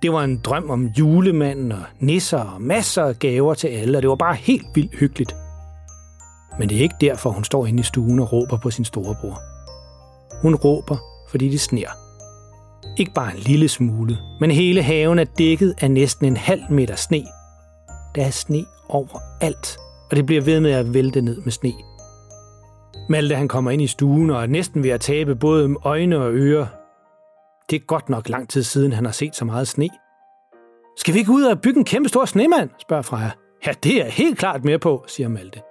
Det var en drøm om julemanden og nisser og masser af gaver til alle, og det var bare helt vildt hyggeligt. Men det er ikke derfor, hun står inde i stuen og råber på sin storebror. Hun råber, fordi det sner. Ikke bare en lille smule, men hele haven er dækket af næsten en halv meter sne. Der er sne overalt, og det bliver ved med at vælte ned med sne. Malte han kommer ind i stuen og er næsten ved at tabe både øjne og ører. Det er godt nok lang tid siden, han har set så meget sne. Skal vi ikke ud og bygge en kæmpe stor snemand? spørger Freja. Ja, det er helt klart mere på, siger Malte.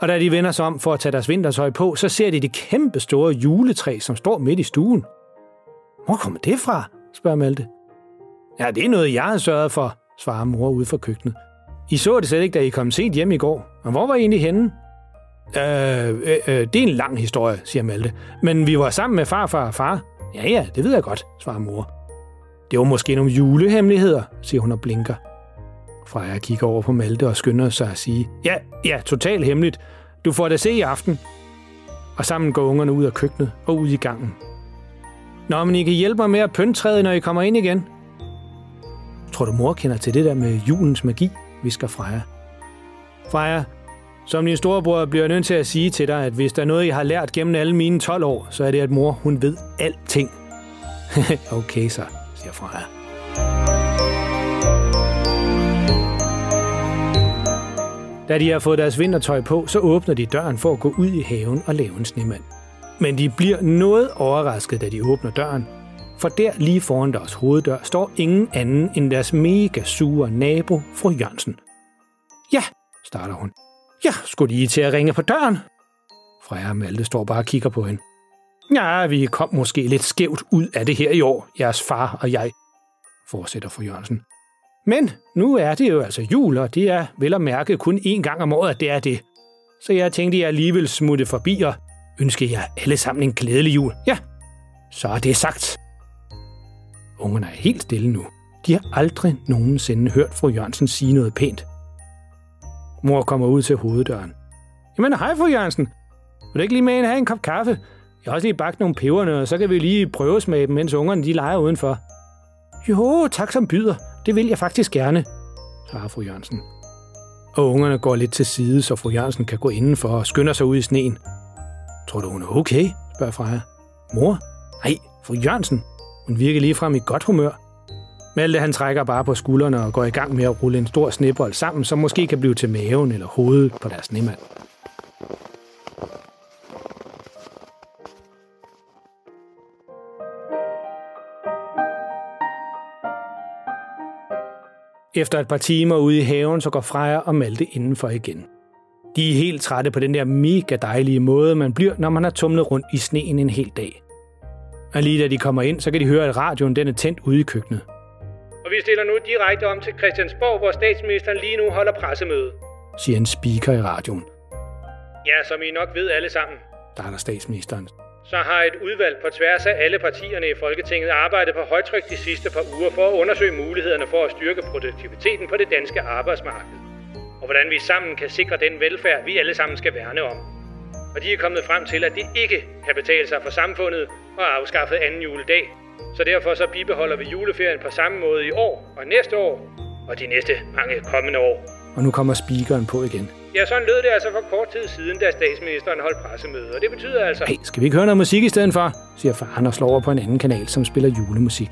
Og da de vender sig om for at tage deres vintertøj på, så ser de det kæmpe store juletræ, som står midt i stuen. Hvor kommer det fra? spørger Malte. Ja, det er noget, jeg har sørget for, svarer mor ude fra køkkenet. I så det slet ikke, da I kom sent hjem i går. Og hvor var I egentlig henne? Øh, øh, øh, det er en lang historie, siger Malte. Men vi var sammen med farfar og far. Ja, ja, det ved jeg godt, svarer mor. Det var måske nogle julehemmeligheder, siger hun og blinker. Freja kigger over på Malte og skynder sig at sige, ja, ja, totalt hemmeligt. Du får det se i aften. Og sammen går ungerne ud af køkkenet og ud i gangen. Nå, men I kan hjælpe mig med at pynte træet, når I kommer ind igen. Tror du, mor kender til det der med julens magi, visker Freja. Freja, som din storebror bliver jeg nødt til at sige til dig, at hvis der er noget, jeg har lært gennem alle mine 12 år, så er det, at mor, hun ved alting. okay så, siger Freja. Da de har fået deres vintertøj på, så åbner de døren for at gå ud i haven og lave en snemand. Men de bliver noget overrasket, da de åbner døren. For der lige foran deres hoveddør står ingen anden end deres mega sure nabo, fru Jørgensen. Ja, starter hun. Ja, skulle lige til at ringe på døren? Freja og Malte står bare og kigger på hende. Ja, vi kom måske lidt skævt ud af det her i år, jeres far og jeg, fortsætter fru Jørgensen. Men nu er det jo altså jul, og det er vel at mærke kun én gang om året, at det er det. Så jeg tænkte, jeg alligevel smutte forbi og ønske jer alle sammen en glædelig jul. Ja, så er det sagt. Ungerne er helt stille nu. De har aldrig nogensinde hørt fru Jørgensen sige noget pænt. Mor kommer ud til hoveddøren. Jamen, hej fru Jørgensen. Vil du ikke lige med ind have en kop kaffe? Jeg har også lige bagt nogle peberne, og så kan vi lige prøve smage dem, mens ungerne de leger udenfor. Jo, tak som byder. Det vil jeg faktisk gerne, svarer fru Jørgensen. Og ungerne går lidt til side, så fru Jørgensen kan gå indenfor og skynder sig ud i sneen. Tror du, hun er okay? spørger Freja. Mor? Nej, fru Jørgensen. Hun virker lige frem i godt humør. Malte han trækker bare på skuldrene og går i gang med at rulle en stor snebold sammen, som måske kan blive til maven eller hovedet på deres snemand. Efter et par timer ude i haven, så går Freja og Malte indenfor igen. De er helt trætte på den der mega dejlige måde, man bliver, når man har tumlet rundt i sneen en hel dag. Og lige da de kommer ind, så kan de høre, at radioen den er tændt ude i køkkenet. Vi stiller nu direkte om til Christiansborg, hvor statsministeren lige nu holder pressemøde. Siger en speaker i radioen. Ja, som I nok ved alle sammen, Der er der statsministeren. så har et udvalg på tværs af alle partierne i Folketinget arbejdet på højtryk de sidste par uger for at undersøge mulighederne for at styrke produktiviteten på det danske arbejdsmarked. Og hvordan vi sammen kan sikre den velfærd, vi alle sammen skal værne om. Og de er kommet frem til, at det ikke kan betale sig for samfundet at afskaffe anden juledag. Så derfor så bibeholder vi juleferien på samme måde i år og næste år og de næste mange kommende år. Og nu kommer speakeren på igen. Ja, sådan lød det altså for kort tid siden, da statsministeren holdt pressemøde. Og det betyder altså... Hey, skal vi ikke høre noget musik i stedet for? siger faren og slår over på en anden kanal, som spiller julemusik.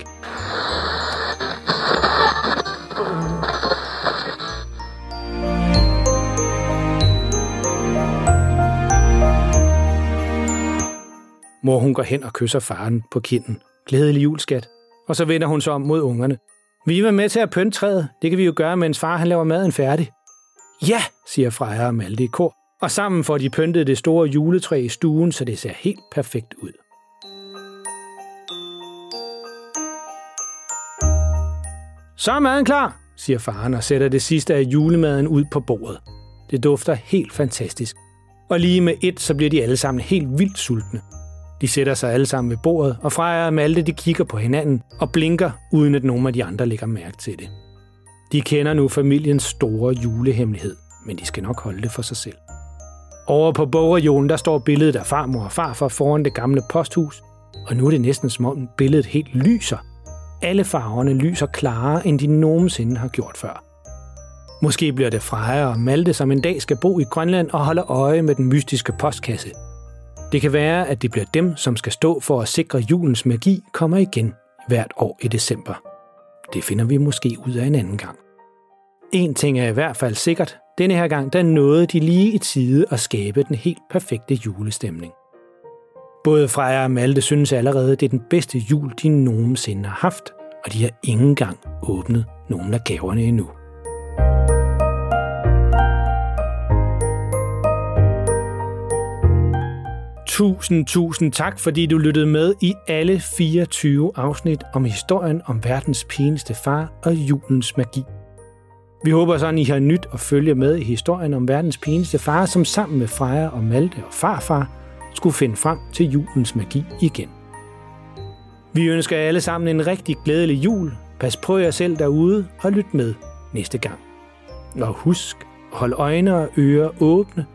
Mor hun går hen og kysser faren på kinden. Glædelig jul, skat. Og så vender hun sig om mod ungerne. Vi var med til at pynte træet. Det kan vi jo gøre, mens far han laver maden færdig. Ja, siger Freja og Malte i kor. Og sammen får de pyntet det store juletræ i stuen, så det ser helt perfekt ud. Så er maden klar, siger faren og sætter det sidste af julemaden ud på bordet. Det dufter helt fantastisk. Og lige med et, så bliver de alle sammen helt vildt sultne. De sætter sig alle sammen ved bordet, og Freja og Malte de kigger på hinanden og blinker, uden at nogen af de andre lægger mærke til det. De kender nu familiens store julehemmelighed, men de skal nok holde det for sig selv. Over på bogreolen, der står billedet af farmor og farfar foran det gamle posthus, og nu er det næsten som om billedet helt lyser. Alle farverne lyser klarere, end de nogensinde har gjort før. Måske bliver det Freja og Malte, som en dag skal bo i Grønland og holde øje med den mystiske postkasse. Det kan være, at det bliver dem, som skal stå for at sikre julens magi kommer igen hvert år i december. Det finder vi måske ud af en anden gang. En ting er i hvert fald sikkert. Denne her gang, der nåede de lige i tide at skabe den helt perfekte julestemning. Både Freja og Malte synes allerede, det er den bedste jul, de nogensinde har haft, og de har ingen gang åbnet nogen af gaverne endnu. Tusind, tusind tak, fordi du lyttede med i alle 24 afsnit om historien om verdens pineste far og julens magi. Vi håber sådan, I har nyt at følge med i historien om verdens pineste far, som sammen med Freja og Malte og farfar skulle finde frem til julens magi igen. Vi ønsker jer alle sammen en rigtig glædelig jul. Pas på jer selv derude og lyt med næste gang. Og husk hold øjne og ører åbne.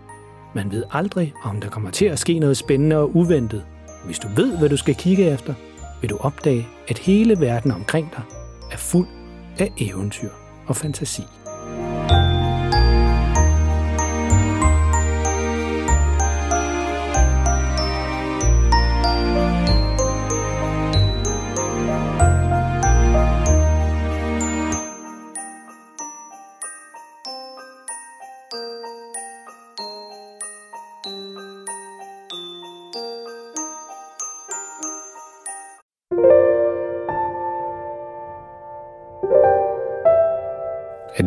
Man ved aldrig, om der kommer til at ske noget spændende og uventet. Hvis du ved, hvad du skal kigge efter, vil du opdage, at hele verden omkring dig er fuld af eventyr og fantasi.